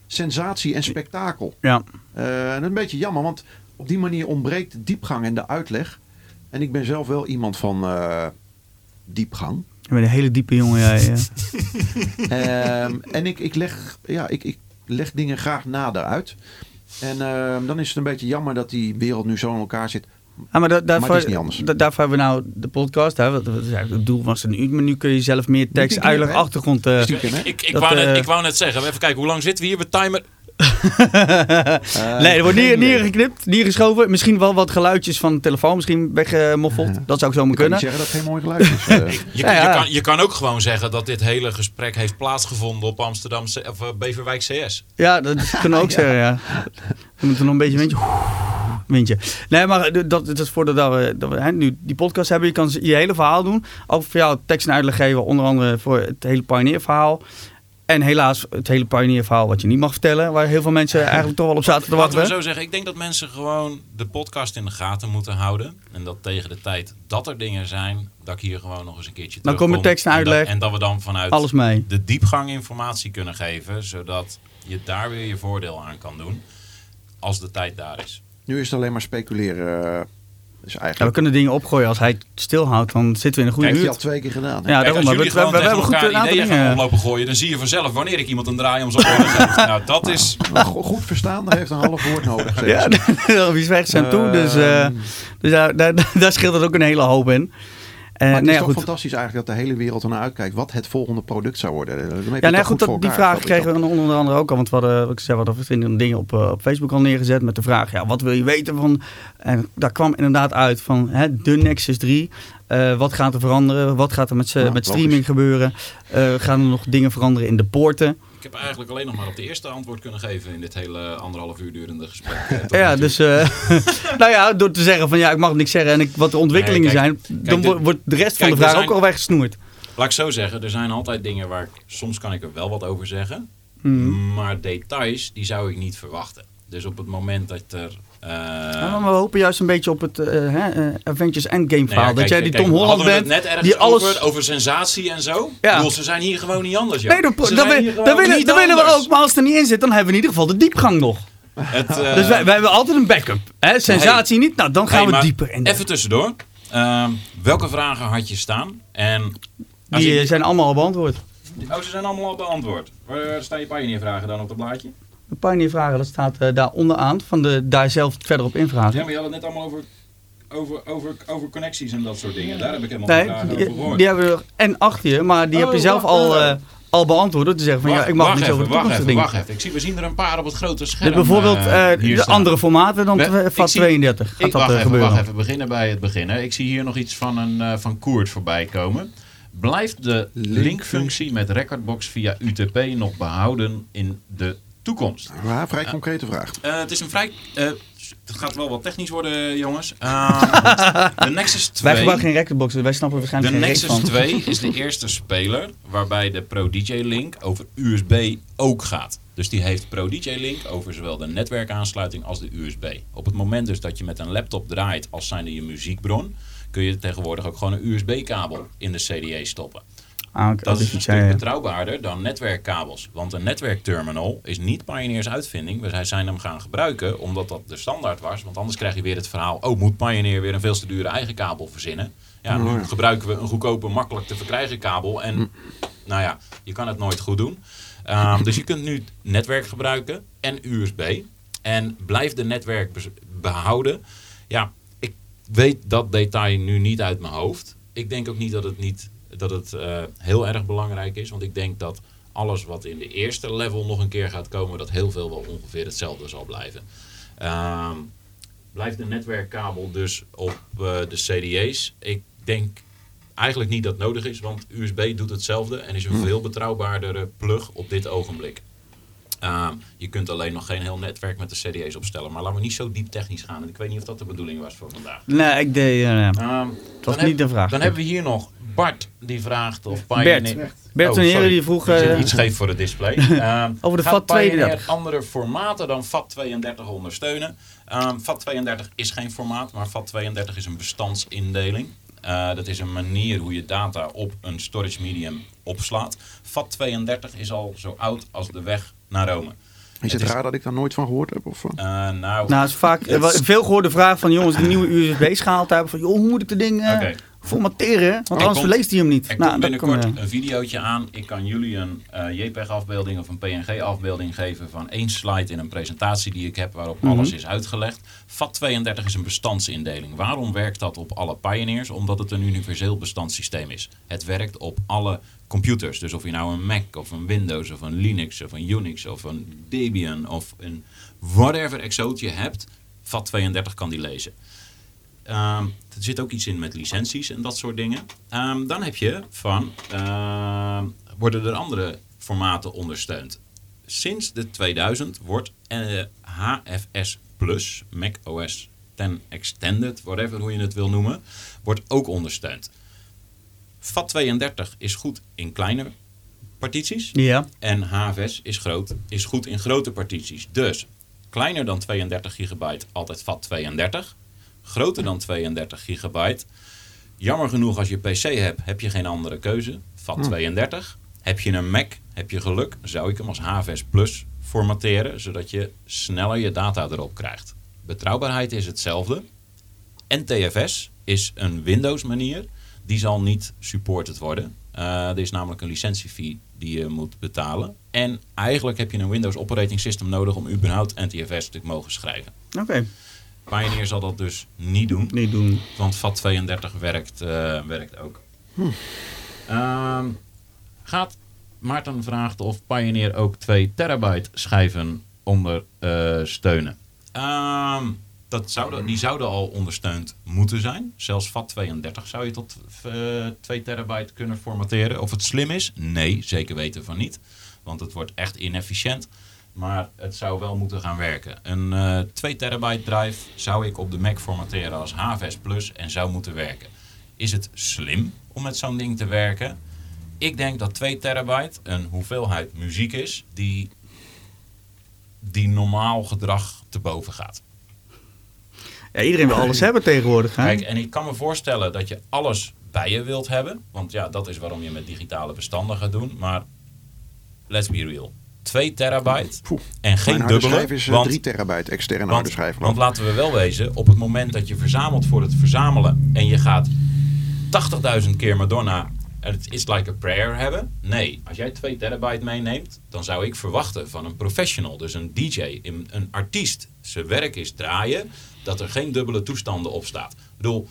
sensatie en spektakel. Ja. Eh, en een beetje jammer, want op die manier ontbreekt de diepgang en de uitleg. En ik ben zelf wel iemand van eh, diepgang. Je bent een hele diepe jongen, jij. ja. <laughs> Ehm, en ik, ik, leg, ja, ik, ik leg dingen graag nader uit. En ehm, dan is het een beetje jammer dat die wereld nu zo in elkaar zit. Ah, maar, da- daarvoor, het is niet anders. da- daarvoor hebben we nou de podcast. Hè? Het het doel was een uur, maar nu kun je zelf meer tekst, uitleg, achtergrond. eh, Stiekem, hè? Ik, ik, Dat, wou net, eh, ik wou net zeggen, even kijken, hoe lang zitten we hier? We timer. <laughs> Nee, er wordt niet, niet geknipt, niet geschoven. Misschien wel wat geluidjes van de telefoon misschien weggemoffeld. Dat zou ik zo maar Ik kan niet kunnen. zeggen dat het geen mooi geluid is. eh. <laughs> Je, Ja, ja. Je, kan, je kan ook gewoon zeggen dat dit hele gesprek heeft plaatsgevonden op Amsterdam C- of eh, Beverwijk CS. Ja, dat <laughs> kunnen we ook zeggen, ja. We moeten nog een beetje windje. Windje. Nee, maar dat, dat is voordat we, dat we hè, nu die podcast hebben. Je kan je hele verhaal doen. Ook voor jou tekst en uitleg geven. Onder andere voor het hele Pioneer verhaal. En helaas het hele Pioneer verhaal wat je niet mag vertellen. Waar heel veel mensen <laughs> eigenlijk toch wel op zaten te Laten we wachten. zo zeggen, ik denk dat mensen gewoon de podcast in de gaten moeten houden. En dat tegen de tijd dat er dingen zijn, dat ik hier gewoon nog eens een keertje Dan terugkom. komt de tekst en En dat- uitleg. En dat we dan vanuit Alles mee. de diepgang informatie kunnen geven, zodat je daar weer je voordeel aan kan doen. Als de tijd daar is. Nu is het alleen maar speculeren. Dus Ja, we eigenlijk kunnen dingen opgooien. Als hij stilhoudt, dan zitten we in een goede heeft hij al buurt. twee keer gedaan. hè? Ja, Kijk, daarom. als we, we, we, hebben goed een aantal ideeën gaan oplopen gooien, dan zie je vanzelf wanneer ik iemand een draai om zijn oren geef. <laughs> Nou, dat is... Goed verstaan, dat heeft een half woord nodig. zeg Ja, <laughs> wie weg zijn toe. Dus, eh, Ehm, dus daar, daar, <laughs> daar scheelt het ook een hele hoop in. Eh, maar het nou is toch goed. fantastisch eigenlijk dat de hele wereld ernaar uitkijkt wat het volgende product zou worden. Dan Ja, het nou goed, dat, die vraag dat kregen we onder andere ook al. Want we hadden, wat ik zei, we hadden dingen op, eh, op Facebook al neergezet. Met de vraag, ja, wat wil je weten van... En daar kwam inderdaad uit van hè, de Nexus 3. Eh, wat gaat er veranderen? Wat gaat er met, z'n- Ja, met logisch. streaming gebeuren? Eh, gaan er nog dingen veranderen in de poorten? Ik heb eigenlijk alleen nog maar op de eerste antwoord kunnen geven in dit hele anderhalf uur durende gesprek. Ja, <laughs> dus... eh, <laughs> nou ja, door te zeggen van ja, ik mag niks zeggen. En ik, wat de ontwikkelingen Nee, kijk, zijn... dan de- wordt- de rest van de vraag zijn- ook al weggesnoerd. Laat ik zo zeggen, er zijn altijd dingen waar ik, soms kan ik er wel wat over zeggen. Mhm. Maar details, die zou ik niet verwachten. Dus op het moment dat er... eh, Ja, maar we hopen juist een beetje op het eh, hè, eh, Avengers Endgame nou verhaal. dat jij die kijk, Tom Holland bent. het net ergens die alles... over, over sensatie en zo. Ja. Bedoel, ze zijn hier gewoon niet anders, joh. Nee, dat, dat, dat willen, dat willen we ook. Maar als het er niet in zit, dan hebben we in ieder geval de diepgang nog. Het, <laughs> eh, dus wij, wij hebben altijd een backup. Hè? Sensatie niet, nou dan gaan hey, we dieper in. Even tussendoor. Ehm, welke vragen had je staan? En Die je- eh, zijn allemaal al beantwoord. Oh, ze zijn allemaal al beantwoord. Waar staan je pioneer-vragen dan op het blaadje? De Pioneer vragen, dat staat eh, daar onderaan. Van de, daar zelf verder op invragen. Ja, maar je had het net allemaal over, over, over, over connecties en dat soort dingen. Daar heb ik helemaal Nee, vragen die, over gehoord. die hebben we en achter je, maar die Oh, heb je zelf wacht, al, eh. al beantwoord. Door te zeggen van ja, ik mag niet even, over de wacht even, dingen. wacht even. Ik zie, we zien er een paar op het grote scherm. Dus bijvoorbeeld eh, de andere formaten dan We- zie- 32. Gaat Ik, dat wacht, even, gebeuren? wacht even, we beginnen bij het begin. Hè. Ik zie hier nog iets van een van Koert voorbij komen. Blijft de linkfunctie met Recordbox via UTP nog behouden in de toekomst? Ja, vrij concrete vraag. Eh, het is een vrij... eh, het gaat wel wat technisch worden, jongens. Ehm, <laughs> de Nexus 2... Wij gebruiken geen recordbox, dus wij snappen De waarschijnlijk geen reet Nexus van. 2 <laughs> is de eerste speler waarbij de Pro DJ Link over USB ook gaat. Dus die heeft Pro DJ Link over zowel de netwerkaansluiting als de USB. Op het moment dus dat je met een laptop draait als zijnde je muziekbron, kun je tegenwoordig ook gewoon een USB-kabel in de CDA stoppen. Ah, Dat is een stuk ja. betrouwbaarder dan netwerkkabels. Want een netwerkterminal is niet Pioneers uitvinding. We zijn hem gaan gebruiken omdat dat de standaard was. Want anders krijg je weer het verhaal... oh, moet Pioneer weer een veel te dure eigen kabel verzinnen? Ja, nu gebruiken we een goedkope, makkelijk te verkrijgen kabel. En nou ja, je kan het nooit goed doen. Ehm, dus je kunt nu netwerk gebruiken en USB. En blijf de netwerk behouden. Ja, ik weet dat detail nu niet uit mijn hoofd. Ik denk ook niet dat het, niet, dat het eh, heel erg belangrijk is. Want ik denk dat alles wat in de eerste level nog een keer gaat komen... dat heel veel wel ongeveer hetzelfde zal blijven. Ehm, blijft de netwerkkabel dus op eh, de CDA's? Ik denk eigenlijk niet dat het nodig is, want USB doet hetzelfde en is een veel betrouwbaardere plug op dit ogenblik. Ehm, je kunt alleen nog geen heel netwerk met de CDA's opstellen. Maar laten we niet zo diep technisch gaan. En ik weet niet of dat de bedoeling was voor vandaag. Nee, ik deed... eh, Ehm, was niet de vraag. Dan hebben we hier nog Bart die vraagt of Bert. Pioneer... Bert Oh, van Heren sorry. die vroeg... Eh, iets scheef voor het display. <laughs> Ehm, Over de gaat FAT Pioneer 32. andere formaten dan FAT32 ondersteunen? Ehm FAT32 is geen formaat, maar FAT32 is een bestandsindeling. Eh, dat is een manier hoe je data op een storage medium opslaat. FAT32 is al zo oud als de weg naar Rome. Is het is- raar dat ik daar nooit van gehoord heb? Of, eh? Eh, nou, Nou, het is vaak veel gehoorde vraag van jongens die nieuwe USB-schaal hebben. Van joh, hoe moet ik de ding... Oké. Formateren, want anders verleest hij hem niet. Er Nou, komt binnenkort eh, een videootje aan. Ik kan jullie een eh, JPEG-afbeelding of een PNG-afbeelding geven van één slide in een presentatie die ik heb waarop Mhm. alles is uitgelegd. FAT32 is een bestandsindeling. Waarom werkt dat op alle Pioneers? Omdat het een universeel bestandssysteem is. Het werkt op alle computers. Dus of je nou een Mac of een Windows of een Linux of een Unix of een Debian of een whatever exootje hebt, FAT32 kan die lezen. Ehm, er zit ook iets in met licenties en dat soort dingen. Ehm, dan heb je van, ehm, worden er andere formaten ondersteund. Sinds de 2000 wordt eh, HFS Plus, Mac OS 10 Extended, whatever hoe je het wil noemen, wordt ook ondersteund. FAT32 is goed in kleine partities. Ja, En HFS is, groot, is goed in grote partities. Dus kleiner dan 32 gigabyte, altijd FAT32. Groter dan 32 gigabyte. Jammer genoeg, als je PC hebt, heb je geen andere keuze. FAT32. Heb je een Mac, heb je geluk, zou ik hem als HFS Plus formateren, zodat je sneller je data erop krijgt. Betrouwbaarheid is hetzelfde. NTFS is een Windows manier. Die zal niet supported worden. Eh, er is namelijk een licentiefee die je moet betalen. En eigenlijk heb je een Windows operating system nodig om überhaupt NTFS te mogen schrijven. oké. Pioneer zal dat dus niet doen. Niet doen. Want FAT32 werkt, eh, werkt ook. Ehm, gaat Maarten vraagt of Pioneer ook 2 terabyte schijven ondersteunen. Ehm dat zouden, die zouden al ondersteund moeten zijn. Zelfs FAT32 zou je tot eh 2 terabyte kunnen formateren. Of het slim is? Nee, zeker weten van niet. Want het wordt echt inefficiënt. Maar het zou wel moeten gaan werken. Een eh 2 terabyte drive zou ik op de Mac formateren als HVS Plus en zou moeten werken. Is het slim om met zo'n ding te werken? Ik denk dat 2 terabyte een hoeveelheid muziek is die, die normaal gedrag te boven gaat. Ja, iedereen wil alles hebben tegenwoordig. Hè? Kijk, en ik kan me voorstellen dat je alles bij je wilt hebben. Want ja, dat is waarom je met digitale bestanden gaat doen. Maar let's be real. 2 terabyte Poeh. en geen Mijn dubbele. schijf is eh, want 3 terabyte externe harde want, schijf. want laten we wel wezen, op het moment dat je verzamelt voor het verzamelen en je gaat 80.000 keer Madonna het is like a prayer hebben. Nee, als jij 2 terabyte meeneemt, dan zou ik verwachten van een professional, dus een DJ, een, een artiest, zijn werk is draaien, dat er geen dubbele toestanden op staat. Ik bedoel,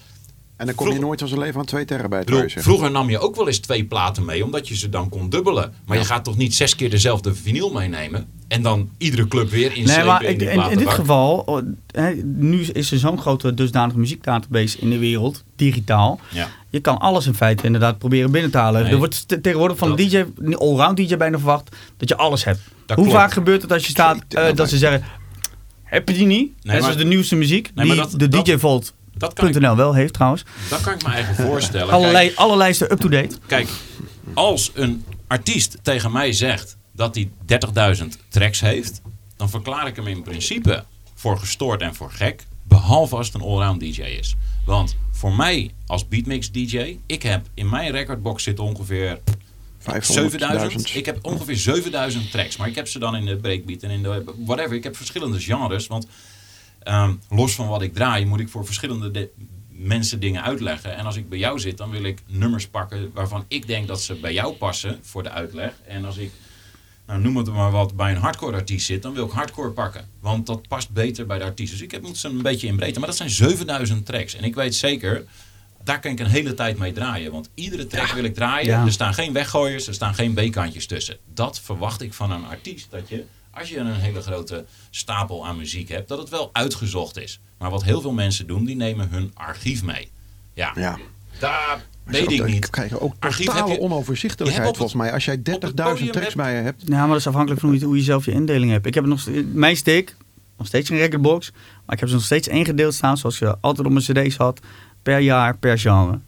en dan kom je vroeg- nooit van zijn leven aan 2 terabyte. bedoel, je vroeger nam je ook wel eens twee platen mee, omdat je ze dan kon dubbelen. Maar je gaat toch niet zes keer dezelfde vinyl meenemen en dan iedere club weer inslepen Nee, maar in in, in dit geval, oh, hè, nu is er zo'n grote dusdanige muziekdatabase in de wereld, digitaal. Ja. Je kan alles in feite inderdaad proberen binnen te halen. Nee, er wordt te- tegenwoordig van dat- een DJ, een allround DJ bijna verwacht, dat je alles hebt. Dat Hoe klopt. vaak gebeurt het als je staat, eh, dat ze zeggen, heb je die niet? Maar- zoals de nieuwste muziek, Nee, maar die dat- de dat- DJVolt.nl Dat kan, ik, wel heeft trouwens. dat kan ik me eigen <laughs> voorstellen. Allerlei, Kijk, alle lijsten up-to-date. kijk, als een artiest tegen mij zegt dat hij 30.000 tracks heeft, dan verklaar ik hem in principe voor gestoord en voor gek. Behalve als het een allround DJ is. Want voor mij als beatmix DJ, ik heb in mijn recordbox zitten ongeveer 500, 7000. 1000. Ik heb ongeveer 7000 tracks. Maar ik heb ze dan in de breakbeat en in de whatever. Ik heb verschillende genres. Want ehm, los van wat ik draai, moet ik voor verschillende de- mensen dingen uitleggen. En als ik bij jou zit, dan wil ik nummers pakken waarvan ik denk dat ze bij jou passen voor de uitleg. En als ik, nou, noem het maar wat, bij een hardcore artiest zit, dan wil ik hardcore pakken. Want dat past beter bij de artiest. Dus ik heb moet ze een beetje in breedte. Maar dat zijn 7000 tracks. En ik weet zeker, daar kan ik een hele tijd mee draaien. Want iedere track wil ik draaien. Ja. Er staan geen weggooiers, er staan geen B-kantjes tussen. Dat verwacht ik van een artiest. Dat je, als je een hele grote stapel aan muziek hebt, dat het wel uitgezocht is. Maar wat heel veel mensen doen, die nemen hun archief mee. Ja, Ja. daar weet ik niet. ook Archief totale heb je- je onoverzichtelijkheid hebt op volgens mij. Als jij 30.000 podium tracks bij je hebt. Ja, maar dat is afhankelijk van hoe je, hoe je zelf je indeling hebt. Ik heb nog mijn stick, nog steeds een recordbox, maar ik heb ze nog steeds ingedeeld staan zoals je altijd op mijn cd's had, per jaar, per genre.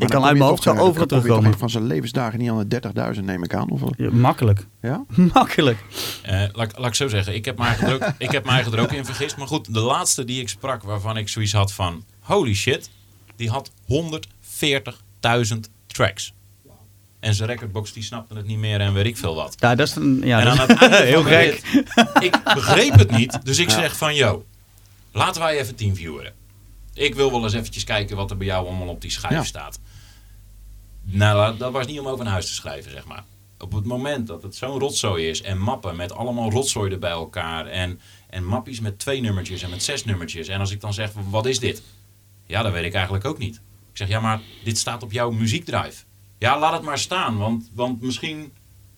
Maar ik kan uit mijn hoofd zo overal terugkomen. van zijn levensdagen niet aan de 30.000 neem ik aan. Of, wel? Ja, makkelijk. ja? <laughs> makkelijk. Eh, laat, laat ik zo zeggen, ik heb me eigenlijk er ook, ik heb me eigenlijk er ook in vergist. Maar goed, de laatste die ik sprak waarvan ik zoiets had van... Holy shit, die had 140.000 tracks. En zijn recordbox die snapte het niet meer en weet ik veel wat. Ja, dat is een, ja, en aan het einde <laughs> heel gek. ik begreep het niet. Dus ik zeg van, yo, laten wij even teamvieweren. Ik wil wel eens eventjes kijken wat er bij jou allemaal op die schijf Ja. staat. Nou, dat was niet om over naar huis te schrijven, zeg maar. Op het moment dat het zo'n rotzooi is en mappen met allemaal rotzooi er bij elkaar en, en mappies met twee nummertjes en met zes nummertjes. En als ik dan zeg, wat is dit? Ja, dat weet ik eigenlijk ook niet. Ik zeg, ja, maar dit staat op jouw muziekdrive. Ja, laat het maar staan, want, want misschien...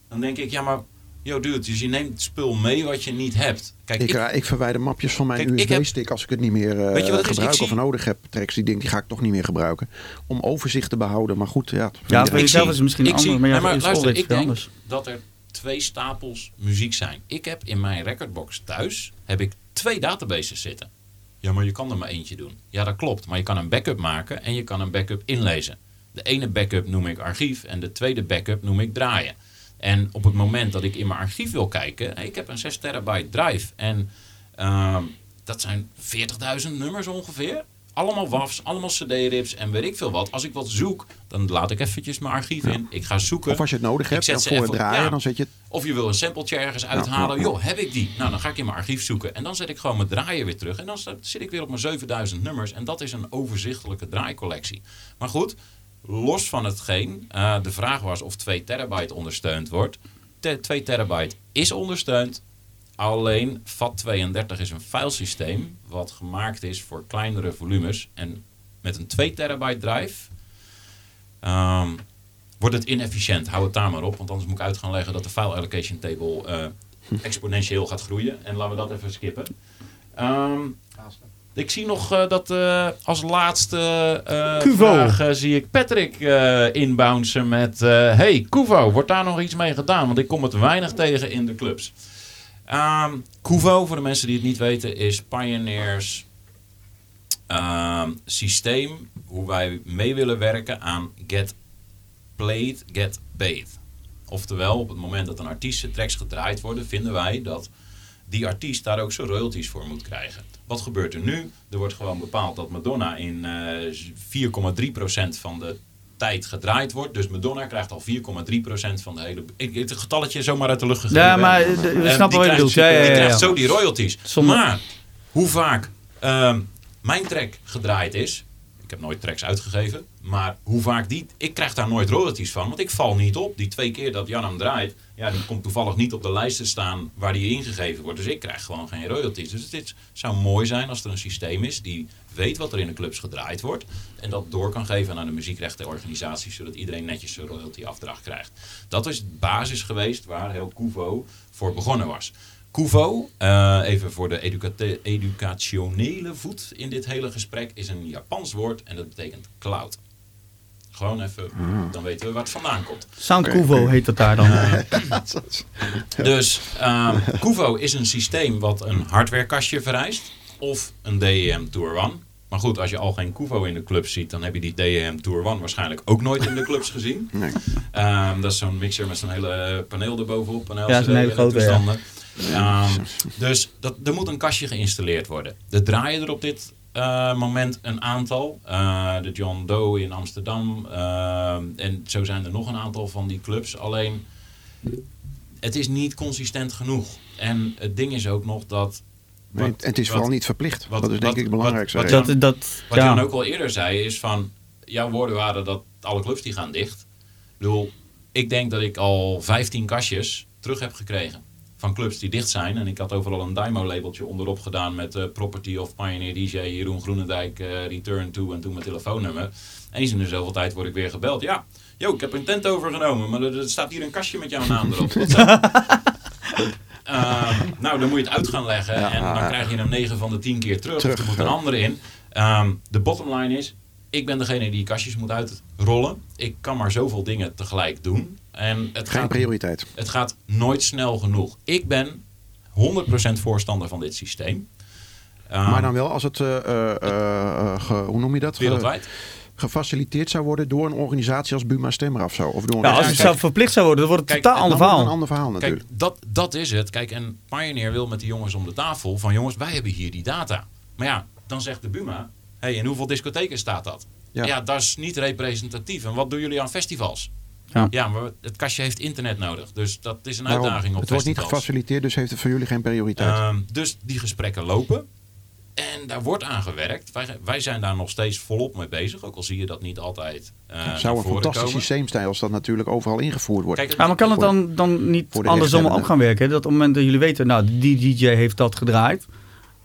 Dan denk ik, ja, maar... Yo, dude, dus je neemt spul mee wat je niet hebt. Kijk, Ik, ik, ik verwijder mapjes van mijn USB-stick als ik het niet meer eh, het is? gebruik Ik of zie- nodig heb. Tracks die denk die ga ik toch niet meer gebruiken. Om overzicht te behouden. Maar goed, ja. Ja, iedereen- voor jezelf is het misschien ik anders, zie- maar ja, nee, maar is luister, ik denk anders. dat er twee stapels muziek zijn. Ik heb in mijn recordbox thuis heb ik twee databases zitten. Ja, maar je kan er maar eentje doen. Ja, dat klopt. Maar je kan een backup maken en je kan een backup inlezen. De ene backup noem ik archief en de tweede backup noem ik draaien. En op het moment dat ik in mijn archief wil kijken, ik heb een 6 terabyte drive en ehm, dat zijn 40.000 nummers ongeveer. Allemaal WAFs, allemaal CD-rips en weet ik veel wat. Als ik wat zoek, dan laat ik eventjes mijn archief in. Ik ga zoeken. Of als je het nodig hebt dan voor het draaien, ja. dan zet je. Of je wil een sampletje ergens uithalen. ja. Joh, heb ik die? Nou, dan ga ik in mijn archief zoeken. En dan zet ik gewoon mijn draaien weer terug. En dan zit ik weer op mijn 7000 nummers. En dat is een overzichtelijke draaicollectie. Maar goed, los van hetgeen. eh, de vraag was of 2 terabyte ondersteund wordt. Te- 2 terabyte is ondersteund. Alleen FAT32 is een filesysteem wat gemaakt is voor kleinere volumes. En met een 2 terabyte drive ehm, wordt het inefficiënt. Hou het daar maar op, want anders moet ik uit gaan leggen dat de file allocation table eh, <laughs> exponentieel gaat groeien. En laten we dat even skippen. Ehm, ik zie nog eh, dat eh, als laatste Kuvo. vraag zie ik Patrick inbouncen met... hey, Kuvo, wordt daar nog iets mee gedaan? Want ik kom het weinig tegen in de clubs. Ehm Kuvo, voor de mensen die het niet weten, is Pioneers ehm, systeem hoe wij mee willen werken aan Get Played, Get Paid. Oftewel, op het moment dat een artiest zijn tracks gedraaid worden, vinden wij dat die artiest daar ook zijn royalties voor moet krijgen. Wat gebeurt er nu? Er wordt gewoon bepaald dat Madonna in eh 4,3% van de tijd gedraaid wordt. Dus Madonna krijgt al 4,3% van de hele... Ik, het getalletje zomaar uit de lucht gegeven. Ja, maar eh, we Eh, snappen wat je bedoelt. Ja, ja, Die ja, krijgt zo die royalties. Maar hoe vaak ehm, mijn track gedraaid is... Ik heb nooit tracks uitgegeven. Maar hoe vaak die... Ik krijg daar nooit royalties van. Want ik val niet op. Die twee keer dat Jan hem draait... Ja, die komt toevallig niet op de lijst te staan waar die ingegeven wordt. Dus ik krijg gewoon geen royalties. Dus dit zou mooi zijn als er een systeem is die weet wat er in de clubs gedraaid wordt. En dat door kan geven aan de muziecrechtenorganisaties. Zodat iedereen netjes zijn royalty-afdracht krijgt. Dat is de basis geweest waar heel Kuvo voor begonnen was. Kuvo, eh, even voor de educationele voet in dit hele gesprek, is een Japans woord en dat betekent cloud. Gewoon even, dan weten we waar het vandaan komt. Sound Kuvo heet dat daar dan. <laughs> <laughs> Dus ehm Kuvo is een systeem wat een hardwarekastje vereist. Of een DEM Tour One. Maar goed, als je al geen Kuvo in de club ziet, dan heb je die DEM Tour One waarschijnlijk ook nooit in de clubs gezien. <laughs> Nee. Ehm, dat is zo'n mixer met zo'n hele paneel erbovenop. Paneel Ja, zo'n hele en grote, ja. toestanden. Ehm, dus dat, er moet een kastje geïnstalleerd worden. Er draaien er op dit eh, moment een aantal. Eh, de John Doe in Amsterdam. ehm, en zo zijn er nog een aantal van die clubs. Alleen, het is niet consistent genoeg. En het ding is ook nog dat... Wat- het is wat- vooral niet verplicht. wat- dat is denk wat- ik het belangrijkste. wat- wat- Dat, dat, Wat ja. Jan ook al eerder zei is van... Jouw woorden waren dat alle clubs die gaan dicht. Ik bedoel, ik denk dat ik al 15 kastjes terug heb gekregen. Van clubs die dicht zijn. En ik had overal een Dymo-labeltje onderop gedaan met eh, Property of Pioneer DJ, Jeroen Groenendijk, eh, Return to en toen mijn telefoonnummer. Eens in de zoveel tijd word ik weer gebeld. Ja, yo, ik heb een tent overgenomen, maar er, er staat hier een kastje met jouw naam erop. <laughs> Ehm, nou, dan moet je het uit gaan leggen Ja, en dan krijg je hem 9 van de 10 keer terug. Terug, of er moet een andere in. Ehm, de bottom line is, ik ben degene die kastjes moet uitrollen. Ik kan maar zoveel dingen tegelijk doen. En het Geen gaat, prioriteit. het gaat nooit snel genoeg. Ik ben 100% voorstander van dit systeem. Ehm, maar dan wel als het, eh, eh, eh, ge- hoe noem je dat? Wereldwijd. gefaciliteerd zou worden door een organisatie als Buma Stemra of zo. Of door een Ja, als het kijk, zelf verplicht zou worden, dan wordt het Kijk, totaal ander verhaal. een ander verhaal Kijk, natuurlijk. dat, dat is het. Kijk, en Pioneer wil met de jongens om de tafel van jongens, wij hebben hier die data. Maar ja, dan zegt de Buma, hey, in hoeveel discotheken staat dat? Ja. Ja. dat is niet representatief. En wat doen jullie aan festivals? Ja. maar het kastje heeft internet nodig. Dus dat is een Daarom, uitdaging op het wordt niet gefaciliteerd, dus heeft het voor jullie geen prioriteit. Ehm, dus die gesprekken lopen. En daar wordt aan gewerkt. Wij, wij zijn daar nog steeds volop mee bezig. Ook al zie je dat niet altijd uh, Het zou een fantastisch systeem zijn als dat natuurlijk overal ingevoerd wordt. Kijk, ja, maar kan het dan, dan niet andersom ook gaan werken? Dat op het moment dat jullie weten, nou, die DJ heeft dat gedraaid.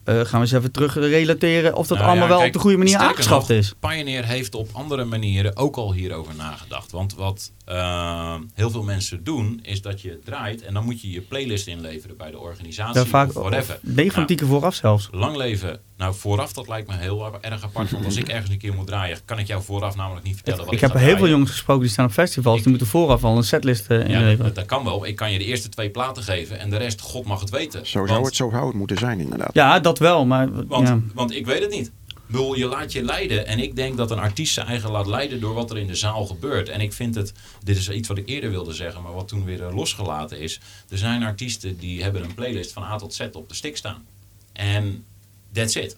Uh, gaan we eens even terug relateren of dat nou, allemaal ja, wel op de goede manier aangeschaft is. Pioneer heeft op andere manieren ook al hierover nagedacht. Want wat uh, heel veel mensen doen, is dat je draait en dan moet je je playlist inleveren bij de organisatie. Ja, vaak, whatever. Nou, vooraf zelfs. Lang leven. Nou, vooraf, dat lijkt me heel erg apart. Want als ik ergens een keer moet draaien, kan ik jou vooraf namelijk niet vertellen wat ik, ik heb heel veel jongens gesproken die staan op festivals. Ik, die moeten vooraf al een setlist uh, inleveren. Ja, dat, kan wel. Ik kan je de eerste twee platen geven en de rest, God mag het weten. Zo zou, het, zo zou het moeten zijn, inderdaad. Ja, dat wel. Maar, want, ja. want ik weet het niet. Bedoel, je laat je leiden. En ik denk dat een artiest zijn eigen laat leiden door wat er in de zaal gebeurt. En ik vind het, dit is iets wat ik eerder wilde zeggen, maar wat toen weer losgelaten is. Er zijn artiesten die hebben een playlist van A tot Z op de stick staan. En that's it.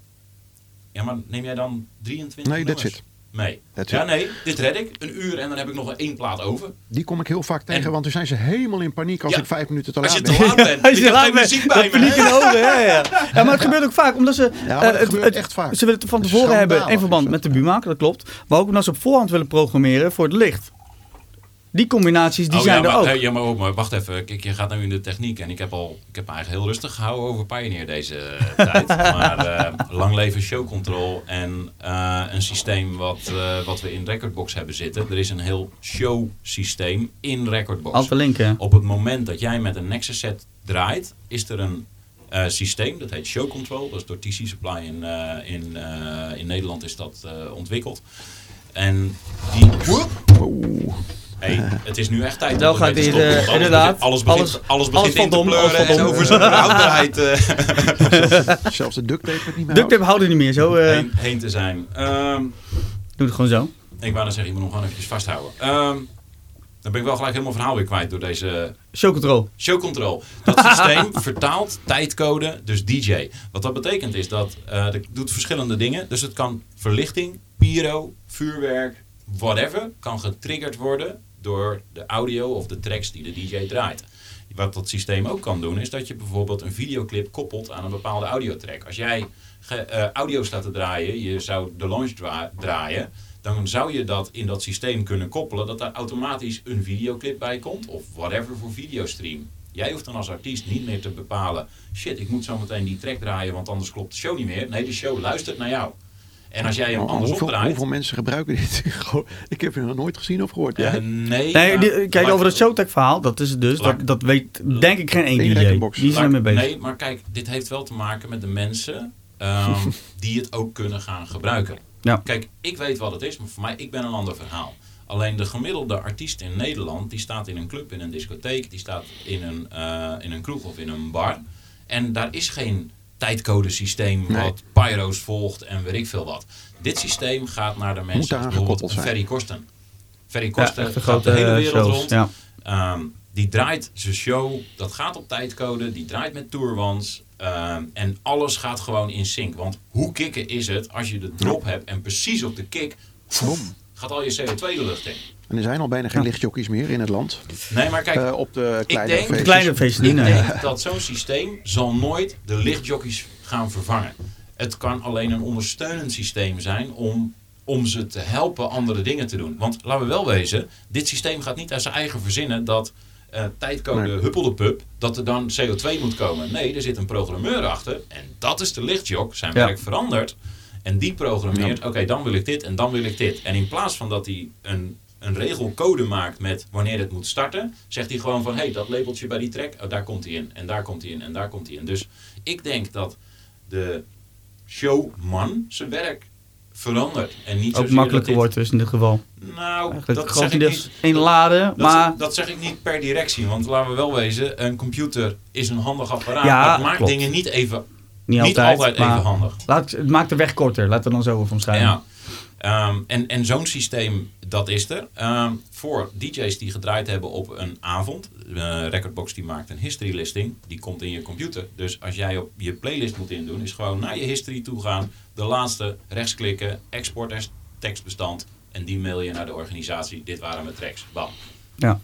Ja, maar neem jij dan 23 Nee, that's it. Nee. ja, nee, dit red ik. Een uur en dan heb ik nog één plaat over. Die kom ik heel vaak tegen, en, want toen zijn ze helemaal in paniek als ja, ik vijf minuten te laat ben. <laughs> Als je te laat bent. als je te laat bent, bij me. in ogen, ja, ja. <laughs> ja, maar het gebeurt ook vaak, omdat ze... Ja, het, het gebeurt echt vaak. Ze willen het van tevoren hebben in verband met de Buma, dat klopt. Maar ook omdat ze op voorhand willen programmeren voor het licht. Die combinaties die oh, zijn ja, er ook. Hey, ja, maar, maar, wacht even. Kijk, je gaat nu in de techniek. En ik heb, al, ik heb me eigenlijk heel rustig gehouden over Pioneer deze <laughs> tijd. Maar uh, lang leven showcontrol en uh, een systeem wat, uh, wat we in Recordbox hebben zitten. Er is een heel show systeem in Recordbox. Altijd linken. Op het moment dat jij met een Nexus set draait, is er een systeem. Dat heet Show Control. Dat is door TC Supply in, in, in Nederland is dat ontwikkeld. En die... Oh. Hey, het is nu echt tijd nou gaat uh, alles inderdaad. Alles begint, alles, alles begint alles in te pleuren en over zijn. Uh. zelfs, <laughs> zelfs de duct tape het niet meer Duct tape houden niet meer zo. Uh. Heen, heen, te zijn. Um, Doe het gewoon zo. Ik wou dan zeggen, je moet nog gewoon eventjes vasthouden. Um, dan ben ik wel gelijk helemaal verhaal weer kwijt door deze... Showcontrol. Showcontrol. Dat <laughs> systeem vertaalt tijdcode, dus DJ. Wat dat betekent is dat uh, het doet verschillende dingen. Dus het kan verlichting, pyro, vuurwerk, whatever, kan getriggerd worden door de audio of de tracks die de DJ draait. Wat dat systeem ook kan doen, is dat je bijvoorbeeld een videoclip koppelt aan een bepaalde audiotrack. Als jij uh, audio staat te draaien, je zou de launch dra draaien, dan zou je dat in dat systeem kunnen koppelen, dat daar automatisch een videoclip bij komt, of whatever voor videostream. Jij hoeft dan als artiest niet meer te bepalen, shit, ik moet zo meteen die track draaien, want anders klopt de show niet meer. Nee, de show luistert naar jou. En als jij hem oh, andersom hoeveel, draait... Hoeveel mensen gebruiken dit? <laughs> ik heb het nog nooit gezien of gehoord. Uh, nee. nee die, kijk, over het Showtech verhaal, dat is het dus. Dat, dat weet denk ik geen één DJ. Die zijn ermee bezig. Nee, maar kijk, dit heeft wel te maken met de mensen um, <laughs> die het ook kunnen gaan gebruiken. Ja. Kijk, ik weet wat het is, maar voor mij, ik ben een ander verhaal. Alleen de gemiddelde artiest in Nederland, die staat in een club, in een discotheek, die staat in een, uh, in een kroeg of in een bar. En daar is geen tijdcodesysteem nee. wat Pyro's volgt en weet ik veel wat. Dit systeem gaat naar de mensen bijvoorbeeld Ferry Korsten. Ferry Korsten ja, gaat de hele wereld shows, rond. Ja. Um, die draait zijn show, dat gaat op tijdcode, die draait met tourwans. Um, en alles gaat gewoon in sync. Want hoe kicken is het als je de drop hebt en precies op de kick pff, gaat al je CO2 de lucht in. En er zijn al bijna geen lichtjockeys meer in het land. Nee, maar kijk, uh, op de kleine ik denk, feestjes. kleine feestjes ik denk dat zo'n systeem zal nooit de lichtjockeys gaan vervangen. Het kan alleen een ondersteunend systeem zijn om, om ze te helpen andere dingen te doen. Want laten we wel wezen, dit systeem gaat niet uit zijn eigen verzinnen dat uh, tijdcode nee. huppelde pup, dat er dan CO2 moet komen. Nee, er zit een programmeur achter en dat is de lichtjok. Zijn ja. werk verandert. En die programmeert, ja. oké, okay, dan wil ik dit en dan wil ik dit. En in plaats van dat hij een een regelcode maakt met wanneer het moet starten, zegt hij gewoon van hé, hey, dat labeltje bij die track, oh, daar komt hij in en daar komt hij in en daar komt hij in. Dus ik denk dat de showman zijn werk verandert en niet ook makkelijker dit... wordt dus in dit geval. Nou, Eigenlijk dat zeg ik niet. inladen, dat, maar dat zeg ik niet per directie, want laten we wel wezen, een computer is een handig apparaat. Ja, het maakt klopt. dingen niet even niet, niet altijd, altijd even handig. Laat, het maakt de weg korter, laten we dan zo over omschrijven. Ja. Um, en en zo'n systeem, dat is er. Um, voor DJ's die gedraaid hebben op een avond. Uh, Recordbox die maakt een history listing. Die komt in je computer. Dus als jij op je playlist moet indoen, is gewoon naar je history toe gaan. De laatste, rechtsklikken, export als tekstbestand. En die mail je naar de organisatie. Dit waren mijn tracks. Bam. Ja.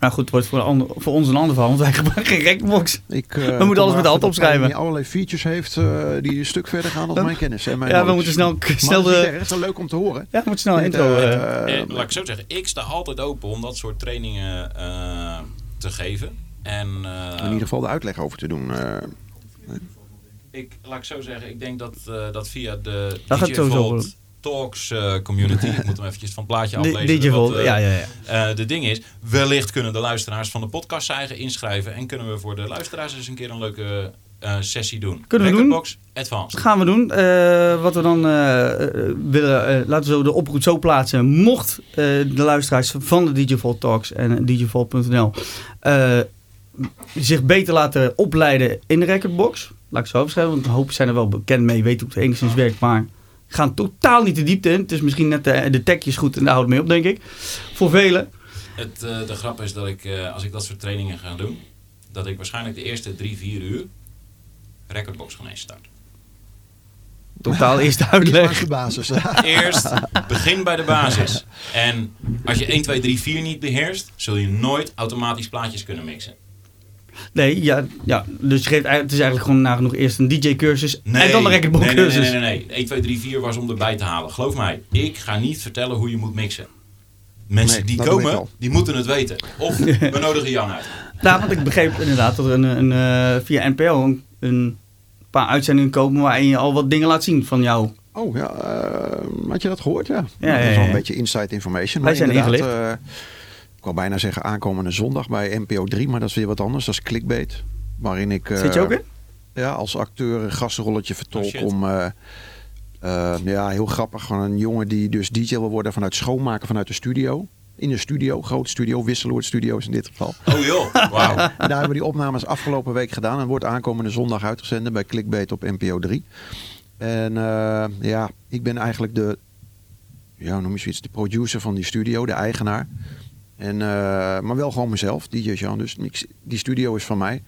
Nou goed, het wordt voor, ander- voor ons een ander verhaal, want wij <laughs> gebruiken geen rekbox. Ik, eh, We moeten alles met de hand opschrijven. hij allerlei features heeft eh, die een stuk verder gaan dan mijn kennis. En mijn Ja, we moeten snel, Maar <laughs> snel dat is niet de... het is wel leuk om te horen. Ja, we moeten snel intro. eh, eh. Laat ik zo zeggen, ik sta altijd open om dat soort trainingen eh, te geven. En eh, in ieder geval de uitleg over te doen. eh. ik, laat ik zo zeggen, ik denk dat, eh, dat via de Dat gaat DJ sowieso Vault. Talks eh, community, ik moet hem eventjes van het plaatje aflezen. DJ wat, eh, ja, ja, ja. eh, de ding is, wellicht kunnen de luisteraars van de podcast eigen inschrijven. En kunnen we voor de luisteraars eens een keer een leuke sessie doen. Kunnen we doen. Recordbox Advanced. Dat gaan we doen. Wat we dan willen, laten we zo de oproep zo plaatsen. Mocht de luisteraars van de Vault Talks en eh zich beter laten opleiden in de recordbox. Laat ik zo opschrijven, want een hoop zijn er wel bekend mee, weten hoe het enigszins werkt, maar gaan totaal niet de diepte in. Het is misschien net de, de tekjes goed en daar houdt mee op, denk ik. Voor velen. Het, eh, de grap is dat ik, eh, als ik dat soort trainingen ga doen, dat ik waarschijnlijk de eerste drie, vier uur recordbox gaan eens starten. Totaal langs uitleg. de basis. <laughs> Eerst begin bij de basis. En als je 1, 2, 3, 4 niet beheerst, zul je nooit automatisch plaatjes kunnen mixen. Nee, ja, ja, dus je geeft, het is eigenlijk gewoon nagenoeg eerst een DJ-cursus en dan een recordbox nee, nee, cursus. nee, nee, nee. 1, 2, 3, 4 was om erbij te halen. Geloof mij, ik ga niet vertellen hoe je moet mixen. Mensen Nee, die komen, die moeten het weten. Of <laughs> we nodigen Jan uit. Nou, want ik begreep inderdaad dat er een, een, eh, via NPO een, een paar uitzendingen komen waarin je al wat dingen laat zien van jou. Oh ja, eh, had je dat gehoord? Ja, Ja, dat ja, is wel een beetje inside information. Wij zijn inderdaad, eh, wou bijna zeggen aankomende zondag bij NPO 3, maar dat is weer wat anders. Dat is clickbait. Waarin ik eh, Zit je ook in? ja, als acteur een gastrolletje vertolk Oh, om... eh, eh, ja, heel grappig. Gewoon een jongen die dus DJ wil worden vanuit schoonmaken vanuit de studio. In de studio, groot studio, Wisseloord Studios in dit geval. Oh joh, wauw. En daar hebben we die opnames afgelopen week gedaan. En wordt aankomende zondag uitgezonden bij Clickbait op NPO 3. En eh, ja, ik ben eigenlijk de, ja, noem je zoiets, de producer van die studio, de eigenaar. En, eh, maar wel gewoon mezelf, DJ Jean. Dus die studio is van mij.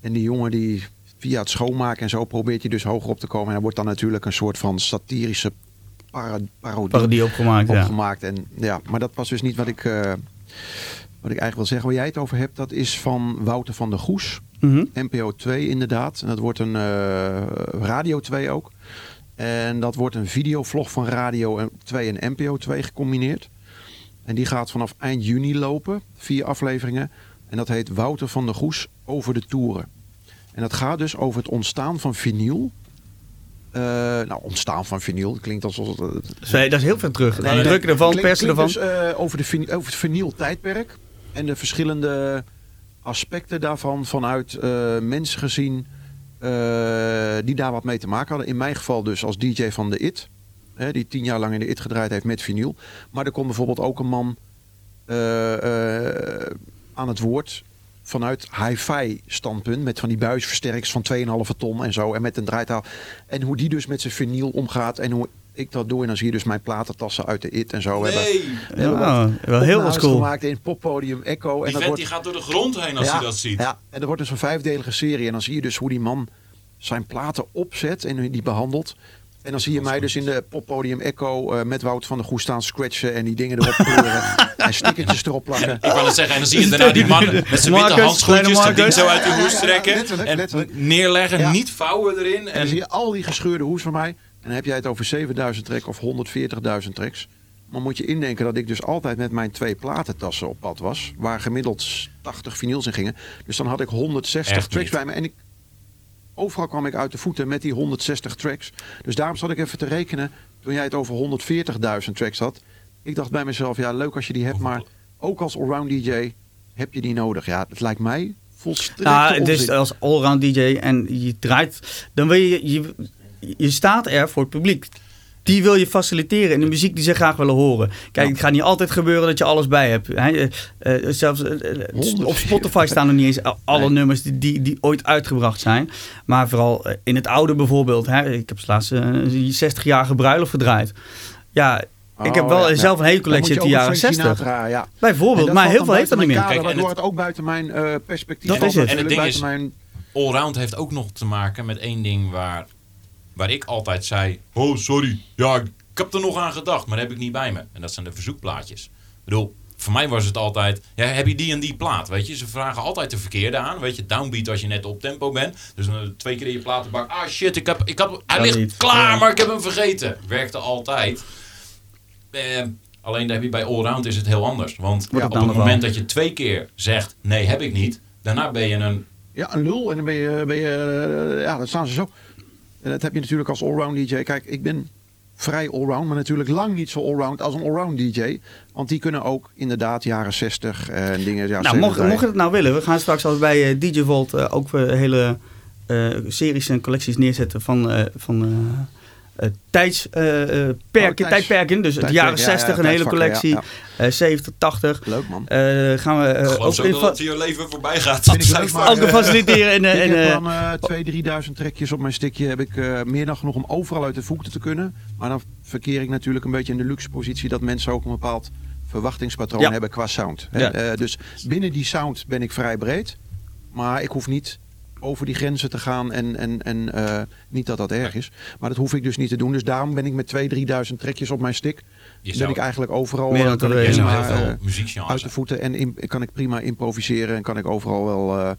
En die jongen die via het schoonmaken en zo probeert hij dus hoger op te komen. En hij wordt dan natuurlijk een soort van satirische para parodie Parodie opgemaakt, ja. En, ja, maar dat was dus niet wat ik, eh, wat ik eigenlijk wil zeggen. Waar jij het over hebt, dat is van Wouter van der Goes. Mhm. NPO 2 inderdaad. En dat wordt een eh, Radio 2 ook. En dat wordt een videovlog van Radio 2 en NPO 2 gecombineerd. En die gaat vanaf eind juni lopen. Vier afleveringen. En dat heet Wouter van der Goes over de toeren. En dat gaat dus over het ontstaan van vinyl. Eh, nou, ontstaan van vinyl. Dat klinkt alsof het... eh, dat is heel veel terug. Nee, nee. Drukken ervan, Klink- persen ervan. Dus, eh, over, de, vin- over het vinyl-tijdperk. En de verschillende aspecten daarvan vanuit eh, mensen gezien die daar wat mee te maken hadden. In mijn geval dus als DJ van de IT. Hè, die tien jaar lang in de IT gedraaid heeft met vinyl. Maar er komt bijvoorbeeld ook een man eh, eh, aan het woord vanuit hi-fi standpunt. Met van die buisversterkers van 2,5 ton en zo. En met een draaitaal. En hoe die dus met zijn vinyl omgaat. En hoe ik dat doe. En dan zie je dus mijn platentassen uit de IT en zo. hebben. Nee, hebben Ja, wel heel wat cool. gemaakt in het poppodium Echo. En dat vent wordt, die gaat door de grond heen als ja, hij dat ziet. Ja, en er wordt dus een vijfdelige serie. En dan zie je dus hoe die man zijn platen opzet en die behandelt. En dan zie je mij dus in de poppodium Echo eh, met Wout van der Goes staan scratchen en die dingen erop kleuren. <laughs> en stickertjes erop plakken. Ik wou het zeggen, en dan zie je daarna die man met zijn witte handschoentjes dat ding zo uit de ja, hoes ja, trekken. letterlijk, en neerleggen, Ja. niet vouwen erin. En dan zie je al die gescheurde hoes van mij. En dan heb jij het over 7000 tracks of 140.000 tracks. Maar moet je indenken dat ik dus altijd met mijn twee platentassen op pad was. Waar gemiddeld 80 vinyls in gingen. Dus dan had ik 160 Echt tracks niet. bij me. En ik, overal kwam ik uit de voeten met die 160 tracks. Dus daarom zat ik even te rekenen. Toen jij het over 140.000 tracks had. Ik dacht bij mezelf, ja leuk als je die hebt. Maar ook als allround DJ heb je die nodig. Ja, het lijkt mij volstrekt Nou, dus als allround DJ en je draait, dan wil je, je, je staat er voor het publiek. Die wil je faciliteren in de muziek die ze graag willen horen. Kijk, het gaat niet altijd gebeuren dat je alles bij hebt. Hè. Eh, eh, zelfs eh, op Spotify staan er niet eens <laughs> alle Nee. nummers die, die, die ooit uitgebracht zijn. Maar vooral in het oude bijvoorbeeld. Hè. Ik heb laatst een 60-jarige bruiloft gedraaid. Ja, ik heb Oh, wel ja, zelf een hele collectie uit de jaren Frank 60. Sinatra, ja. Bijvoorbeeld, maar heel veel heeft dat niet meer. kader, Kijk, en waardoor het, ook buiten mijn eh, perspectief Dat is het. En het ding buiten is- mijn... allround heeft ook nog te maken met één ding waar, waar ik altijd zei... Oh, sorry. Ja, ik heb er nog aan gedacht, maar dat heb ik niet bij me. En dat zijn de verzoekplaatjes. Ik bedoel, voor mij was het altijd, ja, heb je die en die plaat, weet je? Ze vragen altijd de verkeerde aan, weet je? Downbeat als je net op tempo bent. Dus dan twee keer in je platenbak, ah shit, ik heb, ik heb, hij ligt niet. klaar, Ja. maar ik heb hem vergeten. Werkte altijd. Eh, alleen heb je bij Allround is het heel anders. Want op het moment wel. dat je twee keer zegt, nee, heb ik niet. Daarna ben je een Ja, een lul. En dan ben je, ben je eh, ja, dan staan ze zo. En dat heb je natuurlijk als allround DJ. Kijk, ik ben vrij allround, maar natuurlijk lang niet zo allround als een allround DJ. Want die kunnen ook inderdaad jaren 60 en dingen. Ja, Nou, mocht, 70. mocht je het nou willen, we gaan straks als bij eh, DJ Volt eh, ook weer hele eh, series en collecties neerzetten van, eh, van eh, eh, tijds, eh, eh, Oh, tijdperken. Dus de jaren ja, ja, 60, een hele collectie. ja, eh 70, 80. Leuk man. Eh, gaan we Ik eh, ook zo in dat je leven voorbij gaat. Vind ik Dat leuk, ook eh, faciliteren. En, <laughs> eh, ik heb eh, dan eh 2.000, 3.000 trekjes op mijn stickje. Heb ik eh, meer dan genoeg om overal uit de voeten te kunnen. Maar dan verkeer ik natuurlijk een beetje in de luxe positie dat mensen ook een bepaald verwachtingspatroon Ja. hebben qua sound. Eh, dus binnen die sound ben ik vrij breed. Maar ik hoef niet over die grenzen te gaan en, en, en eh, niet dat dat erg is. Maar dat hoef ik dus niet te doen. Dus daarom ben ik met 2.000, 3.000 trekjes op mijn stick. Je ben ik eigenlijk overal Meer dan eh, kan ik veel eh, muziekgenres uit de voeten. En in- kan ik prima improviseren en kan ik overal wel, eh,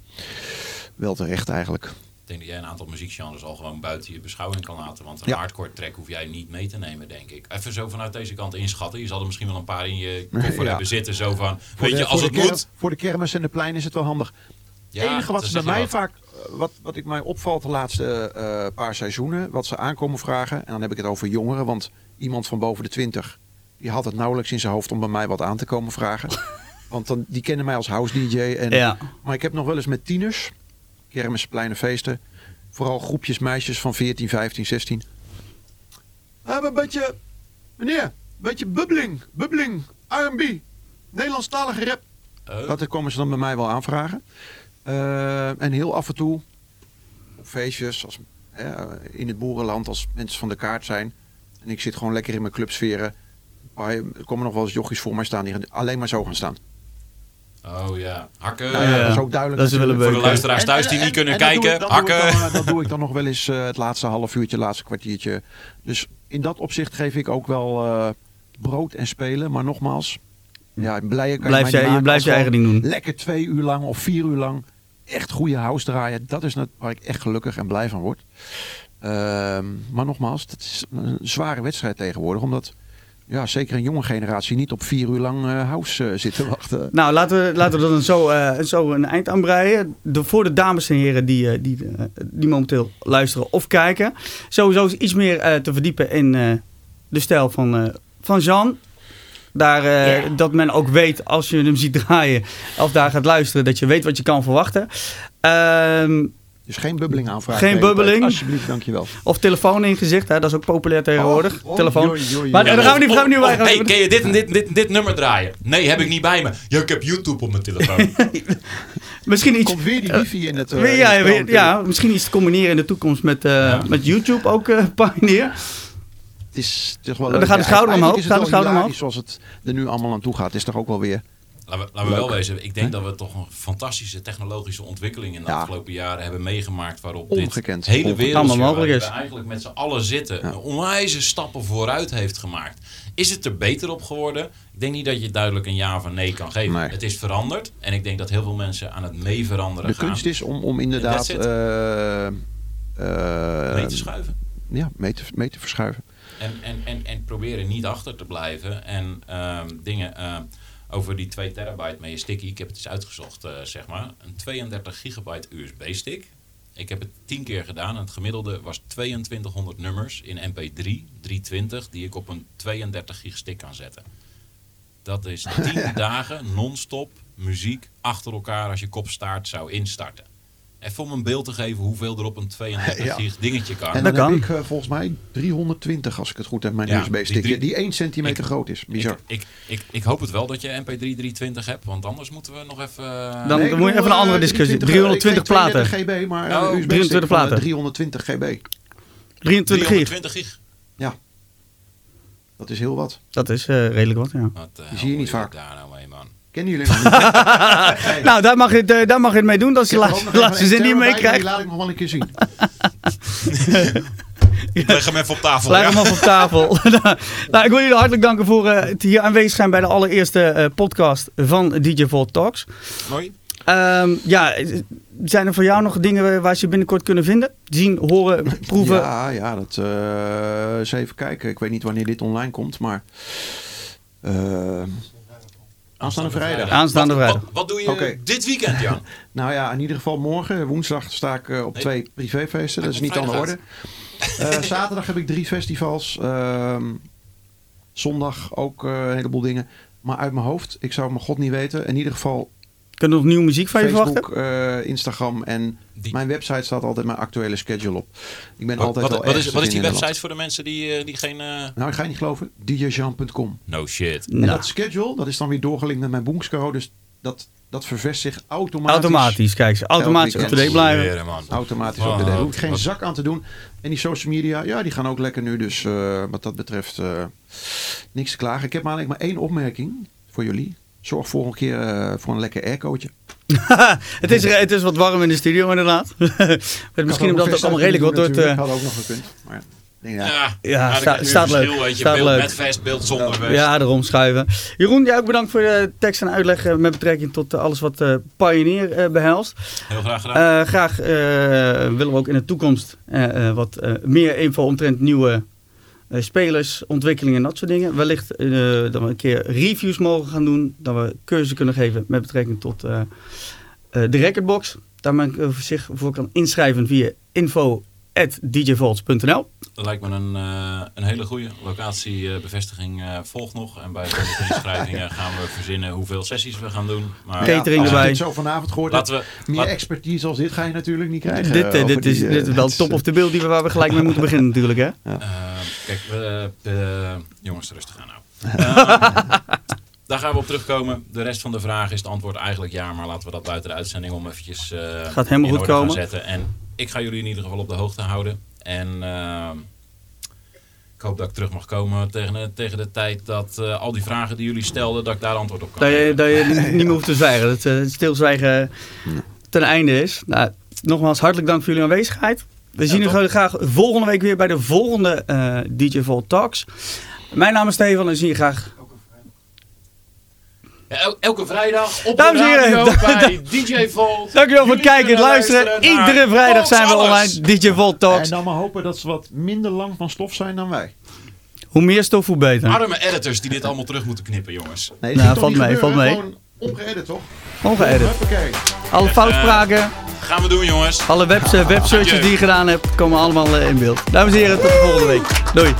wel terecht eigenlijk. Ik denk dat jij een aantal muziekgenres al gewoon buiten je beschouwing kan laten. Want een Ja. hardcore track hoef jij niet mee te nemen, denk ik. Even zo vanuit deze kant inschatten. Je zal er misschien wel een paar in je <laughs> koffer Ja. hebben zitten. Zo van, Voor weet de- je, als het moet. Voor de kermis en de plein is het wel handig. Ja, Het enige wat dan ze bij mij wat. vaak, wat, wat ik mij opvalt de laatste eh, paar seizoenen, wat ze aankomen vragen, en dan heb ik het over jongeren, want iemand van boven de 20, die had het nauwelijks in zijn hoofd om bij mij wat aan te komen vragen. <laughs> want dan, die kennen mij als house DJ. En, ja. Maar ik heb nog wel eens met tieners, kermis, pleinen, feesten, vooral groepjes meisjes van 14, 15, 16. We hebben een beetje, meneer, een beetje bubbeling, bubbeling, R&B, Nederlandstalige rap. Oh, Dat komen ze dan bij mij wel aanvragen. Eh, en heel af en toe op feestjes, als, eh, in het boerenland, als mensen van de kaart zijn. En ik zit gewoon lekker in mijn clubsferen. Er komen nog wel eens jochies voor mij staan die alleen maar zo gaan staan. oh ja, hakken. Nou ja, dat is ook duidelijk. Dat is wel een natuurlijk. Voor de luisteraars En- thuis en- die niet en- kunnen en dat doe kijken, ik- dat doe ik hakken. dan, eh, Dat doe ik dan nog wel eens eh, het laatste half uurtje, laatste kwartiertje. Dus in dat opzicht geef ik ook wel eh, brood en spelen. Maar nogmaals, ja, blij kan Blijf je, je blijft als je eigen ding doen. Lekker twee uur lang of vier uur lang echt goede house draaien. Dat is waar ik echt gelukkig en blij van word. Ehm, maar nogmaals, het is een zware wedstrijd tegenwoordig. Omdat ja, zeker een jonge generatie niet op vier uur lang eh, house eh, zit te <laughs> wachten. Nou, laten we, laten we dan zo, eh, zo een eind aan breien. De, voor de dames en heren die, eh, die, eh, die momenteel luisteren of kijken. Sowieso iets meer eh, te verdiepen in eh, de stijl van, eh, van Jean. Daar, eh, Dat men ook weet als je hem ziet draaien of daar gaat luisteren, dat je weet wat je kan verwachten. Ehm, Dus geen bubbeling aanvragen. Geen bubbeling. Alsjeblieft, dankjewel. of telefoon in gezicht, hè, dat is ook populair tegenwoordig. Oh, oh, telefoon. Maar daar gaan we niet, gaan we niet Of- bij. hey, ken je dit en dit, dit, dit nummer draaien? Nee, heb ik niet bij me. Ja, ik heb YouTube op mijn telefoon. <laughs> Misschien iets, Komt weer die wifi in het, eh, in ja, het misschien iets te combineren in de toekomst met, eh, Ja. met YouTube ook, eh <laughs> Pioneer. Het is, het is wel Dan leuk. gaat de schouder omhoog, gaat de schouder Zoals het er nu allemaal aan toe gaat, is toch ook wel weer... Laten we, laten we wel wezen. Ik denk dat we toch een fantastische technologische ontwikkeling in de Ja. afgelopen jaren hebben meegemaakt. Waarop Ongekend. dit hele wereld waar is. we eigenlijk met z'n allen zitten. Ja. een onwijze stappen vooruit heeft gemaakt. Is het er beter op geworden? Ik denk niet dat je duidelijk een ja of een nee kan geven. Nee. Het is veranderd. En ik denk dat heel veel mensen aan het mee veranderen De gaan. kunst is om, om inderdaad... Eh, eh, mee te schuiven. Ja, mee te, mee te verschuiven. En, en, en, en proberen niet achter te blijven. En ehm, dingen ehm, over die 2 terabyte met je sticky. Ik heb het eens uitgezocht, eh, zeg maar. Een 32 gigabyte USB stick. Ik heb het 10 keer gedaan. En het gemiddelde was 2200 nummers in MP3, 320, die ik op een 32 gig stick kan zetten. Dat is <laughs> 10 dagen non-stop muziek achter elkaar als je kopstaart zou instarten. Even om een beeld te geven hoeveel er op een 32 <laughs> Ja. gig dingetje kan. En dat dan kan. heb ik eh, volgens mij 320, als ik het goed heb, mijn Ja, USB-stick. die Die, drie- 1 centimeter Ik- groot is. Bizar. Ik, ik, ik, ik hoop het wel dat je MP3 320 hebt, want anders moeten we nog even... eh, Dan- Nee, moet je even een andere eh, discussie. 320, 320 ik zeg 32 GB, maar Oh, USB-stick 23 van, eh, platen. 320 GB. 23 gig. 320 gig. Dat is heel wat. Dat is eh, redelijk wat, ja. Wat de Die zie je niet vaak. daar nou mee, man? Kennen jullie nog niet? <laughs> Nee. Nou, daar mag je het, eh, daar mag je het mee doen. Dat is de laatste, zin die je meekrijgt. Laat ik nog wel een keer zien. <laughs> Ik leg hem even op tafel. Leg ja. hem op tafel. <laughs> nou, ik wil jullie hartelijk danken voor eh, het hier aanwezig zijn bij de allereerste eh, podcast van DJ Volt Talks. Mooi. Ehm, ja, zijn er voor jou nog dingen waar ze je binnenkort kunnen vinden? Zien, horen, proeven? Ja, ja, dat eh eens even kijken. Ik weet niet wanneer dit online komt, maar... aanstaande vrijdag. Aanstaande Wat- vrijdag. Wat, wat doe je dit weekend, Jan? <laughs> Nou ja, in ieder geval morgen. Woensdag sta ik eh, op Nee. twee privéfeesten. Dat is niet aan de orde. Eh, zaterdag heb ik drie festivals. Ehm, zondag ook eh, een heleboel dingen. Maar uit mijn hoofd, ik zou mijn god niet weten. In ieder geval Kunnen we nog nieuwe muziek van je verwachten? Facebook, eh, Instagram en Die- mijn website staat altijd mijn actuele schedule op. Ik ben Wat, altijd wat, wel wat is, wat is die website voor de mensen die, eh, die geen... eh. Nou, ik ga je niet geloven. djjean.com. No shit. En Nou, dat schedule, dat is dan weer doorgelinkt met mijn Boomsco. Dus dat, dat vervest zich automatisch. automatisch, kijk ze. Automatisch up-to-date weekend. blijven. Automatisch Oh, ook. Daar hoef ik geen zak aan te doen. En die social media, ja, die gaan ook lekker nu. Dus eh, wat dat betreft, eh, niks te klagen. Ik heb maar eigenlijk maar één opmerking voor jullie. Zorg volgende keer eh, voor een lekker aircootje. <laughs> het, is, het is wat warm in de studio inderdaad. <laughs> Misschien omdat het ook allemaal redelijk wordt door het... eh, Had ook nog gekund. Maar, ja. Ja, Ja, sta- staat een leuk. verschil, Weet je, Staat beeld leuk. met vest, beeld zonder vest. Ja, erom schuiven. Jeroen, jij ook bedankt voor de tekst en uitleg eh, met betrekking tot alles wat eh Pioneer eh, behelst. Heel graag gedaan. Eh, graag eh, willen we ook in de toekomst wat eh, meer info omtrent nieuwe spelers, ontwikkelingen en dat soort dingen. Wellicht eh, dat we een keer reviews mogen gaan doen. Dat we cursussen kunnen geven met betrekking tot eh, eh, de recordbox. Daar men eh, zich voor kan inschrijven via info.djvolts.nl Dat lijkt me een, eh, een hele goede locatiebevestiging eh volgt nog. En bij de inschrijvingen <laughs> gaan we verzinnen hoeveel sessies we gaan doen. Maar Catering als je erbij. dit zo vanavond gehoord hebt, laten we... meer laat- expertise als dit ga je natuurlijk niet krijgen. Dit, eh, dit, is, die, eh, dit is wel het top of the bill die we, waar we gelijk mee moeten beginnen natuurlijk. Hè? Eh, kijk, we, jongens, rustig aan nou. <laughs> Eh, daar gaan we op terugkomen. De rest van de vraag is het antwoord eigenlijk ja, maar laten we dat buiten de uitzending om eventjes eh, Gaat helemaal in goed orde gaan komen. zetten. En ik ga jullie in ieder geval op de hoogte houden. En eh, ik hoop dat ik terug mag komen tegen de, tegen de tijd dat eh, al die vragen die jullie stelden, dat ik daar antwoord op kan Dat je, dat je <laughs> niet meer hoeft te zwijgen. Dat eh, het stilzwijgen ten einde is. Nou, nogmaals, hartelijk dank voor jullie aanwezigheid. We zien jullie graag volgende week weer bij de volgende eh, DJ Volt Talks. Mijn naam is Stefan en zie je graag. El- elke vrijdag op Dames de en heren, <laughs> bij DJ Volt. Dankjewel voor het kijken en luisteren. naar Iedere vrijdag zijn we Alles. online. DJ Volt En Talks. dan maar hopen dat ze wat minder lang van stof zijn dan wij. Hoe meer stof, hoe beter. Arme editors die dit allemaal terug moeten knippen, jongens. Nee, Nou, valt mee, gebeuren? valt mee. Gewoon ongeëdit, toch? Ongeëdit. Alle foutspraken, Gaan we doen, jongens. alle webs, websearches Adieu. die je gedaan hebt, komen allemaal eh, in beeld. Dames en heren, tot de volgende week. Doei.